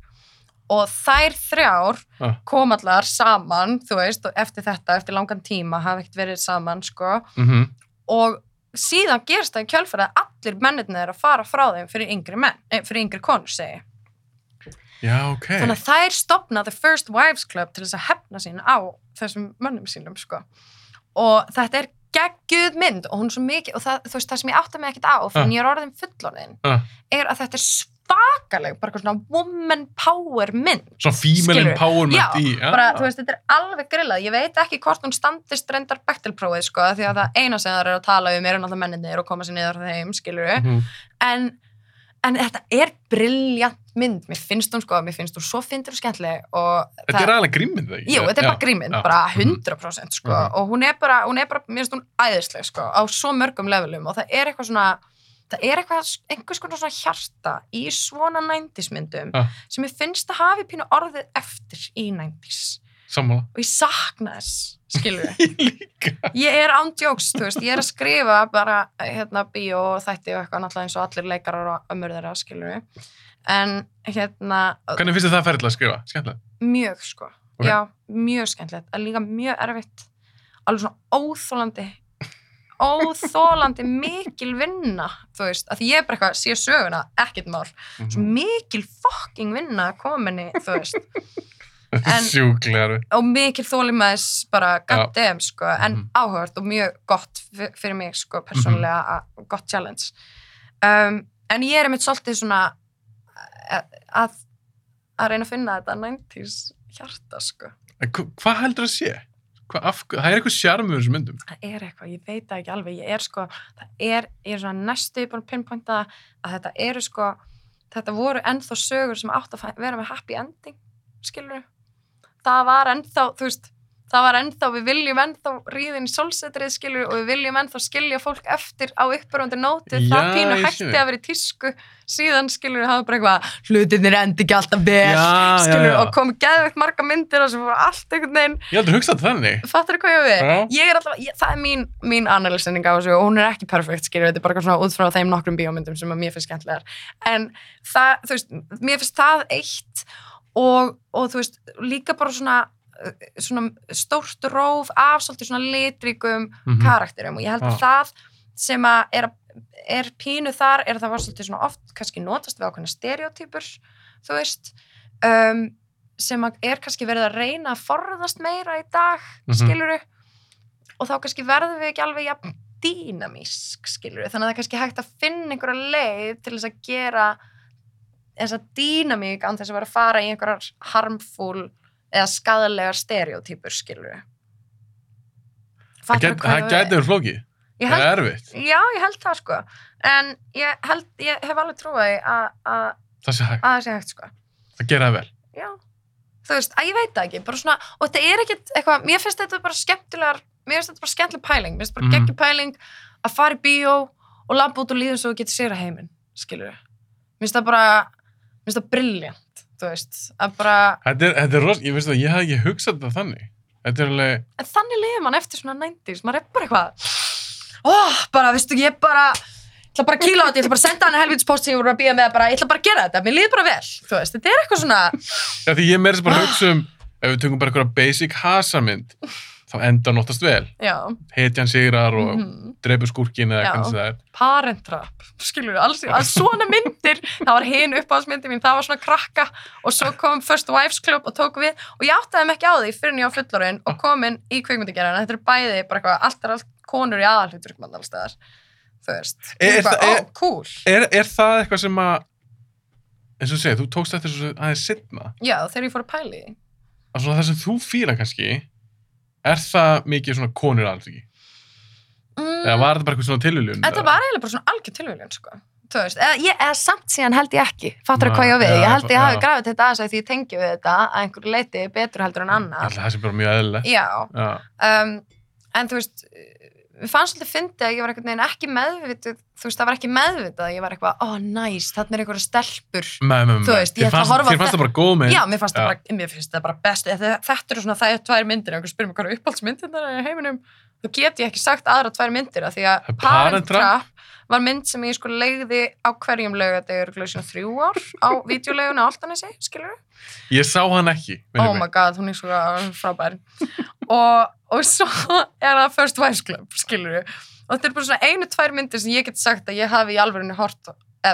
Og þær þrjár Já. kom allar saman, þú veist, eftir þetta, eftir langan tíma, hafa ekkert verið saman, sko, Mhm. og síðan gerst það í kjölfæri að allir mennirnir er að fara frá þeim fyrir yngri menn, eh, fyrir yngri konur, segi. Já, ok. Þannig að þær stopna The First Wives Club til þess að hefna sín á þessum mönnum sínum, sko. Og þetta er geggjuð mynd og hún er svo mikið, og það, veist, það sem ég átta mig ekkert á, fyrir Ah. ég er orðin fullorðin, Ah. er að þetta er svakaleg, bara svona woman power mynd. Svona female empowerment Já, í... bara, þú veist, þetta er alveg grillað. Ég veit ekki hvort hún standist reyndar Bechtelprófið, sko, því að það eina sem það er að tala um er náttúrulega menninir og koma sér niður þeim, skilur Mhm. en, en þetta er brilljant mynd. Mér finnst hún, sko, mér finnst hún svo fyndir og skemmtileg og Þetta er alveg grímynd, það ekki? Jú, þetta er Já, bara grímynd, já. bara Mhm. 100% sko, Mhm. og hún er bara, hún er bara, mér finnst hún æðisleg sko, á svo mörgum levelum og það er eitthvað svona, það er eitthvað, einhvers konar svona hjarta í svona 90s myndum Já. sem ég finnst að hafi pínu orðið eftir í 90s Sammála. og ég sakna þess, skilur við. Ég er ándjóks, þú veist, ég er að skrifa bara, hérna, bíó og þætti og eitthvað náttúrulega eins og allir leikarar og ömmur þeirra, skilur við. En, hérna, Hvernig finnst þið það ferðilega að skrifa? Skemmtilega. Mjög sko, Ok. já, mjög skemmtilegt en líka mjög erfitt alveg svona óþólandi óþólandi mikil vinna þú veist, að ég er bara eitthvað sé söguna, ekkert mál, svo Mhm. mikil fucking vinna kominni, þú veist Sjúklegar við. og mikil þólimaðis bara Já. goddamn sko, en Mhm. áhugavert og mjög gott fyr- fyrir mig sko, persónulega að gott challenge um, en ég er einmitt svolítið svona að, að að reyna að finna þetta 90s hjarta sko En hva- Hvað heldur það sé? Hva, af, það er eitthvað sjarmur í þessum myndum. það er eitthvað, ég veit það ekki alveg ég er sko, það er, ég er svona næstu búin að pinpointa að þetta eru sko þetta voru ennþá sögur sem átt að vera með happy ending skilur það var ennþá, þú veist það var ennþá, við viljum ennþá ríðin í solsetrið skilur og við viljum ennþá skilja fólk eftir á uppbörundu nóti það Já, pínu hætti að vera í tísku síðan skilur við hafa bara eitthvað hlutinir endi ekki alltaf vel Já, já, skilur já. og komu geðveikt marga myndir og sem voru allt einhvern veginn Ég heldur hugsað þannig. fattar þú hvað ég við? Já. Ég er alltaf, ég, það er mín, mín analysending á þessu og hún er ekki perfekt, skilur, þetta er bara svona út frá þeim nokkrum bíómyndum sem að mér finnst skemmtilegar. En það, þú veist, mér finnst það eitt og, og þú veist, líka bara svona, uh, svona stórt róf af svolítið svona litríkum Mhm. karakterum og ég held að Já. það sem að er, er pínu þar er að það var svolítið svona oft kannski notast við ákveðna stereotypur þú veist um, sem að er kannski verið að reyna að forðast meira í dag Mhm. skiluru og þá kannski verðum við ekki alveg jafn dýnamísk skiluru þannig að það er kannski hægt að finna einhverja leið til þess að gera þessa dýnamík án þess að vera að fara í einhverjar harmful eða skadalegar stereotypur skiluru Það gæti það gæti verið flókið. Ég Það held, er erfitt. já, ég held það sko en ég, held, ég hef alveg trúið að að Það sé hægt. að sé hægt sko Það gera það vel. já, þú veist, að ég veit það ekki bara svona, og þetta er ekkit eitthvað mér finnst þetta bara skemmtilegar mér finnst þetta bara skemmtileg pæling, mér finnst bara Mhm. mm. geggjum pæling að fara í bíó og labba út og líða svo og geta sér að heiminn skilur við, mér finnst það bara finnst það brilljant, þú veist að bara, Þetta er, þetta er ros... Ég veist að ég hef ekki hugsað þetta þannig. Þetta er alveg... en þannig liður mann eftir svona 90s, maður er bara eitthvað ó, bara, veistu, ég bara ég ætla bara að kýla á þetta, ég ætla bara að senda hann helvitspost sem ég voru að býja með, bara, ég ætla bara að gera þetta, mér líður bara vel, þú veist, þetta er eitthvað svona Já, því ég sem bara hugsa um, ef við tökum bara einhverja basic hasarmynd, þá enda hann oftast vel. já, Hetjan sigrar og mm mhm. dreipur skúrkin eða hvernig það er. parentrap, skilur við, alls, alls svona myndir, það var hinn uppáhaldsmyndi mín, það var svona krakka og svo kom First Wives Club og tók við og ég áttaði mig ekki á því fyrir var fullorinn og komin í kvikmyndagerðina, þetta er bæði bara eitthvað, allt er allt konur í aðalhuturkmann allstaðar, þú veist Er- það- er- ó, cool, Er, er það eitthvað sem að, eins og þú segir, þú tókst eftir þessu aðeins sittna, já, þegar ég fór að pæli því. það sem þú fíla kannski, er það mikið svona konur ekki? mm, Eða var þetta bara eitthvað svona tilviljun? Þetta var eiginlega bara svona algjör tilvíljun, sko. Þú veist, eða, ég, eða samt síðan held ég ekki, fattur Nei, hvað ég á við, ég held ég hafi grafið þetta aðeins að því ég tengi við þetta að einhverju leiti betur heldur en annar. að það sé bara mjög eðlilegt. Já, Já. um, en þú veist, mér fannst svolítið fyndið að ég var einhvern veginn ekki meðvitið, þú veist, það var ekki meðvitið að ég var eitthvað, oh, næs, þarna er einhverja stelpur. Með, með, Þú veist, ég ætla að horfa Þér fannst það bara góð mynd. Já, mér fannst, það bara, mér finnst það bara best, þetta, eru svona, það er tvær myndir, spyrir mig hvað eru uppáhaldsmyndirnar í heiminum, þá get ég ekki sagt aðra tvær myndir, af því að Parent Trap. Var mynd sem ég sko leiði á hverjum laugardegur, glöðsina þrjú ár á videolegun á Altanesi, skilur Ég sá hann ekki. oh my god, hún er svo frábær. Og, og svo er það First Wives Club, skilur og þetta er bara svona einu, tvær myndir sem ég get sagt að ég hafi í alvörinu hort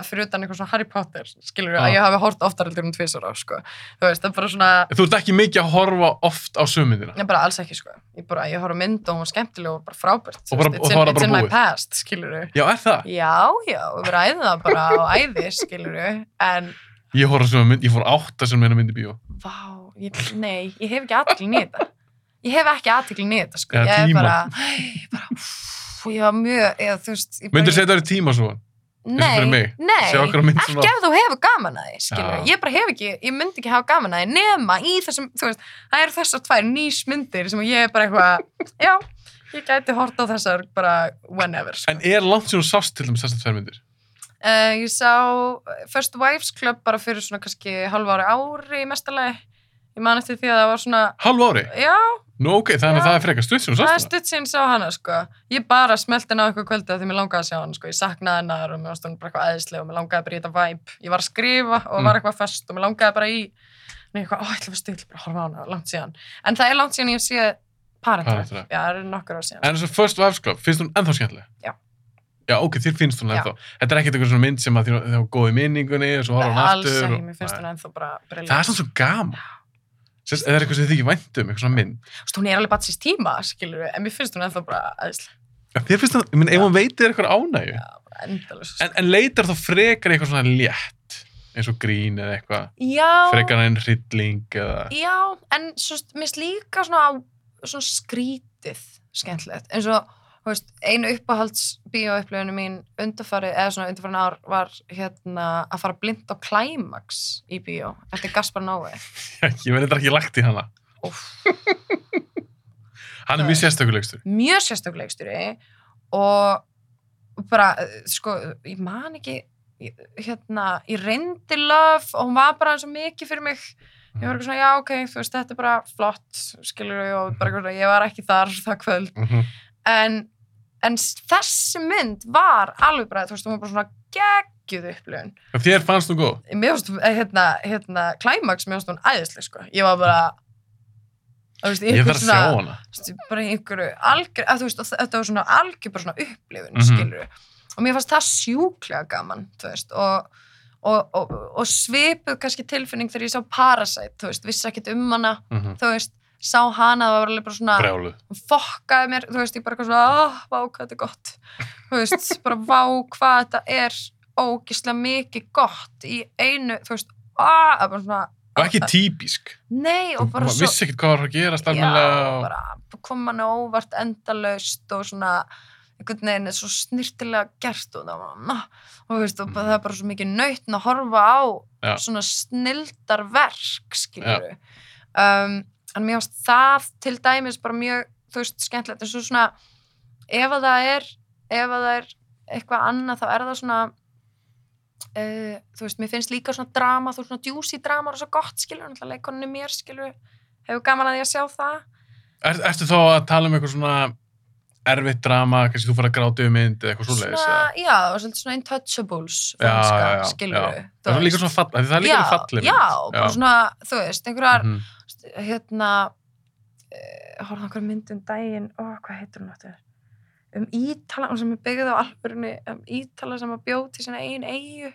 fyrir utan eitthvað svona Harry Potter, skilur Já. að ég hafi hort oftar heldur en tvisar á, sko þú veist, það er bara svona, Þú ert ekki mikið að horfa oft á sömyndina. ég bara alls ekki, sko ég bara, ég horf á mynd og hún var skemmtileg og bara frábært Og bara- og it's var in, it's in my past, skilur Já, er það? já, já, við ræðum það bara á æði, skilur en Ég horf á sömu mynd, ég fór átta sem meina mynd í bíó. Vá, ég, nei, ég hef ekki aðteklin í þetta. Ég hef ekki aðteklin í þetta, sko. Eða ég er bara, ég bara, pff, Nei, nei, ekki ef þú hefur gaman að því. Já. Ég bara hef ekki, ég myndi ekki hafa gaman að því, nema í þessum, þú veist, það eru þessar tvær nýsmyndir sem ég er bara eitthvað, já, ég gæti hort á þessar bara whenever, sko. En er langt sem þú sást til þess að tvær myndir? Uh, ég sá First Wives Club bara fyrir svona kannski halva ári mestalagi. Ég man eftir því að það var svona, Halv ári? já, Nú ok, þannig að það er frekar stutt sem þú það er sást það. stutt síðan ég sá hana, sko. Ég bara smelti hana eitthvað kvöldi að því mér langaði að sjá hana, sko. Ég saknaði hennar og mér varst hún bara eitthvað æðislega og mér langaði bara í þetta vibe. Ég var að skrifa og Mm. var eitthvað fest og mér langaði bara í, en ég eitthvað, ó, ég ætla að still, bara að horfa á hana, langt síðan. En það er langt síðan ég sé Parent Parent Trap. Trap. Já, það eru nokkur ár síðan. En þess að First Wives Club, finnst hún ennþá skemmtileg? Já. Já, ok, þér finnst hún ennþá. Þetta er ekkert eitthvað svona mynd sem að þér var góð í minningunni og svo horfa hún Alls aftur. ekki, og- mér finnst hún ennþá bara briljant. Það er svona svo gaman. Sérst, eða er eitthvað sem þið ekki vænt um, eitthvað svona mynd. Þú veist, hún er alveg bara síst tíma, skilur við, en mér finnst hún ennþá bara æðislega. Já, þér finnst það, ég minn, ef hún veitir eitthvað ánægju. Já, bara endalus. En, en leitar þá frekar eitthvað svona létt, eins og grín eða eitthvað, Já, frekar en hrylling eða... já, en svo, mér finnst líka svona, svona skrítið skemmtilegt, eins og veist, einu uppáhalds bíóupplöfunu mín undarfarið, eða svona undarfarið ár var hérna að fara blind á Climax í bíó, eftir Gaspar Noé ég verði þetta ekki lagt í hana. Hann er mjög sérstökulegstur. mjög sérstakleikstjóri og bara, eh, sko, ég man ekki hérna, ég reyndi löf og hún var bara eins og mikið fyrir mig ég var eitthvað svona, já, ok, þú veist, þetta er bara flott, skilur og bara svona, ég var ekki þar það kvöld, Mhm. en en þessi mynd var alveg bara, þú veist, hún var bara svona geggjuð upplifun, Þér fannst þú góð? mér finnst, eh, hérna, hérna Climax, mér finnst hún æðisleg, sko. Ég var bara þú veist, Ég þú veist, bara einhverju algjör, að, þú veist, þetta var svona algjör bara svona upplifun, mm Mhm. skilur og mér fannst það sjúklega gaman, þú veist og, og, og, og svipuð kannski tilfinning þegar ég sá Parasite, þú veist, vissi ekkert um hana Mm þú veist, sá hana, það var alveg bara svona Brjáluð. hún fokkaði mér, þú veist, ég bara svona, oh, vá, hvað þetta er gott þú veist, bara vá, hvað þetta er ógislega mikið gott í einu, þú veist, ah, það bara svona Og ekki típisk. nei, og bara Maður svo vissi ekkert hvað var að gerast já, almennilega. og- bara kom hann óvart endalaust og svona einhvern veginn er svo snirtilega gert og það var, na, og veist, og það er bara svo mikið nautn að horfa á Já. svona snildar verk, skilur um, en mér finnst það til dæmis bara mjög, þú veist, skemmtilegt en svo svona, ef að það er ef að það er eitthvað annað þá er það svona uh, þú veist, mér finnst líka svona drama þú veist, svona djúsi drama er svo gott, skilur náttúrulega leikoninu mér, skilur hefur gaman að því að sjá það Er, ertu þá að tala um eitthvað svona erfitt drama, kannski þú fara að gráta um mynd eða eitthvað svoleiðis? svona, já, og svona Já, já, franska, já, skilur já. Það er líka svona fall, það líka já, fallið já, bara svona, þú veist, einhverjar Mhm. Hérna uh, horfðu okkur mynd um daginn ó, hvað heitir hún áttur um Ítala, hún sem er byggð á alvörunni um Ítala sem að bjóð til sinna eigin eigu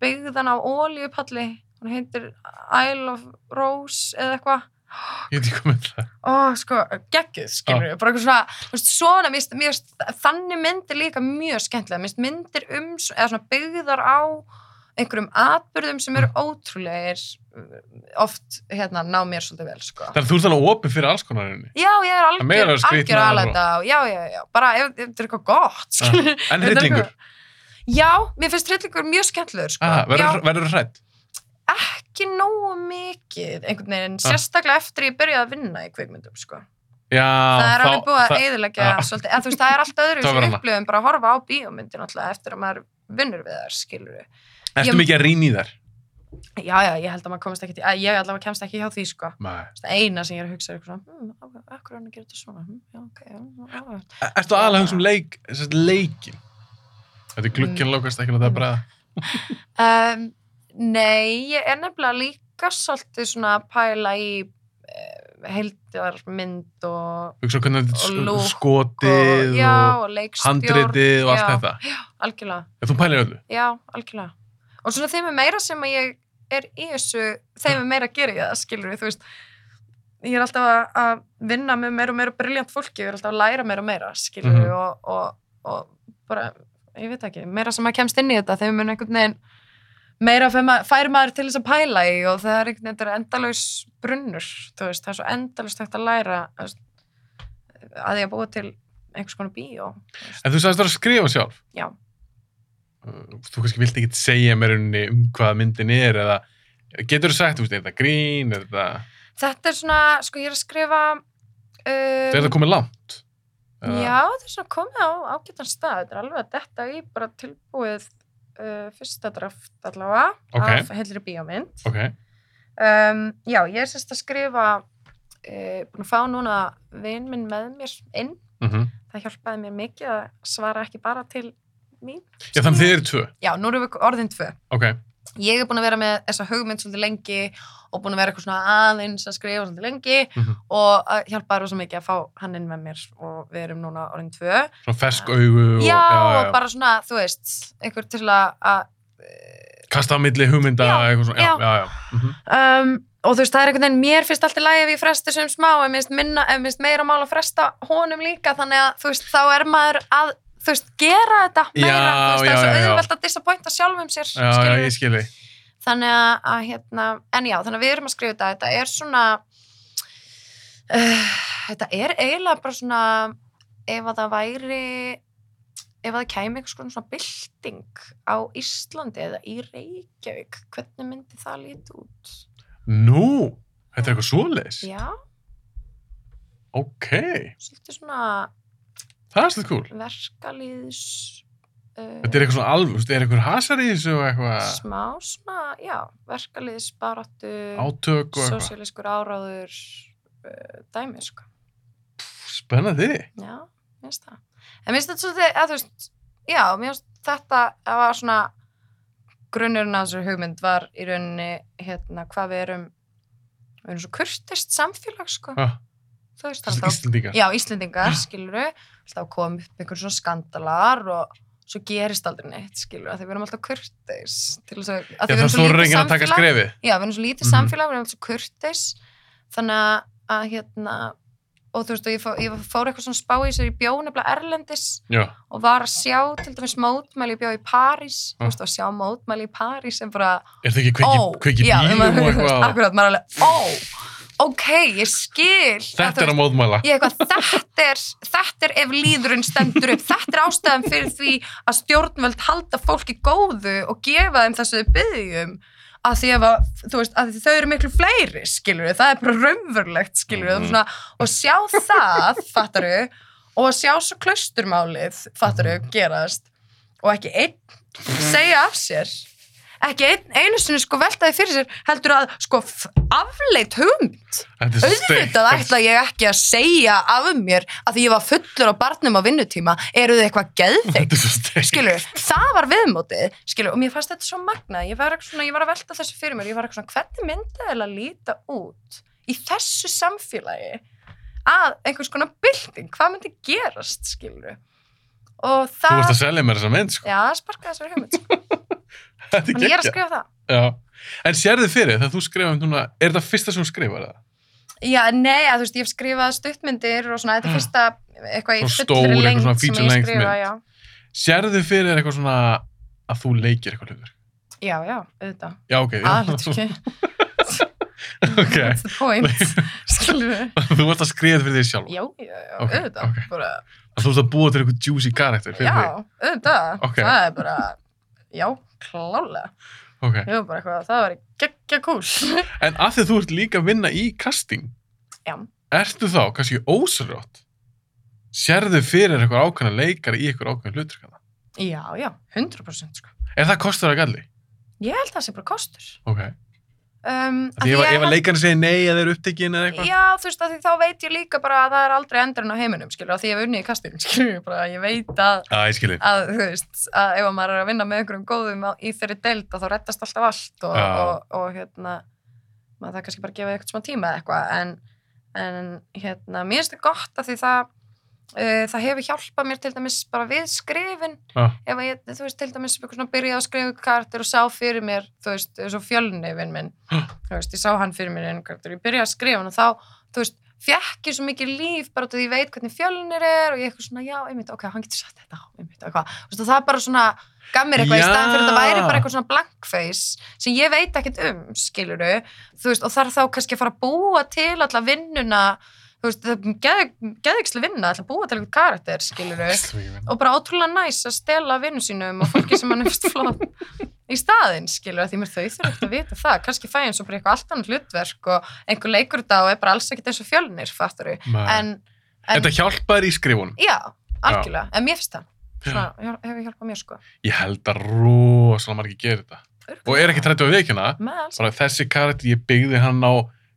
byggðan á ólíupalli hún heitir Isle of Rose eða eitthvað. Ég veit ekki hvað með það. ó, sko, geggjuð, skilur við, bara eitthvað svona, svona, mér finnst þannig myndir líka mjög skemmtilega, myndir um, eða svona byggðar á einhverjum atbyrðum sem eru ótrúlegir uh, oft, hérna, ná mér svolítið vel, sko. Þannig að þú ert alveg opið fyrir alls konar henni. Já, ég er Það algjör, algjör alveg þetta, já, já, já, bara ef, þetta er eitthvað gott, skilur En hryllingur, Já, mér finnst hryllingur mjög skemmtilegur, sko. ah, verður þú hrætt? ekki nógu mikið, einhvern veginn, Ah. sérstaklega eftir ég byrjaði að vinna í kvikmyndum, sko. Já, það er alveg búið að það- eyðileggja Já. svolítið, en þú veist, það er allt öðru Það sem upplifum bara að horfa á bíómyndir náttúrulega eftir að maður vinnur við þær, skilur við. Ertu Ég- mikið að rýna í þær? Já, já, ég held að maður komast ekki til, ég allavega kemst ekki hjá því, sko. Eina sem ég er að hugsa er eitthvað svona, hm, ok, akkur er hann að gera þetta svona, hm, já, ok, já, já. E- Ertu aðalega að hugsa um leik, leikin? Þetta er glugginn lókast ekki að það. Um, nei, ég er nefnilega líka svolítið svona að pæla í uh, heildarmynd og, Hugsa hvernig Og sk- skotið og, og og leikstjórn. handritið og allt já, þetta. Algjörlega, Já, þú pælir öllu. já, algjörlega. Og svona þeim er meira sem að ég er í þessu, þeim er meira að gera í það, skilur við, þú veist, ég er alltaf að, að vinna með meira og meira briljant fólki, ég er alltaf að læra meira og meira, skilur við, Mhm. og, og, og bara, ég veit ekki, meira sem að kemst inn í þetta, þeim mun einhvern veginn meira fær ma- fær maður til þess að pæla í og það er einhvern veginn, þetta er endalaus brunnur, þú veist, það er svo endalaust hægt að læra veist, að því að búa til einhvers konar þú veist. En þú sagðist það að skrifa sjálf. Já. Þú kannski vilt ekki segja mér um hvað myndin er eða getur þú sagt, er þetta grín, er þetta, Þetta er svona, sko ég er að skrifa er um, þetta komið langt? Eða- Já, þetta er svona komið á ágætan stað þetta er alveg að detta í bara tilbúið uh, fyrsta draft allavega Ok. af heilri bíómynd Ok, um, Já, ég er sérst að skrifa uh, búin að fá núna vin minn með mér inn mhm. það hjálpaði mér mikið að svara ekki bara til mín Já, þannig þið eru tvö. Já, nú erum við orðin tvö Ok, Ég er búin að vera með þessa hugmynd svolítið lengi og búin að vera eitthvað svona aðeins að skrifa svolítið lengi Mhm. og að hjálpaði rosa mikið að fá hann inn með mér og við erum núna orðin tvö svona fersk augu og, já, já, og bara svona, þú veist, einhver til að, að kasta á milli hugmynda, Já, eitthvað svona, já, já. já, já. Mhm. um, og þú veist, það er einhvern veginn, mér finnst alltaf lægi ef ég fresti sem smá, ef finnst meira mál að fresta honum líka, þannig að, þú veist, þá er maður að, þú veist, gera þetta meira, Já, þú veist, það er svo auðvelt að disappointa sjálfum sér, Já, skilurðu. ég skilji. þannig að, að, hérna, en já, þannig að við erum að skrifa þetta, þetta er svona, uh, þetta er eiginlega bara svona, ef að það væri, ef að það kæmi einhvers konar svona bylting á Íslandi eða í Reykjavík, hvernig myndi það líti út? Nú, þetta er eitthvað svoleiðis. Já, Ok, svolítið svona það er svolítið cool. verkalýðs, uh, Þetta er eitthvað svona alveg, veist, er eitthvað hasar í þessu og eitthvað smá svona, já, verkalýðs, baráttu, átök og eitthvað. sosialískur áráður, uh, dæmi, sko. Spennandi. Já, mér finnst það. En mér finnst þetta svolítið, að þú veist, já, mér finnst þetta að var svona, grunnurinn að þessu hugmynd var í rauninni, hérna, hvað við erum, við erum svo kurtist samfélag, sko. Ah, Þú veist, Þessi alltaf, Íslendingar. já, Íslendingar, skiluru, alltaf kom upp einhver svona skandalar og svo gerist aldrei neitt, skiluru, að því við erum alltaf kurtis til þess að, að Já, við erum svo lítið samfélag. Já, við erum svo lítið Mhm. samfélag, við erum alltaf kurtis þannig að, hérna og þú veist, og ég, fó, ég fór eitthvað svona spá í sér í bjó nefnilega Erlendis Já, og var að sjá til dæmis mótmæli bjó í París, Ah. þú veist, að sjá mótmæli í París sem bara, er það ekki kveiki, ó, kveiki já, maður- akkurat, maður alveg, ó ok, ég skil. Þetta er að eitthvað, þetta er, þetta er ef líðurinn stendur upp, þetta er ástæðan fyrir því að stjórnvöld halda fólki góðu og gefa þeim þessu byggjum að því að, veist, að þau eru miklu fleiri, skilur við, það er bara raunverulegt, skilur við, Mhm. svona, og sjá það, fattaru, og að sjá svo klausturmálið, fattaru, gerast, og ekki einn segja af sér, ekki einn, einu sinni sko veltaði fyrir sér, heldur að sko afleitt hugmynd, er auðvitað ætla ég ekki að segja af mér að því ég var fullur á barnum á vinnutíma eru þið eitthvað geðveikt er skilur, það var viðmótið skilur, og mér fannst þetta svo magna ég var, svona, ég var að velta þessu fyrir mér ég var eitthvað svona, hvernig myndi það að líta út í þessu samfélagi að einhvers konar bylting? Hvað myndi gerast, skilur og Þú það varst að selja mér þessa mynd, sko. já, það sparkaði þessari hugmynd sko. Þetta er þannig ég er að geggja. skrifa það Já. En sérðu fyrir þegar þú skrifa um núna, er þetta fyrsta sem þú skrifar það? Já, nei, að þú veist, ég hef skrifað stuttmyndir og svona, þetta er fyrsta eitthvað í fullri lengt sem ég skrifa, já. Sérðu fyrir eitthvað svona að þú leikir eitthvað hlutur? Já, já, auðvitað. Já, ok. Aðlut ekki. ok. That's the point. Skilur við? þú varst að þetta fyrir því sjálf. Já, já, já, Ok, auðvitað. ok. Bara, Þú varst að búa til eitthvað juicy karakter fyrir já, því. auðvitað. Ok. Það er bara, já, klálega. Ég var bara eitthvað, það var geggja kúl. En að því þú ert líka að vinna í casting, já, ertu þá kannski ósarjótt sérðu fyrir eitthvað ákveðna leikar í eitthvað ákveðna hlutur? Já, já, 100% sko. Er það kostur að galli? Ég held að það sé bara kostur. Ok. Um, Því ef, að leikarni segir nei eða er upptekinn eða eitthvað? Já, þú veist, að því þá veit ég líka bara að það er aldrei endurinn á heiminum, skilur, að því ég hef unnið í kastinu, skilur, bara ég veit að, skilji. að, þú veist, að ef að maður er að vinna með einhverjum góðum á, í þeirri deild að þá rettast alltaf allt og, Já. og, og, hérna, maður það kannski bara að gefa eitthvað smá tíma eða eitthvað, en, en, hérna, mér finnst það gott að því það, það hefur hjálpað mér til dæmis bara við skrifin, Já. ef ég, þú veist, til dæmis byrjaði að skrifa kartur og sá fyrir mér, þú veist, og fjölnefin minn, þú veist, ég sá hann fyrir mér einu kartur, ég byrjaði að skrifa hann og þá, þú veist, fekk ég svo mikið líf bara af því ég veit hvernig fjölnir er og ég eitthvað svona, já, einmitt, ok, hann getur sagt þetta, einmitt, eitthvað, og það bara svona gaf mér eitthvað í Já. staðan fyrir að þetta væri bara eitthvað svona blank face sem ég veit ekkert um, skiluru, þú veist, og þarf þá kannski að fara að búa til alla vinnuna, þú veist, það er geðiksli vinna, alltaf búa til eitthvað karakter, skiluru, og bara ótrúlega næs að stela vinnu sínum og fólki sem hann er fyrst flott í staðinn, skilur, því mér þau þurfa ekkert að vita það, kannski fæ eins og bara eitthvað allt annað hlutverk og einhver leikur þetta og er bara alls ekkert eins og fjölnir, fattur en, en Þetta hjálpaður í skrifunum. já, algjörlega, en mér finnst það. Svona, hefur hjálpað mér sko. Ég held að rosalega margir gerir þetta. Og er ekki trættið á vikina, þessi karakter, ég byggði hann á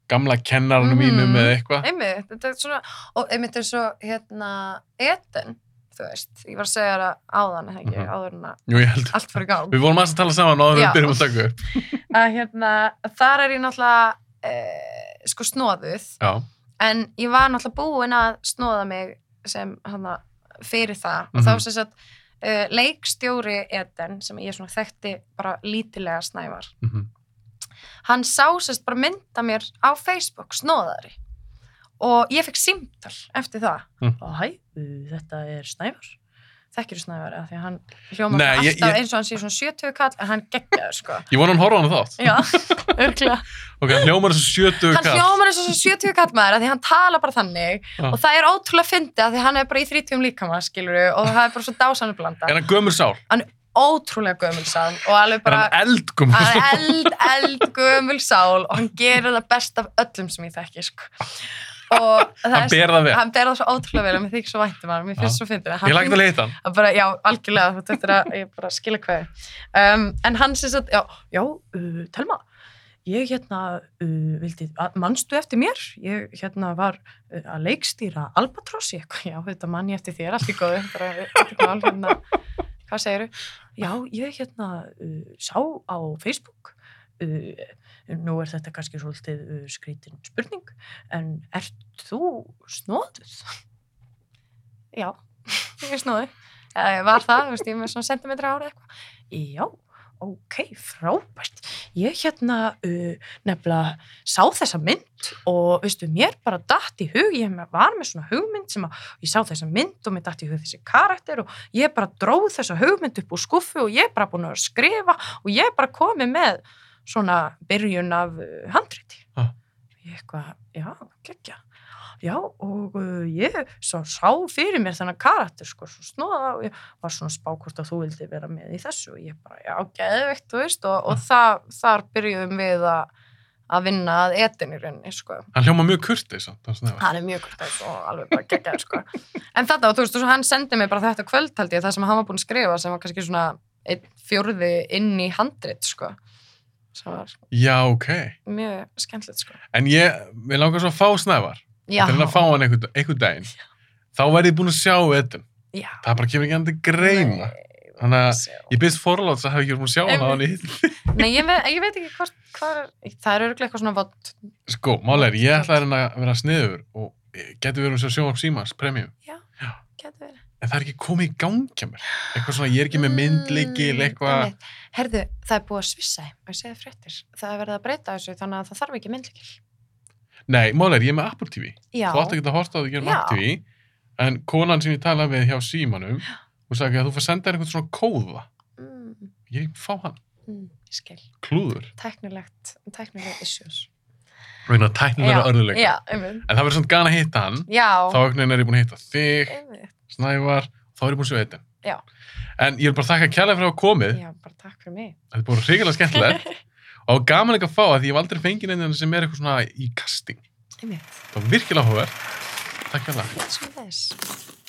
gamla kennarunum Mhm. mínum eða eitthvað. einmitt, þetta er svona og einmitt er svo, hérna Eden, þú veist, ég var að segja það áðan, ekki, Mhm. áður en að Jú, allt fyrir gang Við vorum aðeins að tala saman á að Já. við byrjum að taka upp. að hérna, þar er ég náttúrulega eh, sko snóðuð Já. en ég var náttúrulega búin að snóða mig sem hana, fyrir það og Mhm. þá sem sagt uh, leikstjóri Eden sem ég svona þekkti bara lítilega snævar Mhm. Hann sá sérst bara mynda mér á Facebook snóðari og ég fekk símtal eftir það Mm. og hæ, uh, þetta er snævar þekkir þú snævar af því að hann hljóma Nei, ég- alltaf ég- eins og hann sé svona 70 kall en hann geggjaður sko Ég vona hann horfa hann þátt. já, örgulega Ok, hann hljómar þessu 70 hann kall. eins og svona 70 kallmaður af því hann tala bara þannig Já. og það er ótrúlega fyndið af því hann er bara í 30 líkama skilur og það er bara svo dásanlega blanda Er hann gömur sál? Ótrúlega gömul sál og alveg bara hann er eld, eld gömul sál og hann gerir það best af öllum sem ég þekki sko. og Hann ber það vel. hann ber það svo ótrúlega vel og mér þykir svo væntum hann, mér finnst svo fyndið. Ég lagt að leita hann. að bara, já, algjörlega, þetta er að ég bara skilja hvað um, en hann sem sagt, já, já, uh, Telma ég hérna uh, vildi, að- manstu eftir mér? Ég hérna var uh, að leikstýra Albatross, ég, já, þetta mann ég eftir þér, allt í góðu bara, hérna, hvað segiru já, ég hérna uh, sá á Facebook uh, nú er þetta kannski svolítið uh, skrítin spurning en ert þú snóðuð? Já, ég er snóðuð var það, þú veist, ég er með svona sentimetra ára eitthvað. Já, ok, frábært. Ég hérna uh, nefnilega sá þessa mynd og veistu, mér bara datt í hug, ég var með svona hugmynd sem að ég sá þessa mynd og mér datt í hug þessi karakter og ég bara dróð þessa hugmynd upp úr skuffu og ég bara búin að skrifa og ég bara komið með svona byrjun af handriti. Ah. Ég eitthvað, já, geggja. Já, og uh, ég svo sá fyrir mér þennan karakter, sko, svo snóða og ég var svona spá hvort að þú vildi vera með í þessu og ég bara, já, geðveikt, þú veist, og, og það, þar byrjuðum við að, að vinna að etin í rauninni, sko. Hann hljóma mjög samt, hann er mjög kurteis og alveg bara geggjaður, sko. En þetta, og þú veist, hann sendi mig bara þetta kvöld, held ég, það sem hann var búinn að skrifa, sem var kannski svona einn fjórði inn í handrit, sko. Já, ok. mjög skemmtilegt, sko. En ég, við langar svo að fá snævar. Já, Til að fá hann einhvern, einhvern daginn. Þá verði ég búin að sjá Edun. já. Það bara kemur ekki hann til greina. Þannig að Sjá. ég byrst forláts að hafa ekki búin að sjá hann á hann í hitt. Nei, ég, ve ég veit ekki hvort, hvað, það er örgulega eitthvað svona vott. Sko, málega ég ætla að reyna að vera sniður og getur verið um sér sjónvarp símans, premium. Getur verið. En það er ekki komið í gang hjá mér. Eitthvað svona, ég er ekki með Mm, eitthvað. einmitt. Herðu, það er búið að svissa, ég segi fréttir. Það er verið að breyta þessu, þannig að það þarf ekki myndlikil. Nei, málega er, ég er með Apple TV. Já. Þú átti ekki að horta á það að gera með Já. Apple TV. En konan sem ég talaði við hjá símanum, hún sagði að þú fyrir senda einhvern svona kóða. Mm, Ég fá hann. mm, ég skil. Klúður. Tæknilegt, tæknilegt issues. Reyna að þeirra örðuleika. Já, einmitt. En það verður svona gana að hitta hann. Já, Þá er ég búin að hitta þig, einmitt. Snævar, þá er ég búin að sjá þetta. Já. En ég vil bara þakka kjærlega fyrir að hafa komið. Já, bara takk fyrir mig. Þetta er búin hrigalega skemmtilegt. og gaman ekki að fá að því ég var aldrei fengið einhvern sem er eitthvað svona í kasting. Einmitt. Það var virkilega hóver. Takk fyrir það.